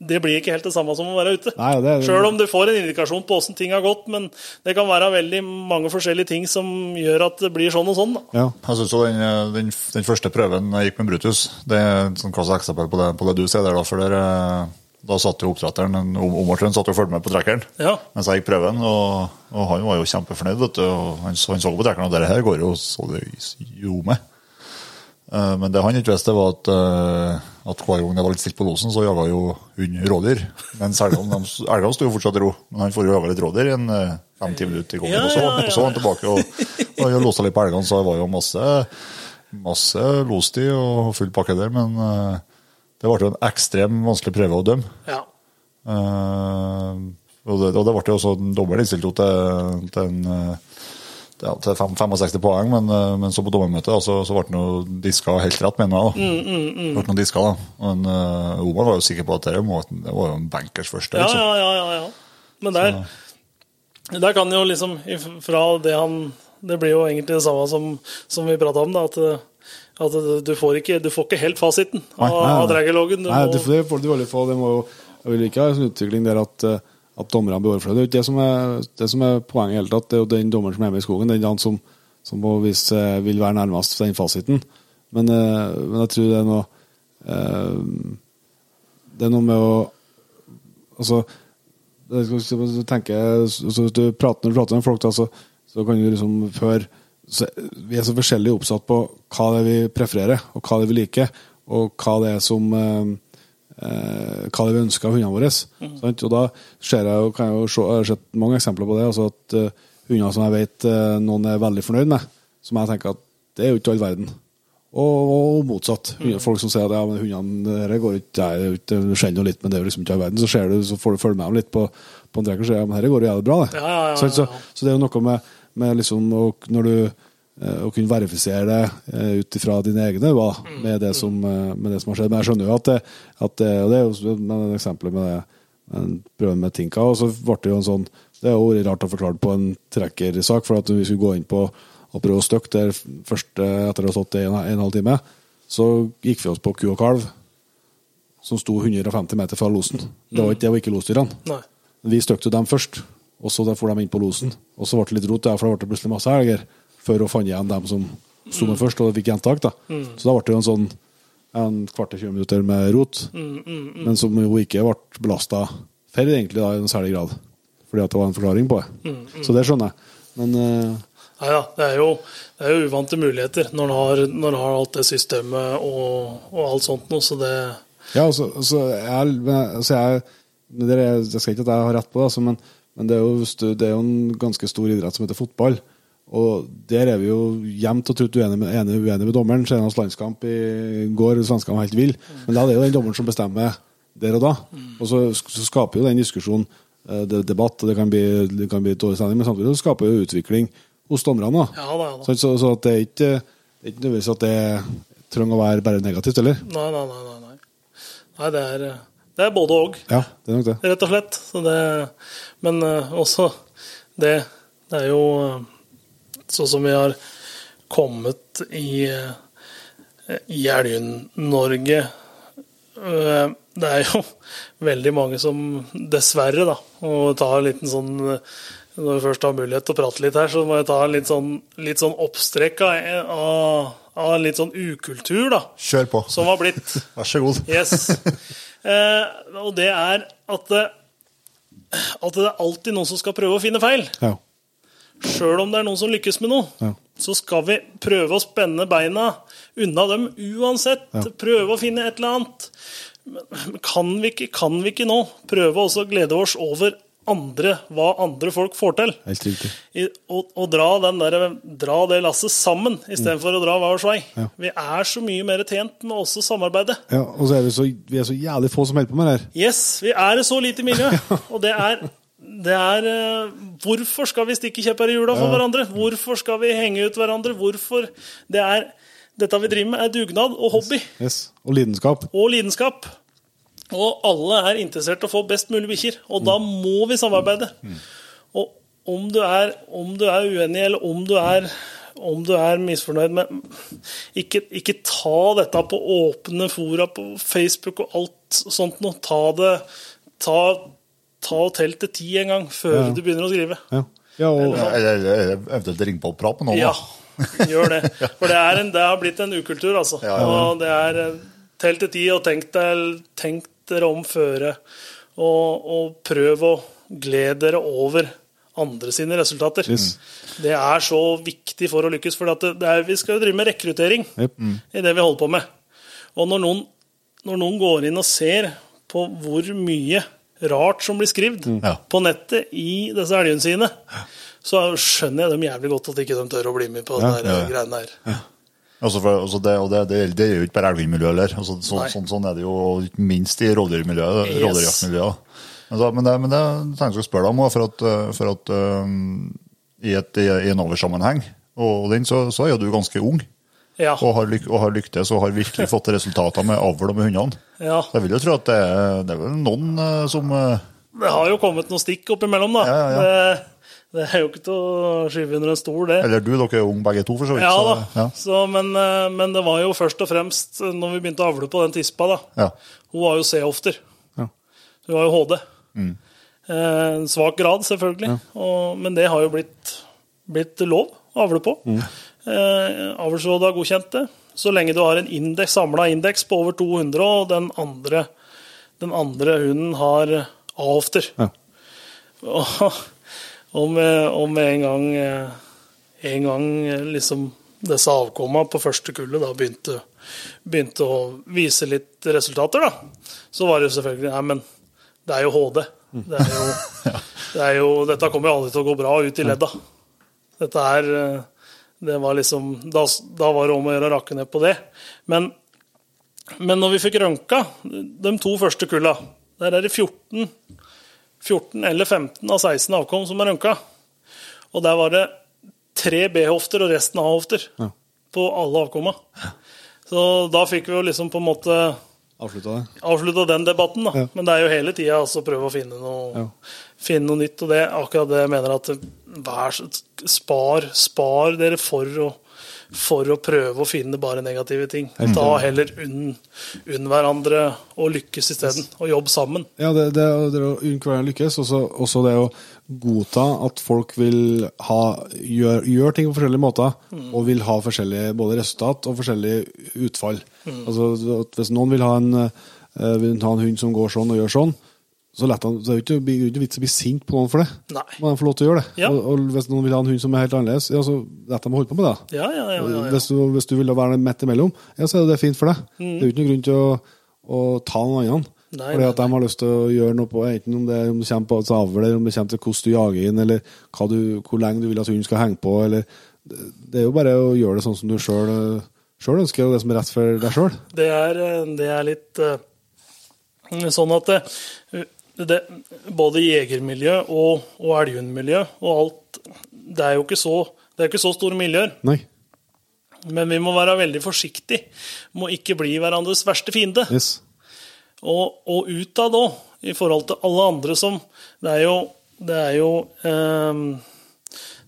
det blir ikke helt det samme som å være ute. Nei, det er- Sjøl om du får en indikasjon på åssen ting har gått, men det kan være veldig mange forskjellige ting som gjør at det blir sånn og sånn. Da. Ja. Jeg synes jo den, den, den første prøven jeg gikk med Brutus, det er et sånn eksempel på det, på det du sier der. Da, for det eh, da satt jo oppdretteren, en om- omorteren, satt og fulgte med på trekkeren Ja. mens jeg gikk prøven. Og, og han var jo kjempefornøyd. vet du, Han, han så på trekkeren, og det her går jo så det jo med. Eh, Men det han ikke visste, var at, eh, at hver gang det var litt stilt på losen, så jaga jo hund rådyr. Mens elgene sto jo fortsatt i ro. Men han får jo jaga litt rådyr i en eh, fem-ti minutter i gangen. Ja, og så, og så var han tilbake og, og losa litt på elgene, så det var jo masse, masse lostid og full pakke der. Men det ble jo en ekstremt vanskelig prøve å dømme. Ja. Uh, og, det, og det ble jo også en dobbel innstilt til, til, en, eh, ja, til fem- 65 poeng, men, eh, men så på dommermøtet da, så, så ble noe diska helt rett, mener jeg. da. Det ble noe diska da. Men uh, Omar var jo sikker på at det, må, det var jo en bankers første. Ja, Liksom. ja, ja, ja, ja. Men der, der kan jo liksom Fra det han Det blir jo egentlig det samme som, som vi prata om, da. At, at du, får ikke, du får ikke helt fasiten av, Nei, nei, av nei. Du Nei, må- det, får de veldig få. Det må jo, jeg vil ikke ha en utvikling der at, eh, at dommerne blir overflødige. Det er jo ikke det som er, det som er poenget i hele tatt. Det er jo den dommeren som er med i skogen, den han som, som må vise, vil være nærmest den fasiten. Men, eh, men jeg tror det er noe eh, Det er noe med å Altså det skal, skal, skal tenke, så, så hvis du prater, Når du prater med folk, da, så, så kan du liksom før så, Vi er så forskjellig oppsatt på hva det er vi prefererer, og hva det er vi liker, og hva det er som eh, eh, hva det er vi ønsker av hundene våre. Sant? Og da ser jeg, kan jeg jo se, jeg har sett mange eksempler på det. altså at uh, Hunder som jeg vet uh, noen er veldig fornøyd med, som jeg tenker at det er jo ikke all verden. Og, og motsatt. Mm. Folk som sier at ja, men hundene dette går ikke, det er ikke, det skjer noe litt, men det er jo liksom ikke all verden. Så, ser du, så får du følge med dem litt på, på en trekker og sier ja, men dette går jo jævlig bra. det. Ja, ja, så, ja. så det er jo noe med, med liksom å, når du eh, å kunne verifisere det eh, ut ifra dine egne hva, med, det som, eh, med det som har skjedd. Men jeg skjønner jo at det, at det og det er jo et eksempel med det prøven med Tinka, og så ble det jo en sånn Det er jo rart å forklare på en trekkersak, for at vi skulle gå inn på og prøve å støkke der først etter å ha stått i en, en halv time, så gikk vi oss på ku og kalv, som sto 150 meter fra losen. Det var ikke det, var ikke losdyrene. Vi støkte dem først, og så for de inn på losen. Og så ble det litt rot, ja, for da ble det plutselig masse elger, før hun fant igjen dem som sto med først, og fikk gjentak. da. Så da ble det jo en sånn en kvart til 20 minutter med rot, men som jo ikke ble belasta for egentlig da, i noen særlig grad. Fordi at det var en forklaring på det. Så det skjønner jeg. Men uh... Nei da, det er jo, det er jo uvante muligheter når en har, når har alt det systemet og, og alt sånt noe, så det Ja, altså, altså, jeg, altså jeg, er, jeg skal ikke at jeg har rett på det, altså, men, men det, er jo, det er jo en ganske stor idrett som heter fotball. Og der er vi jo jevnt og trutt uenige med, enige, uenige med dommeren. Senest landskamp i går, svenskene var helt ville. Men da er det jo den dommeren som bestemmer der og da. Og så, så skaper jo den diskusjonen det det, debatt, og det kan bli, det kan bli dårlig stemning, men samtidig så skaper jo utvikling hos dommerne. Ja da, ja da. Så, så, så det er ikke det er ikke nødvendigvis at det trenger å være bare negativt, eller? Nei, nei, nei. nei, nei. det, er, det er både og, Ja, det er nok det. rett og slett. Så det, men eh, også det Det er jo eh, sånn som vi har kommet i, eh, i Elgen-Norge. Det er jo veldig mange som dessverre, da, og ta en liten sånn Når vi først har mulighet til å prate litt her, så må jeg ta en litt sånn, litt sånn oppstrekk av, av, litt sånn ukultur, da, Kjør på. som har blitt. Vær så god. Yes. Eh, og det er at at det er alltid noen som skal prøve å finne feil. Ja. Sjøl om det er noen som lykkes med noe, Ja. så skal vi prøve å spenne beina unna dem uansett. Ja. Prøve å finne et eller annet. Men kan vi ikke, kan vi ikke nå prøve også å glede oss over andre, hva andre folk får til? Helt riktig. I, og, og dra, der, dra det lasset sammen, istedenfor å dra hver vår vei. Ja. Vi er så mye mer tjent med også samarbeide. Ja, og så er vi så, vi er så jævlig få som holder på med det her. Yes, vi er et så lite miljø. Og det er, det er eh, Hvorfor skal vi stikke kjepper i hjula for hverandre? Hvorfor skal vi henge ut hverandre? Hvorfor det er, Dette vi driver med, er dugnad og hobby Yes. Og lidenskap. og lidenskap. Og alle er interessert i å få best mulig bikkjer, og da må vi samarbeide. Og om du, er, om du er uenig, eller om du er, om du er misfornøyd med ikke, ikke ta dette på åpne fora på Facebook og alt sånt noe. Ta det Ta, ta og telt til ti en gang før Ja. du begynner å skrive. Ja. ja og, eventuelt ringe på og prate med noen. Ja, gjør det. For det, er en, det har blitt en ukultur, altså. Ja, ja. Og det er telt tell til ti, og tenk, deg, tenk dere om føre. Og, og prøv å glede dere over andre sine resultater. Yes. Det er så viktig for å lykkes, for det er, vi skal jo drive med rekruttering Jep. i det vi holder på med. Og når noen, når noen går inn og ser på hvor mye rart som blir skrevet Ja. på nettet i disse elgene sine, så skjønner jeg dem jævlig godt at ikke de tør å bli med på Ja, den der ja, greiene her. Altså for, altså det, og det, det, er jo ikke bare elgmiljøet heller. Altså, så, sånn, sånn er det jo ikke minst i rovdyrmiljøet. Yes. rovdyrjaktmiljøet. Altså, men det, men det tenkte jeg skulle spørre deg om, for at, eh, for at um, i, et, i, i en oversammenheng, og den, så, så er jo du ganske ung, Ja, og har, lyk, og har lyktes og har virkelig fått resultater med avl og med hundene. ja. Så jeg vil jo tro at det er, det er vel noen eh, som Det har jo kommet noen stikk oppimellom, da. Ja, ja, Det, det er jo ikke til å skyve under en stol, det. Eller du, dere er jo unge begge to, for så vidt. Ja da, Ja. Så, men, eh, men det var jo først og fremst eh, når vi begynte å avle på den tispa, da. Ja. Hun var jo C-ofter. Ja. Hun var jo HD. Eh, En svak grad, selvfølgelig. Og, men det har jo blitt, blitt lov å avle på. Eh, Avlsrådet har godkjent det. Så lenge du har en indeks, samla indeks på over 200, og den andre, den andre hunden har A-ofter. Ja. Og, og, om en gang, eh, en gang eh, liksom disse avkomma på første kullet da begynte, begynte å vise litt resultater, da, så var det jo selvfølgelig Nei, men det er jo HD. Det er jo, det er jo, dette kommer jo aldri til å gå bra ut i ledda. Dette er eh, Det var liksom Da, da var det om å gjøre å rakke ned på det. Men, men når vi fikk rønka de to første kulla, der er det 14 14 eller 15 av 16 avkom som er rønka. Og der var det tre B-hofter og resten A-hofter Ja. på alle avkomma. Så da fikk vi jo liksom på en måte Avslutta den debatten, da. Ja. Men det er jo hele tida altså å prøve å finne noe, Ja. finne noe nytt. Og det akkurat det jeg mener at vær, spar, spar dere for å, for å prøve å finne bare negative ting. Ta heller unn, unn hverandre og lykkes isteden. Og jobb sammen. Ja, det, det, det å unne hverandre lykkes. Også, også det å godta at folk vil ha, gjør, gjør ting på forskjellige måter, og vil ha forskjellige både resultat og forskjellige utfall. Altså, at hvis noen vil ha, en, eh, vil ha en hund som går sånn og gjør sånn, så, lett han, så er det er jo ikke vits å bli sint på noen for det. Nei. Må får få lov til å gjøre det. Ja. Og, og hvis noen vil ha en hund som er helt annerledes, ja, så la dem holde på med det. Ja, ja, ja. ja. Hvis, du, hvis du vil være midt imellom, ja, så er det fint for deg. Det er jo ikke noen grunn til å, å ta noen. Mm. Nei, fordi at de har lyst til å gjøre noe på enten om det, om det kommer på et avl, eller om det kommer til hvordan du jager inn, eller du, hvor lenge du vil at hunden skal henge på. Eller, det, er jo bare å gjøre det sånn som du sjøl ønsker, og det som er rett for deg sjøl. Det eh, det er litt eh, sånn at det, både jegermiljø og, og elghundmiljø og alt Det er jo ikke så, det er ikke så store miljøer. Nei. Men vi må være veldig forsiktige. Må ikke bli hverandres verste fiende. Yes. Og, og utad òg, i forhold til alle andre som Det er jo, det er jo eh,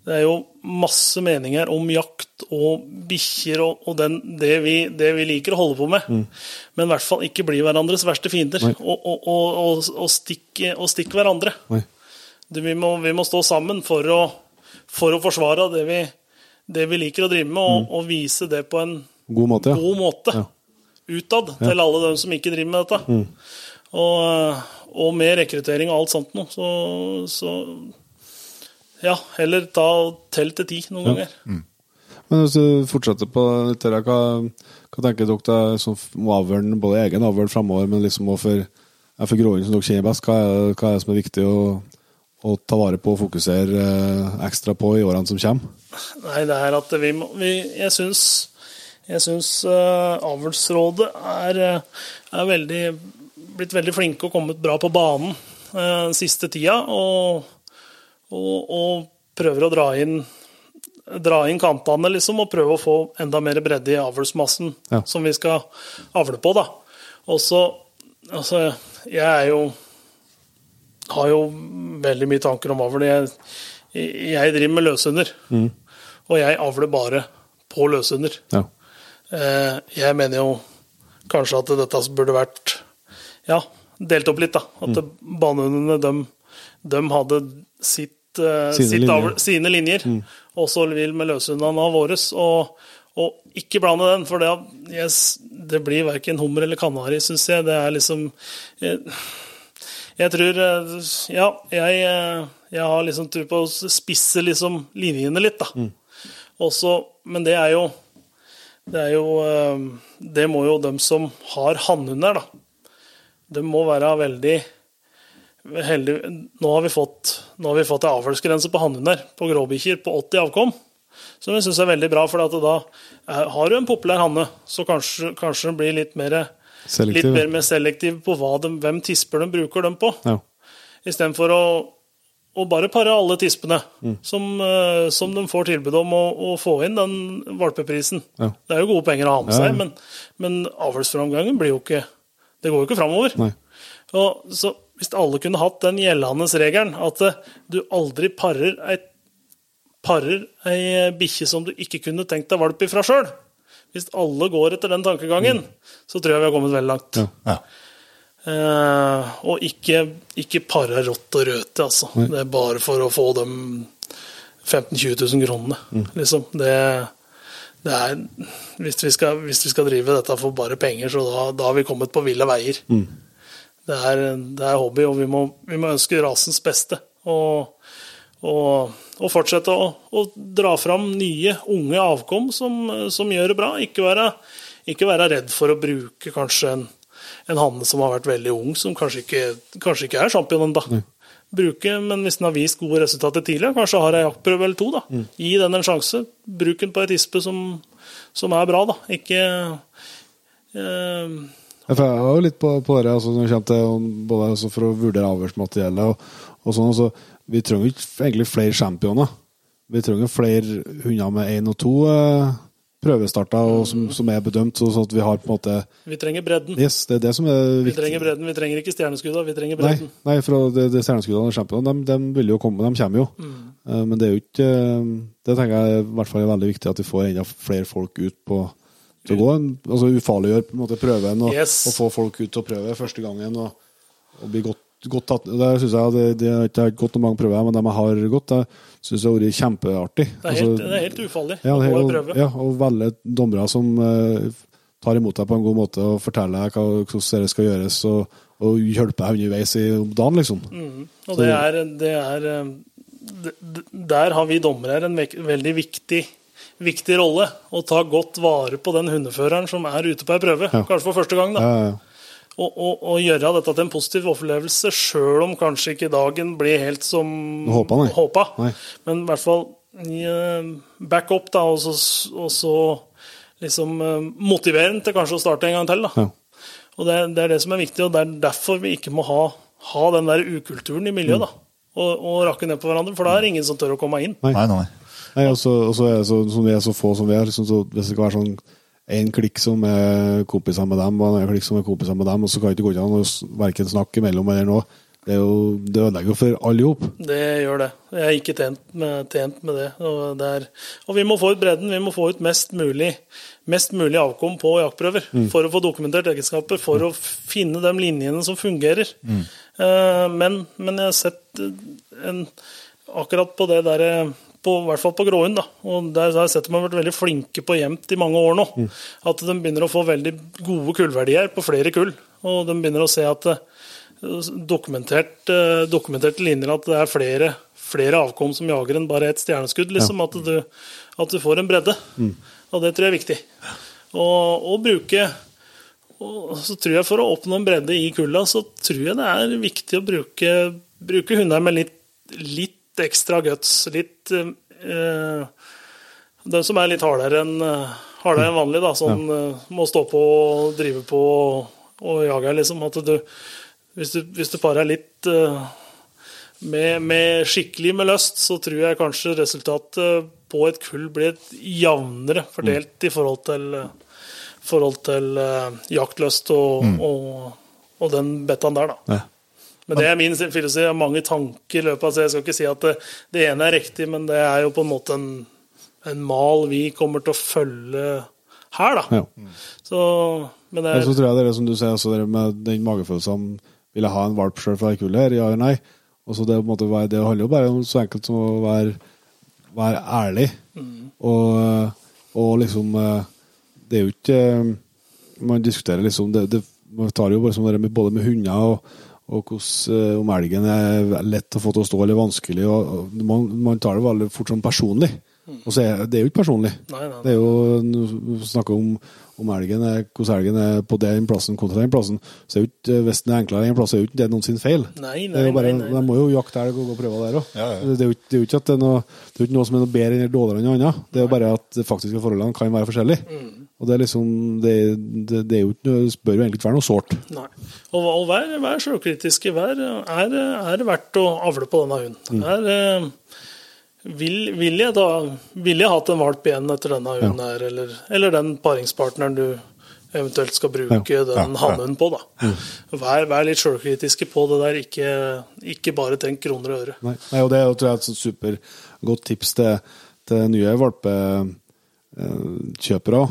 det er jo masse meninger om jakt og bikkjer og, og den, det, vi, det vi liker å holde på med. Men i hvert fall ikke bli hverandres verste fiender. Og, og, og, og, og, stikke, og stikke hverandre. Det, vi, må, vi må stå sammen for å, for å forsvare det vi, det vi liker å drive med, og, og vise det på en God måte, ja. god måte Ja. utad til alle dem som ikke driver med dette. Og, og med rekruttering og alt sånt noe, så, så ja, heller ta telt tell til ti noen ganger. Men hvis du fortsetter på litt hva, hva tenker dere som om avlen, både egen avl framover, men liksom også for, for gråing som dere kjenner best, hva er, hva er det som er viktig å, å ta vare på og fokusere eh, ekstra på i årene som kommer? Nei, det er at vi må vi, Jeg syns, jeg syns uh, avlsrådet er, eh, er veldig, blitt veldig flinke og kommet bra på banen eh, den siste tida. Og, og, og prøver å dra inn dra inn kantene liksom, og prøve å få enda mer bredde i avlsmassen Ja. som vi skal avle på. da. Og så Altså, jeg er jo har jo veldig mye tanker om avl. Jeg, jeg driver med løshunder, og jeg avler bare på løshunder. Ja. Eh, Jeg mener jo kanskje at dette burde vært ja, delt opp litt. da. At mm. banehundene de, de hadde sitt, uh, Sine sitt linjer. Av, sine linjer, og så vil med løshundene av våres. Og, og ikke blande den, for det, yes, det blir verken hummer eller kanari, syns jeg. Det er liksom jeg, jeg tror eh, Ja, jeg, eh, jeg har liksom tro på å spisse liksom linjene litt, da. Også, men det er jo det er jo eh, Det må jo dem som har hannhunder, da. De må være veldig heldige. Nå har vi fått, nå har vi fått en avlsgrense på hannhunder, på gråbikkjer, på 80 avkom. Som jeg syns er veldig bra, for at da er, har du en populær hanne, så kanskje, kanskje den blir litt mer, litt mer, mer selektiv på de, hvem tisper de bruker dem på. Ja. Istedenfor å, å bare pare alle tispene Mm. som, eh, som de får tilbud om å, å få inn den valpeprisen. Ja. Det er jo gode penger å ha med Ja, ja. seg, men, men avlsframgangen blir jo ikke Det går jo ikke framover. Og så hvis alle kunne hatt den gjeldende regelen, at eh, du aldri parer ei, parer ei bikkje som du ikke kunne tenkt deg valp ifra sjøl Hvis alle går etter den tankegangen, så tror jeg vi har kommet veldig langt. Ja. Ja. Eh, og ikke, ikke pare rått og røte, altså. Det er bare for å få de 15 000-20 000 kronene, liksom. Det, det er hvis vi, skal, hvis vi skal drive dette for bare penger, så da, da har vi kommet på ville veier. Det, er, det er hobby, og vi må, vi må ønske rasens beste. Og, og, og fortsette å, å dra fram nye, unge avkom som, som gjør det bra. Ikke være, ikke være redd for å bruke kanskje en, en hanne som har vært veldig ung, som kanskje ikke, kanskje ikke er champion ennå. Bruke, men hvis den har vist gode resultater tidligere, kanskje har ei jaktprøve eller to. da. Gi den en sjanse. Bruk den på ei tispe som, som er bra, da. Ikke eh, Jeg var jo litt på, på det altså, når det til både altså, for å vurdere avhørsmateriellet og, og sånn. Altså, vi trenger ikke egentlig flere championer. vi trenger flere hunder med én og to eh, prøvestarter og som, som er bedømt, så- så, at vi har på en måte Vi trenger bredden. Yes, det er det som er Vi trenger bredden, vi trenger ikke stjerneskuddene, vi trenger bredden. nei, for det, det stjerneskuddene og championene, de, de vil jo komme, de kommer jo. Mm. Eh, Men det er jo ikke eh, Det tenker jeg i hvert fall er veldig viktig, at vi får enda flere folk ut på til å gå. en- Altså ufarliggjør på en måte prøven, og, Yes. og få folk ut til å prøve første gangen. Og, og bli godt, godt tatt Det synes jeg det, det har ikke gått noen mange prøver, men de jeg har gått, det syns jeg har vært kjempeartig. Det er helt, det er helt ufarlig ja, å gå prøve. Ja, og velge dommere som eh, tar imot deg på en god måte og forteller deg hvordan det skal gjøres, og, og hjelper deg underveis i dagen, liksom. Mm. Og det er, det er eh, Der har vi dommere en veldig viktig, viktig rolle. Å ta godt vare på den hundeføreren som er ute på ei prøve. Ja. Kanskje for første gang, da. Ja, ja, ja. Og, og, og gjøre dette til en positiv opplevelse, sjøl om kanskje ikke dagen blir helt som Håpa, nei. håpa. Nei. Men i hvert fall eh, back up, da, og så, og så liksom eh, motivere den til kanskje å starte en gang til. da. Ja. Og det, er- det er det som er viktig, og det er derfor vi ikke må ha, ha den der ukulturen i miljøet. da. Og, og rakke ned på hverandre, for da er det ingen som tør å komme inn. Nei. Nei, nei. Nei, og så er så, som vi er så få som vi er, liksom, så hvis det skal være sånn en klikk som er kompiser med dem, og en annen klikk som er kompiser med dem, og så kan det ikke gå an å verken snakke imellom eller noe. Det, er jo, det ødelegger jo for alle i hop. Det gjør det. Jeg er ikke tjent med, tjent med det. Og, det er, og vi må få ut bredden. Vi må få ut mest mulig, mest mulig avkom på jaktprøver. For å få dokumentert egenskaper, for å finne de linjene som fungerer. Eh, men, men jeg har sett en, akkurat på det der eh, på, I hvert fall på gråhund. da, og Der har jeg sett dem har vært veldig flinke på jevnt i mange år nå. At de begynner å få veldig gode kullverdier på flere kull. Og de begynner å se at eh, dokumentert, eh, linjer at det er flere, flere avkom som jager enn bare ett stjerneskudd. liksom, at, du, at du får en bredde. Og det tror jeg er viktig. Og, og bruke og så tror jeg For å oppnå en bredde i kulla, så tror jeg det er viktig å bruke, bruke hunder med litt, litt ekstra guts. Litt eh, Den som er litt hardere enn eh, enn vanlig, da, som ja. må stå på og drive på og, jage. liksom, at du hvis du, hvis du parer litt eh, med, med skikkelig med lyst, så tror jeg kanskje resultatet på et kull blir jevnere fordelt i forhold til, eh, forhold til eh, jaktlyst og, og, og den bettaen der, da. Ja. Men det er min filosofi. Jeg har mange tanker i løpet av Jeg skal ikke si at det, det ene er riktig, men det er jo på en måte en, en mal vi kommer til å følge her, da. Ja. Så, men det er så tror jeg det er som du sier, også det med den magefølelsen Vil jeg ha en valp sjøl fra det kullet her, ja eller nei? Og så det, på en måte, det handler jo bare om så enkelt som å være, være ærlig. Og, og liksom eh, Det er jo ikke eh, Man diskuterer liksom det, det, Man tar jo bare som det med, både med hunder og, og hvordan, eh, om elgen er lett å få til å stå eller vanskelig. Og, og man, man tar det veldig fort sånn personlig. Og så er det er jo ikke personlig. Nei, nei, nei. Det er jo Snakke om, om elgen er, hvordan elgen er på den plassen kontra den plassen. Så er ikke, Hvis den er enklere en plass, er jo ikke det noen sin feil. Nei, er nei, bare, nei, nei, nei. De må jo jakte elg og gå prøver der òg. Ja, ja. Det, er jo ikke- det er jo ikke at det er, noe, det er jo ikke noe som er noe bedre eller dårligere enn noe annet. Det er jo bare at de faktiske forholdene kan være forskjellige. Mm. Og det er liksom Det, det, det er jo det bør jo egentlig ikke være noe sårt. Nei. Og, og vær, vær sjølkritiske. Vær, er, er det verdt å avle på denne hunden? Er, eh, vil, vil, jeg da, vil jeg hatt en valp igjen etter denne hunden her, eller, eller den paringspartneren du eventuelt skal bruke Ja. den Ja, ja. hannhunden på? da. Vær, vær litt sjølkritiske på det der, ikke, ikke bare tenk kroner og øre. Nei, Nei, og Det er tror jeg, et supergodt tips til, til nye valpekjøpere.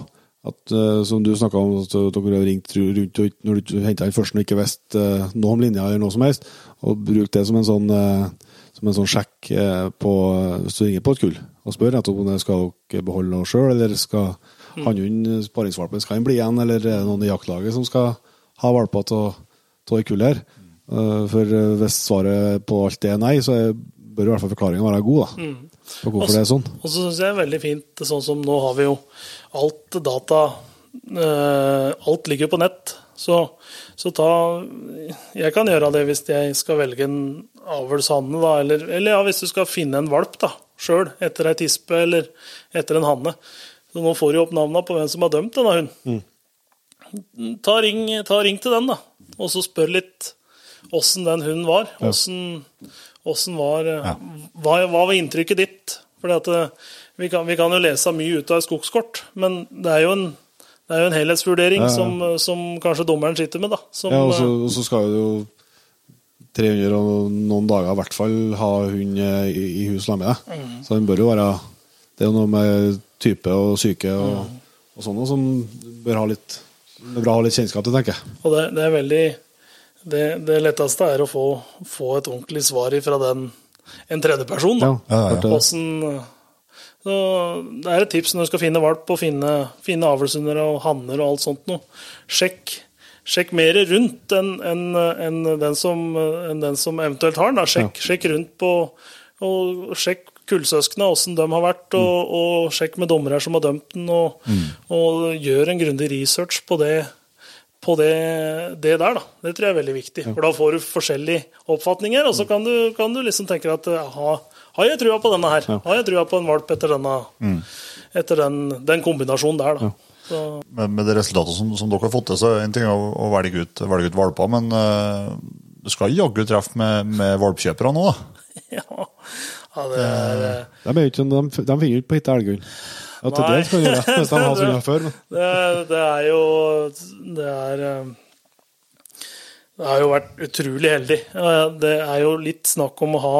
At, eh, som du snakka om, at dere har ringt rundt når du henta inn først og ikke visste eh, noe om linja eller noe som helst. Og bruk det som en sånn, eh, som en sånn sjekk eh, på, hvis du ringer på et kull og spør nettopp om det skal dere beholde noe sjøl, eller skal hannhunden, paringsvalpen, skal han bli igjen, eller er det noen i jaktlaget som skal ha valper av et kull her? Eh, For eh, hvis svaret på alt det er nei, så er, bør i hvert fall forklaringen være god. da, på hvorfor det er sånn. Og så syns jeg det er veldig fint, sånn som nå har vi jo alt data eh, Alt ligger på nett. Så, så ta Jeg kan gjøre det hvis jeg skal velge en avlshanne, da, eller, eller ja, hvis du skal finne en valp da, sjøl, etter ei tispe eller etter en hanne. Så nå får du opp navna på hvem som har dømt denne hunden. Ta, ring, ta ring til den, da, og så spør litt åssen den hunden var. Åssen åssen var, ja. hva, hva var inntrykket ditt? Fordi at eh, vi kan, vi kan jo lese mye ut av et skogskort, men det er jo en, det er jo en helhetsvurdering Ja, ja. Som, som kanskje dommeren sitter med, da. Som, Ja, og så, eh, og så skal jo 300 og noen dager i hvert fall ha hund eh, i, i hus sammen med deg. Mm. Så den bør jo være Det er jo noe med type og syke og, Mm. og sånn som bør ha litt er ha litt kjennskap til, tenker jeg. Og det, det er veldig det, det letteste er å få, få et ordentlig svar fra den en tredjeperson. da. Ja, ja, ja. Hvordan, så det er et tips når du skal finne valp og finne, finne avlshunder og hanner og alt sånt noe. Sjekk, sjekk mer rundt enn en, en den, som- den som eventuelt har den. Sjekk, sjekk rundt på og sjekk kullsøsknene, åssen de har vært, og, og sjekk med dommere som har dømt den, og, og gjør en grundig research på det på det, det der, da. Det tror jeg er veldig viktig. For da får du forskjellige oppfatninger, og så kan du, kan du liksom tenke at ha, har jeg trua på denne her? Har jeg trua på en valp etter, denne, etter den, den kombinasjonen der, da. Så, Med, med det resultatet som, som dere har fått til, så er en ting å, å velge, ut, velge ut valper, men uh, du skal jaggu treffe med, med valpkjøpere nå, da. ja. ja, det er eh, De, er ikke, de, de finner jo ikke på å hitte elghund. Ja, Nei. det kan gjøre det, hvis de har hunder før. Det, det er jo Det er Det har jo vært utrolig heldig. Det er jo litt snakk om å ha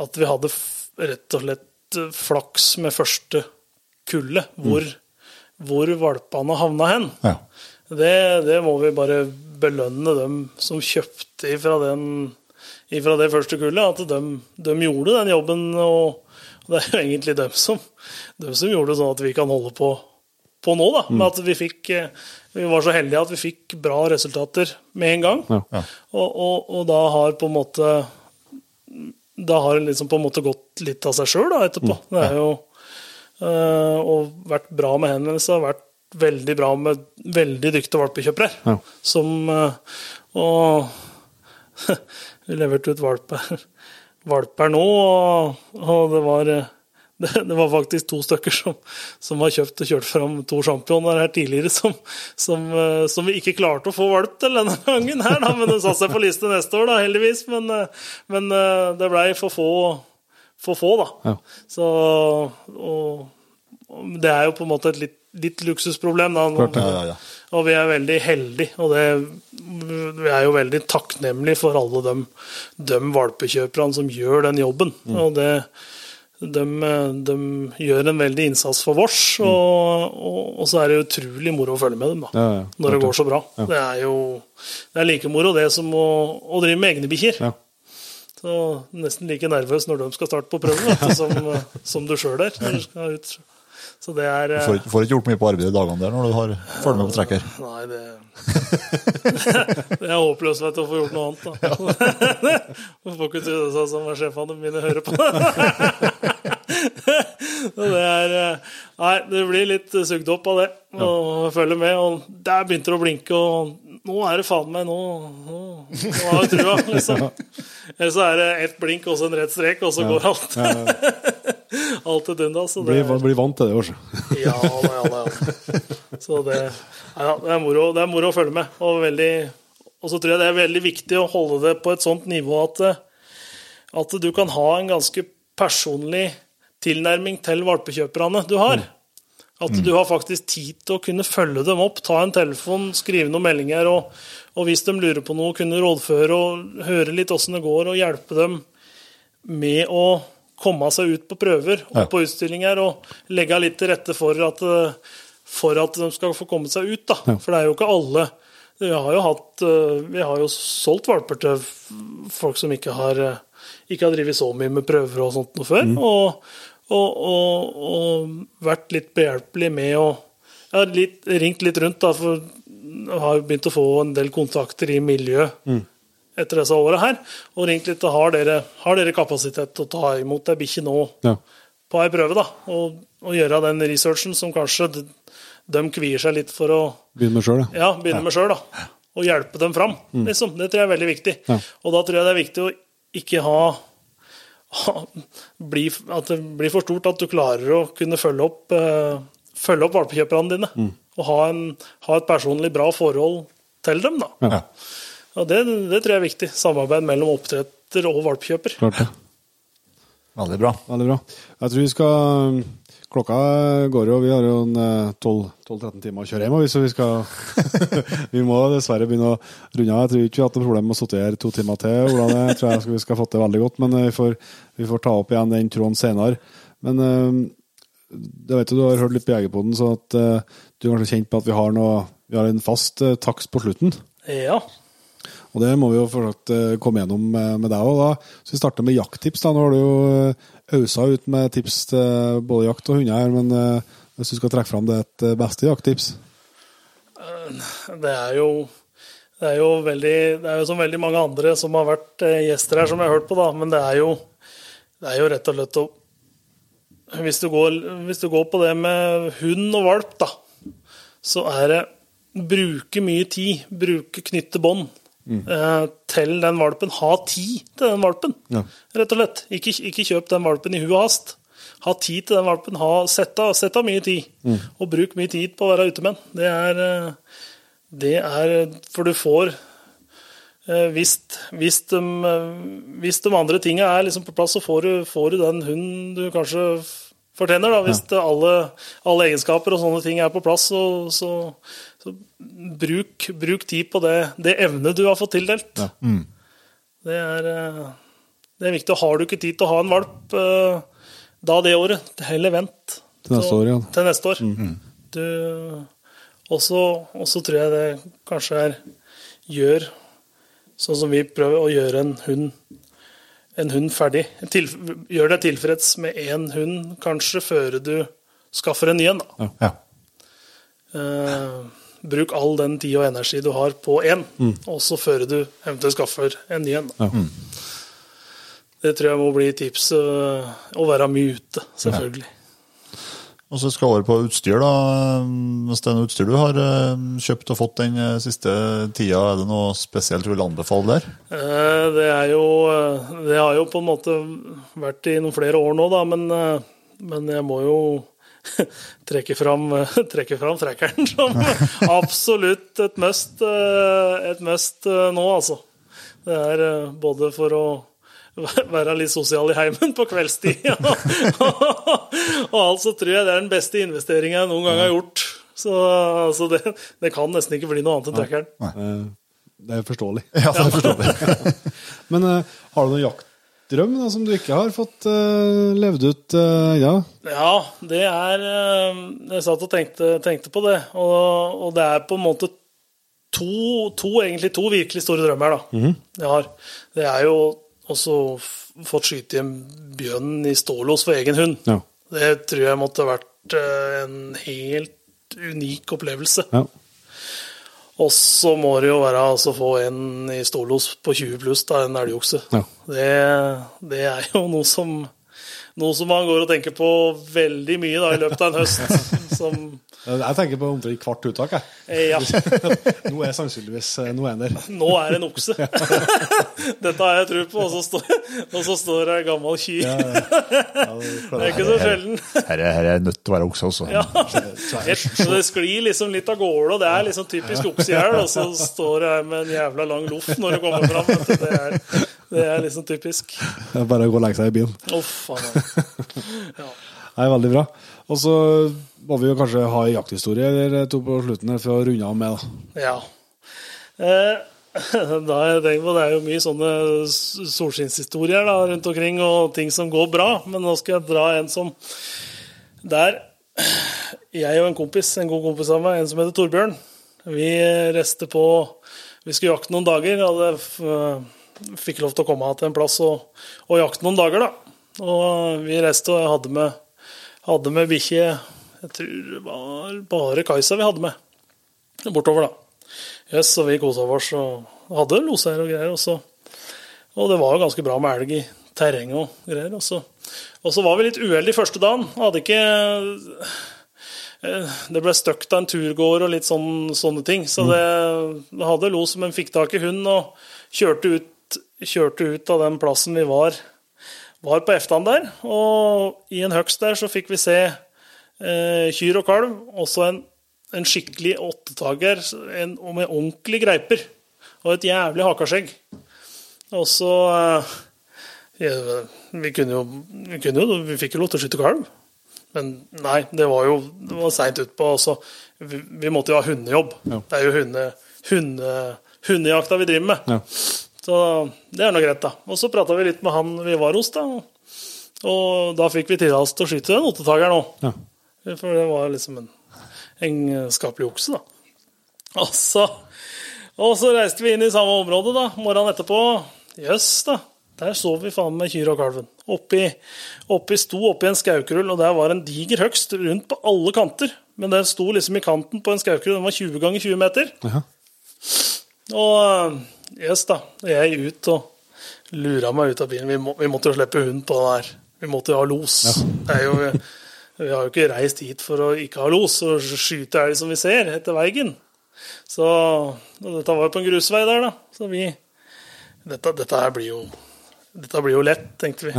At vi hadde rett og slett eh, flaks med første kullet, hvor, hvor valpene havna hen. Ja. Det, det må vi bare belønne dem som kjøpte ifra, den, ifra det første kullet, at de, de gjorde den jobben. Og det er jo egentlig dem som, dem som gjorde det sånn at vi kan holde på, på nå. da, med at Vi fikk, eh, vi var så heldige at vi fikk bra resultater med en gang. Ja. Ja. Og, og, og da har på en måte Da har det liksom på en måte gått litt av seg sjøl etterpå. Det er jo øh, Og vært bra med henvendelser. Vært veldig bra med veldig dyktige valpekjøpere. Ja. Som øh, Og vi leverte ut valper, valper nå, og, og det var øh, det, det var faktisk to stykker som, som har kjøpt og kjørt fram to championer her tidligere, som, som, eh, som vi ikke klarte å få valp til denne gangen her, da. Men det satte seg på liste neste år, da, heldigvis. Men, eh, men eh, det blei for få, for få, da. Ja. Så og, og det er jo på en måte et litt, litt luksusproblem, da. Klart. Ja, ja, ja. Og vi er veldig heldige, og det, vi er jo veldig takknemlige for alle de, de valpekjøperne som gjør den jobben. Mm. Og det, de, de gjør en veldig innsats for vårs, og, og, og så er det utrolig moro å følge med dem da, Ja, ja, når det går så bra. Det er jo det er like moro det som å, å drive med egne bikkjer. Ja. Så nesten like nervøs når de skal starte på prøven, som, som du sjøl er. Når du skal ut. Så det er Du får, får ikke gjort mye på arbeidet i dagene der når du har følger med på trekker. Nei, det Det er håpløst vet du, å få gjort noe annet, da. Du får ikke tro det sånn som sjefene mine hører på. Det er eh, Nei, det blir litt sugd opp av det. Og følge med. Og der begynte det å blinke, og nå er det faen meg Nå, nå, nå har jeg trua, liksom. Eller så er det ett blink og så en rett strek, og så går alt. alt så det Blir, blir vant til det, også. ja da, ja da. Ja. Så det, ja, det, er moro, det er moro å følge med. Og, veldig, og så tror jeg det er veldig viktig å holde det på et sånt nivå at, eh, at du kan ha en ganske personlig tilnærming til valpekjøperne du har. At du har faktisk tid til å kunne følge dem opp, ta en telefon, skrive noen meldinger, og, og hvis de lurer på noe, kunne rådføre og høre litt åssen det går, og hjelpe dem med å komme seg ut på prøver og på utstillinger, og legge litt til rette for at, eh, for at de skal få komme seg ut. Da. For det er jo ikke alle Vi har jo, hatt, eh, vi har jo solgt valper til folk som ikke har, eh, ikke har drevet så mye med prøver og sånt noe før. Og, og, og, og vært litt behjelpelig med å Jeg har litt, ringt litt rundt, da, for jeg har begynt å få en del kontakter i miljøet etter disse åra her. Og ringt litt og har dere, har dere kapasitet til å ta imot ei bikkje nå Ja. på ei prøve, da? Og, og gjøre den researchen som kanskje de, de kvier seg litt for å Begynne med sjøl, ja. ja, begynne med sjøl, da. Og hjelpe dem fram. Liksom. Det tror jeg er veldig viktig. Ja. Og da tror jeg det er viktig å ikke ha, bli, At det blir for stort at du klarer å kunne følge opp eh, følge opp valpekjøperne dine. Og ha, en, ha et personlig bra forhold til dem, da. Ja. Og det, det tror jeg er viktig. Samarbeid mellom oppdretter og valpkjøper. Klart det. Veldig bra. Veldig bra. Jeg tror vi skal Klokka går jo, vi har jo en eh, 12-13 timer å kjøre hjem, så vi skal Vi må dessverre begynne å runde av. Jeg tror ikke vi har hatt noe problem med å sitte her to timer til, Ola. Det tror jeg vi skal få til veldig godt, men eh, vi får, vi får ta opp igjen den tråden senere. Men jeg vet jo du har hørt litt på Jegerpoden, så at eh, du er kanskje kjent på at vi har, noe, vi har en fast eh, takst på slutten. Ja. Og det må vi jo fortsatt eh, komme gjennom med, deg òg. Så vi starter med jakttips. da. Nå har du jo eh, ausa ut med tips til både jakt og hunder her, men eh, hvis du skal trekke fram et eh, beste jakttips? Det er jo det er jo veldig Det er jo som veldig mange andre som har vært eh, gjester her, som jeg har hørt på, da. Men det er jo, det er jo rett og slett å hvis du, går, hvis du går på det med hund og valp, da, så er det bruke mye tid, bruke knytte bånd eh, Tell den valpen. Ha tid til den valpen, Ja. rett og slett. Ikke, ikke kjøp den valpen i hu og hast. Ha tid til den valpen. Ha, sett av sett av mye tid. Og bruk mye tid på å være ute med den. Det er, eh, det er For du får eh, hvis, hvis, de, hvis de andre tingene er liksom på plass, så får du, får du den hunden du kanskje fortjener. Da. Hvis ja. alle, alle egenskaper og sånne ting er på plass, så, så, så bruk, bruk tid på det, det evnet du har fått tildelt. Ja. Det, er, eh, det er viktig. Har du ikke tid til å ha en valp eh, da det året, heller vent. Til neste år, ja. Til neste år. Du, og så tror jeg det kanskje er gjør sånn som vi prøver å gjøre en hund en hund ferdig. Til, gjør deg tilfreds med én hund, kanskje, før du skaffer en ny en. da. Ja. Eh, bruk all den tid og energi du har på én, også før du eventuelt skaffer en ny en. Ja. Det tror jeg må bli tipset. Å være mye ute, selvfølgelig. Og så skal over på utstyr, da. Hvis det er noe utstyr du har eh, kjøpt og fått den eh, siste tida, er det noe spesielt du vil anbefale der? Eh, Det er jo eh, Det har jo på en måte vært i noen flere år nå, da, men, eh, men jeg må jo trekke fram, trekker trekke fram trekkeren som absolutt et must, eh, et must eh, nå, altså. Det er eh, både for å være litt sosial i heimen på kveldstid. og altså tror jeg det er den beste investeringen jeg noen gang har gjort. Så, altså, det, det kan nesten ikke bli noe annet enn trekkeren. Det er forståelig. Ja, det er forståelig. Men har du noen jaktdrøm da, som du ikke har fått uh, levd ut uh, ja? Ja, det er eh, Jeg satt og tenkte, tenkte på det, og, og det er på en måte to, to, egentlig to virkelig store drømmer, da. Jeg har. Det er jo også fått skyte i en bjørn i stålås for egen hund. Ja. Det tror jeg måtte vært en helt unik opplevelse. ja. Og så må det jo være altså få en i stålos på 20 pluss, da, en elgokse. Ja. Det, det er jo noe som, noe som man går og tenker på veldig mye da, i løpet av en høst. Som, Jeg tenker på omtrent kvart uttak. Jeg. ja, Nå er sannsynligvis eh, noe en der. nå er det en okse. Dette har jeg tro på, og så står, og så står det ei gammel ky. Ja, ja. Ja, det er ikke så sjelden. Her er, her er nødt til å være okse også. Ja. Så det sklir liksom litt av gårde, og det er liksom typisk oksehjel, og så står det her med en jævla lang loff når det kommer fram. Det er, det er liksom typisk. Det er bare å gå og legge seg i bilen. Oh, faen. Ja. Det er veldig bra. Og så må vi jo kanskje ha en jakthistorie eller to på slutten her for å runde av med. da. ja. Eh, da jeg tenkt på, Det er jo mye sånne solskinnshistorier rundt omkring, og ting som går bra. Men nå skal jeg dra en som Der jeg og en kompis, en god kompis av meg, en som heter Torbjørn, vi reiste på Vi skulle jakte noen dager. Hadde, fikk lov til å komme til en plass og, og jakte noen dager, da. Og vi reiste, og hadde med, hadde med bikkje Jeg tror det var bare Kajsa vi hadde med bortover, da. Yes, og vi kosa oss og hadde loser og greier. Og, så, og det var jo ganske bra med elg i terrenget og greier. Og så, og så var vi litt uheldige første dagen. Hadde ikke eh, Det ble støkt av en turgåer og litt sånn, sånne ting. Så det, det hadde los, men fikk tak i hund og kjørte ut, kjørte ut av den plassen vi var, var på eftan der. Og i en høgst der så fikk vi se eh, kyr og kalv, også en en skikkelig åttetager en, med ordentlige greiper. Og et jævlig hakaskjegg. Og så, eh, vi kunne jo Vi, kunne jo, vi fikk jo lov til å skyte kalv. Men nei, det var jo det var seint utpå. Vi, vi måtte jo ha hundejobb. Ja. Det er jo hunde, hunde, hundejakta vi driver med. Ja. Så det er nå greit, da. Og så prata vi litt med han vi var hos, da. Og da fikk vi tillatelse til å skyte den åttetageren òg. Ja. For det var liksom en, en skapelig okse, da. Og så, og så reiste vi inn i samme område da, morgenen etterpå. Jøss, da. Der sov vi faen meg kyr og kalven. Oppi, oppi sto oppi en skaukrull, og der var en diger høgst rundt på alle kanter. Men den sto liksom i kanten på en skaukrull. Den var 20 ganger 20 meter. Ja. Og jøss, da. Jeg ut og lura meg ut av bilen. Vi, må, vi måtte jo slippe hund på den her. Vi måtte jo ha los. Det er jo, vi har jo ikke reist hit for å ikke ha los og skyte elg som vi ser, etter veien. Så dette var jo på en grusvei der, da. Så vi Dette, dette her blir jo dette blir jo lett, tenkte vi.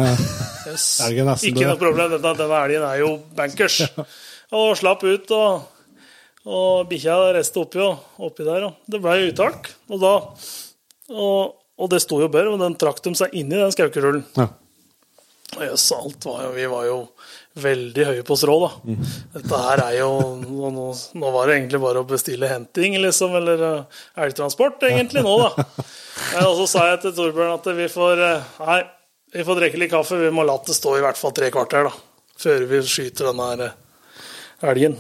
Yes. Ikke noe problem. Denne, denne elgen er jo bankers. Og slapp ut, og, og bikkja reiste oppi, og, oppi der. Og det ble uttak. Og, da, og, og det sto jo bør, og den trakk de seg inn i den skaukerullen. Ja. Jøss, alt var jo Vi var jo veldig høye på strå, da. Dette her er jo nå, nå, var det egentlig bare å bestille henting, liksom, eller uh, elgtransport, egentlig, nå, da. Og så sa jeg til Torbjørn at vi får eh, Nei, vi får drikke litt kaffe. Vi må la det stå i hvert fall tre kvarter, da. Før vi skyter den her eh, elgen.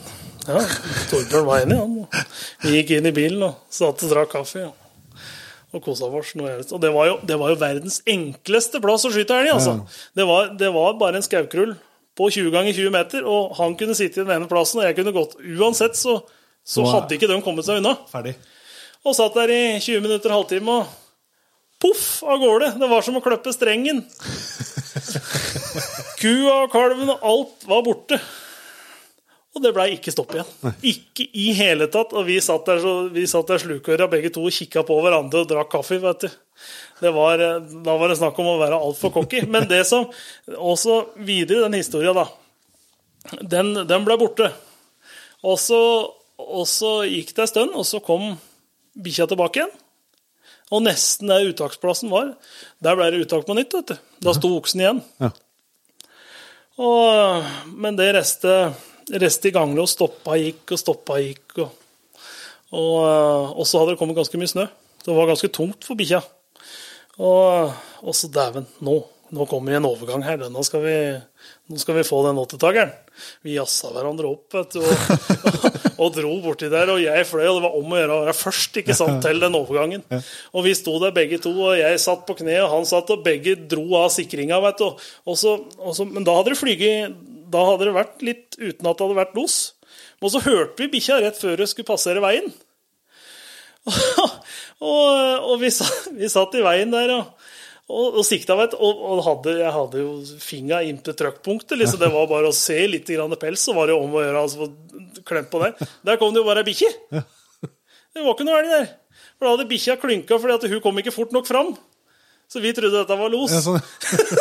Ja, Torbjørn var enig, han. Vi gikk inn i bilen og satt og drakk kaffe. Ja og kosa oss. Og det var, jo, det var jo verdens enkleste plass å skyte elg. Altså. Det, var, det var bare en skaukrull på 20 ganger 20 meter, og han kunne sitte i den ene plassen, og jeg kunne gått Uansett så, så hadde ikke de kommet seg unna. Ferdig. Og satt der i 20 minutter, halvtime, og poff, av gårde. Det var som å kløppe strengen. Kua og kalven og alt var borte. Og det blei ikke stopp igjen. Ikke i hele tatt. Og vi satt der, så, vi satt der slukøra begge to og kikka på hverandre og drakk kaffe. vet du. Det var, eh, da var det snakk om å være altfor cocky. Men det som også videre i den historia, da, den, den ble borte. Og så, og så gikk det en stund, og så kom bikkja tilbake igjen. Og nesten der uttaksplassen var, der ble det uttak på nytt. vet du. Da sto oksen igjen. Ja. Og, men det restet, restet i gangle og stoppa gikk og stoppa gikk. Og, og, og så hadde det kommet ganske mye snø. Det var ganske tungt for bikkja. Og, og så dæven, nå, nå kommer det en overgang her. Nå skal vi, nå skal vi få den åttetageren. Vi jazza hverandre opp vet du, og, og dro borti der. Og jeg fløy, og det var om å gjøre å være først ikke sant, til den overgangen. Og vi sto der begge to, og jeg satt på kne, og han satt, og begge dro av sikringa. vet du. Og så, og så, men da hadde det flyget Da hadde det vært litt uten at det hadde vært los. Og så hørte vi bikkja rett før det skulle passere veien. Og, og vi, vi satt i veien der og, og, og sikta, vet. Og, og hadde, jeg hadde jo fingra inntil trøkkpunktet. Liksom. Det var bare å se litt grann pels, så var det om å gjøre altså, få klemt på det. Der kom det jo bare ei bikkje. Det var ikke noe elg der. For da hadde bikkja klynka fordi at hun kom ikke fort nok fram. Så vi trodde dette var los. Ja, sånn.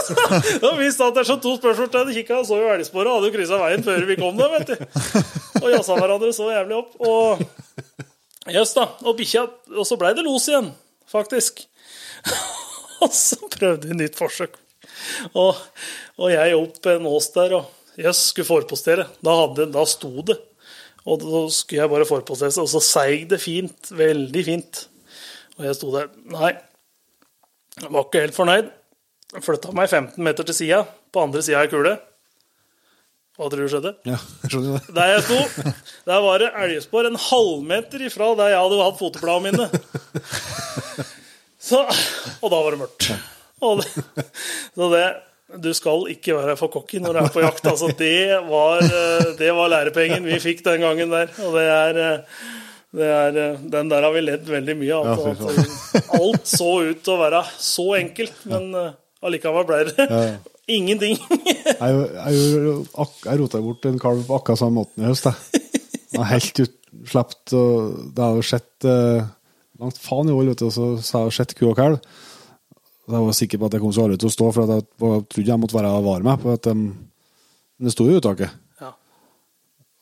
Og vi satt der som to spørsmålstegn og kikka og så jo elgsporet hadde jo kryssa veien før vi kom der, vet du. Og jazza hverandre så jævlig opp. Og jøss, da. Og bikkja Og så blei det los igjen, faktisk. Og så prøvde vi nytt forsøk. Og, og jeg opp en ås der og jøss, skulle forpostere. Da, hadde, da sto det. Og da skulle jeg bare forpostere, og så seig det fint. Veldig fint. Og jeg sto der. Nei, jeg var ikke helt fornøyd. Flytta meg 15 meter til sida, på andre sida av kule. Hva tror du skjedde? Ja, jeg skjønner det. Der jeg sto, der var det elgspor en halvmeter ifra der jeg hadde hatt fotobladene mine. Så, og da var det mørkt. Og det, så det Du skal ikke være for cocky når du er på jakt. Altså, det, var, det var lærepengen vi fikk den gangen der. Og det er, det er Den der har vi ledd veldig mye av. Ja, alt så ut til å være så enkelt, men eh, allikevel ble det ingenting. Jeg, jeg, jeg, rota bort en kalv på akkurat samme måten i høst. Jeg. Var helt utslept, og det har jo skjedd eh, langt faen i år, vet du, så så har jeg sett ku og kalv. Jeg var sikker på at jeg kom så aldri til å stå, for jeg trodde jeg måtte være var med på at um, det sto jo i uttaket. Ja.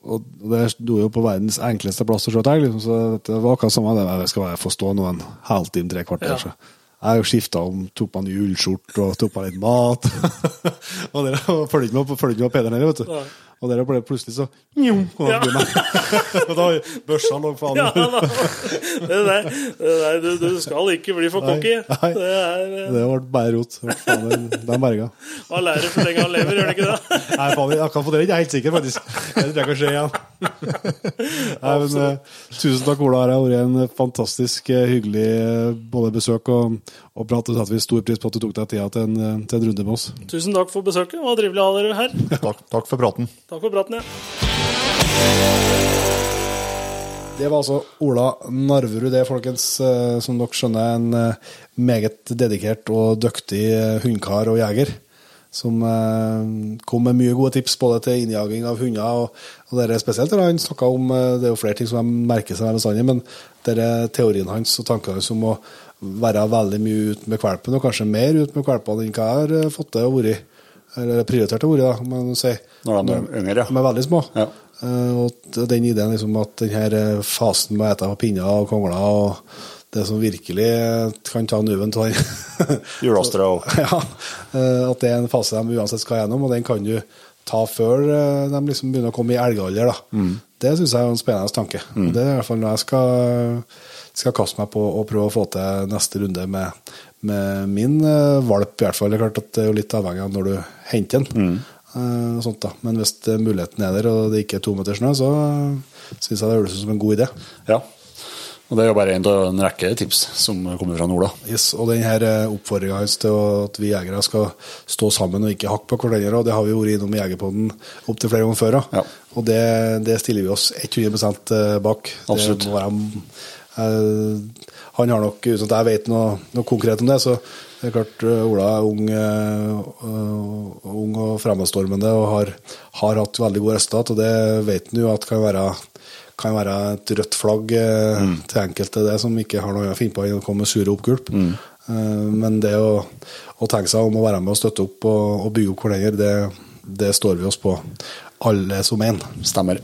Og det sto jo på verdens enkleste plass å skjøte elg, liksom, så det var akkurat samme det. Jeg skal bare få stå nå en halvtime, tre kvarter. Ja. Så Jeg har jo skifta om, tok på meg ny ullskjorte og tok på litt mat. og det følger ikke med, med Peder nede, vet du. Nei. Og dere ble plutselig så njum, han og da børsa lå faen Ja, da. Det der, det der du, du skal ikke bli for cocky. Det er eh, Det ble bare rot. Det- det er berga. Man lærer for lenge han lever, gjør det ikke det? Nei, faen, akkurat få det er jeg helt sikker, faktisk. Det tror jeg kan skje igjen. Nei, men, eh, tusen takk, Ola. Det har vært en fantastisk eh, hyggelig både besøk og, og prat. at vi stor pris på at du tok deg tida til en, eh, til en runde med oss. Tusen takk for besøket. Det var trivelig å ha dere her. Takk, takk for praten. Takk for praten, ja. Det var altså Ola Narverud, det, folkens. eh, Som dere skjønner, en eh, meget dedikert og dyktig hundkar hundekar og jeger. Som kom med mye gode tips både til innjaging av hunder. Og, og det er spesielt han snakka om, det er jo flere ting som de merker seg bestandig, men det er teorien hans og tankene hans om å være veldig mye ute med valpen, og kanskje mer ute med valpene enn hva jeg har eh, fått til å være. Eller prioritert å være, om man si. Når de er yngre, ja. De er veldig små. Ja. Eh, og den ideen liksom at denne fasen med å ete pinner og kongler og det som virkelig eh, kan ta nuven av den Julastra Ja, eh, at det er en fase de uansett skal gjennom, og den kan du ta før eh, de liksom begynner å komme i elgalder. da. Det syns jeg er en spennende tanke. Mm. Det er i hvert fall når jeg skal, skal kaste meg på og prøve å få til neste runde med, med min eh, valp, i hvert fall. Det er klart at det er litt avhengig av når du henter den. Mm. og sånt da. Men hvis muligheten er der, og det ikke er to meter snø, så syns jeg det høres ut som en god idé. Ja. Og det er jo bare en av en rekke tips som kommer fra Ola. Yes, og denne oppfordringa hans til at vi jegere skal stå sammen og ikke hakke på hverandre, og det har vi vært innom i Jegerpodden opptil flere ganger før. Ja. Og det, det stiller vi oss 100 bak. Absolutt. Må eh, han har nok, uten at jeg vet noe, noe konkret om det, så det er klart eh, Ola er ung, uh, ung og fremadstormende og har, har hatt veldig god resultat, og det vet han jo at kan være kan være et rødt flagg eh, til enkelte det som ikke har noe å finne på enn å komme med sure oppgulp. Eh, men det å, å tenke seg om å være med og støtte opp og, og bygge opp hverandre, det, det står vi oss på alle som en. Stemmer.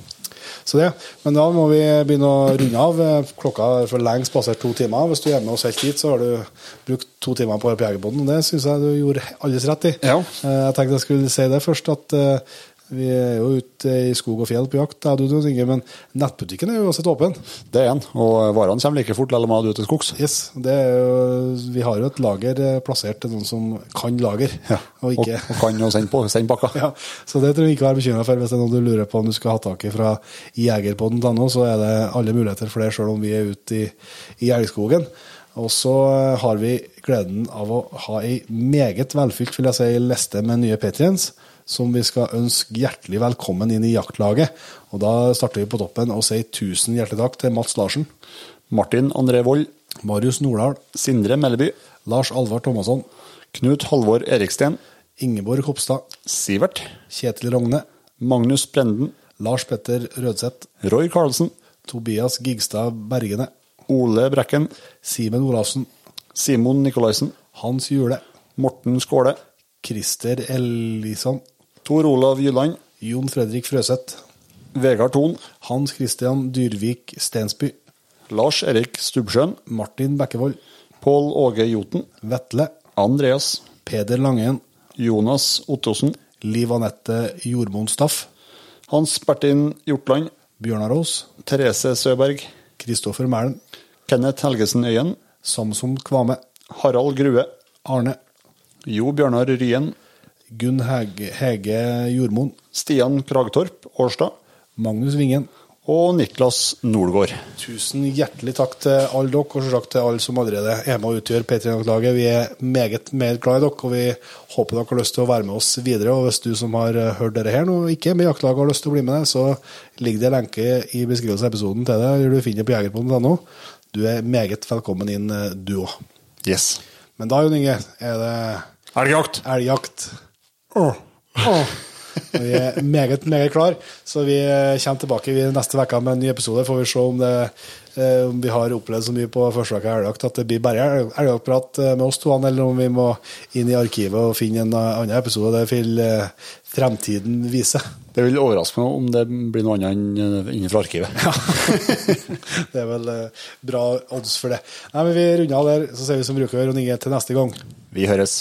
Så det. Men da må vi begynne å runde av. Klokka har for lengst passert to timer. Hvis du er med oss helt hit, så har du brukt to timer på Jegerpodden. Det syns jeg du gjorde alles rett i. Ja. Eh, Jeg tenkte jeg skulle si det først, at eh, vi er jo ute i skog og fjell på jakt, og du, Inge, men nettbutikken er jo uansett åpen. Det er en. Og varene kommer like fort eller med du til skogs. Yes, det er jo, Vi har jo et lager eh, plassert til noen som kan lager, Ja. og ikke og kan jo sende, på, sende pakka. ja, Så det trenger du ikke være bekymra for. Hvis det er noe du lurer på om du skal ha tak i fra jegerpodden.no, så er det alle muligheter for det, sjøl om vi er ute i, i Elgskogen. Og så eh, har vi gleden av å ha ei meget velfylt vil jeg si, liste med nye patriens, som vi skal ønske hjertelig velkommen inn i jaktlaget. Og da starter vi på toppen og sier tusen hjertelig takk til Mats Larsen, Martin André Wold, Marius Nordahl, Sindre Melleby, Lars Alvar Thomasson, Knut Halvor Eriksten, Ingeborg Kopstad, Sivert, Kjetil Rogne, Magnus Brenden, Lars Petter Rødseth, Roy Karlsen, Tobias Gigstad Bergene, Ole Brekken, Simen Olavsen. Simon Nikolaisen, Hans Jule, Morten Skåle, Christer Ellison, Tor Olav Jylland, Jon Fredrik Frøseth, Vegard Thon, Hans Christian Dyrvik Stensby, Lars Erik Stubbsjøen, Martin Bekkevold, Pål Åge Joten, Vetle, Andreas, Peder Langen, Jonas Ottosen, Liv Anette Jordmoen Staff, Hans Bertin Hjortland, Bjørnar Aas, Therese Søberg, Kristoffer Mælen, Kenneth Helgesen Øyen, Samson Kvame, Harald Grue, Arne, Jo Bjørnar Ryen, Gunn Hege, Hege Jordmoen, Stian Kragtorp Årstad Magnus Vingen. og Niklas Nordgård. Tusen hjertelig takk til alle dere, og selvsagt til alle som allerede er med og utgjør P3-laget. Vi er meget, meget glad i dere, og vi håper dere har lyst til å være med oss videre. Og hvis du som har hørt dette her nå, ikke er med i jaktlaget og har lyst til å bli med det, så ligger det lenke i beskrivelsen av episoden til det, eller du finner det på jegerpodden.no. Du er meget velkommen inn, eh, du òg. Yes. Men da, Jon Inge, er det Elgjakt! elgjakt. Vi er meget, meget klar, så vi eh, kommer tilbake neste uke med en ny episode. Får vi se om, det, eh, om vi har opplevd så mye på første uke elgjakt at det blir bare elg- elgjaktprat eh, med oss to, eller om vi må inn i arkivet og finne en annen episode. Det vil fremtiden vise. Det vil overraske meg om det blir noe annet enn inne fra arkivet. Det er vel bra odds for det. Nei, men Vi runder av der, så ser vi som bruker å ringe til neste gang. Vi høres.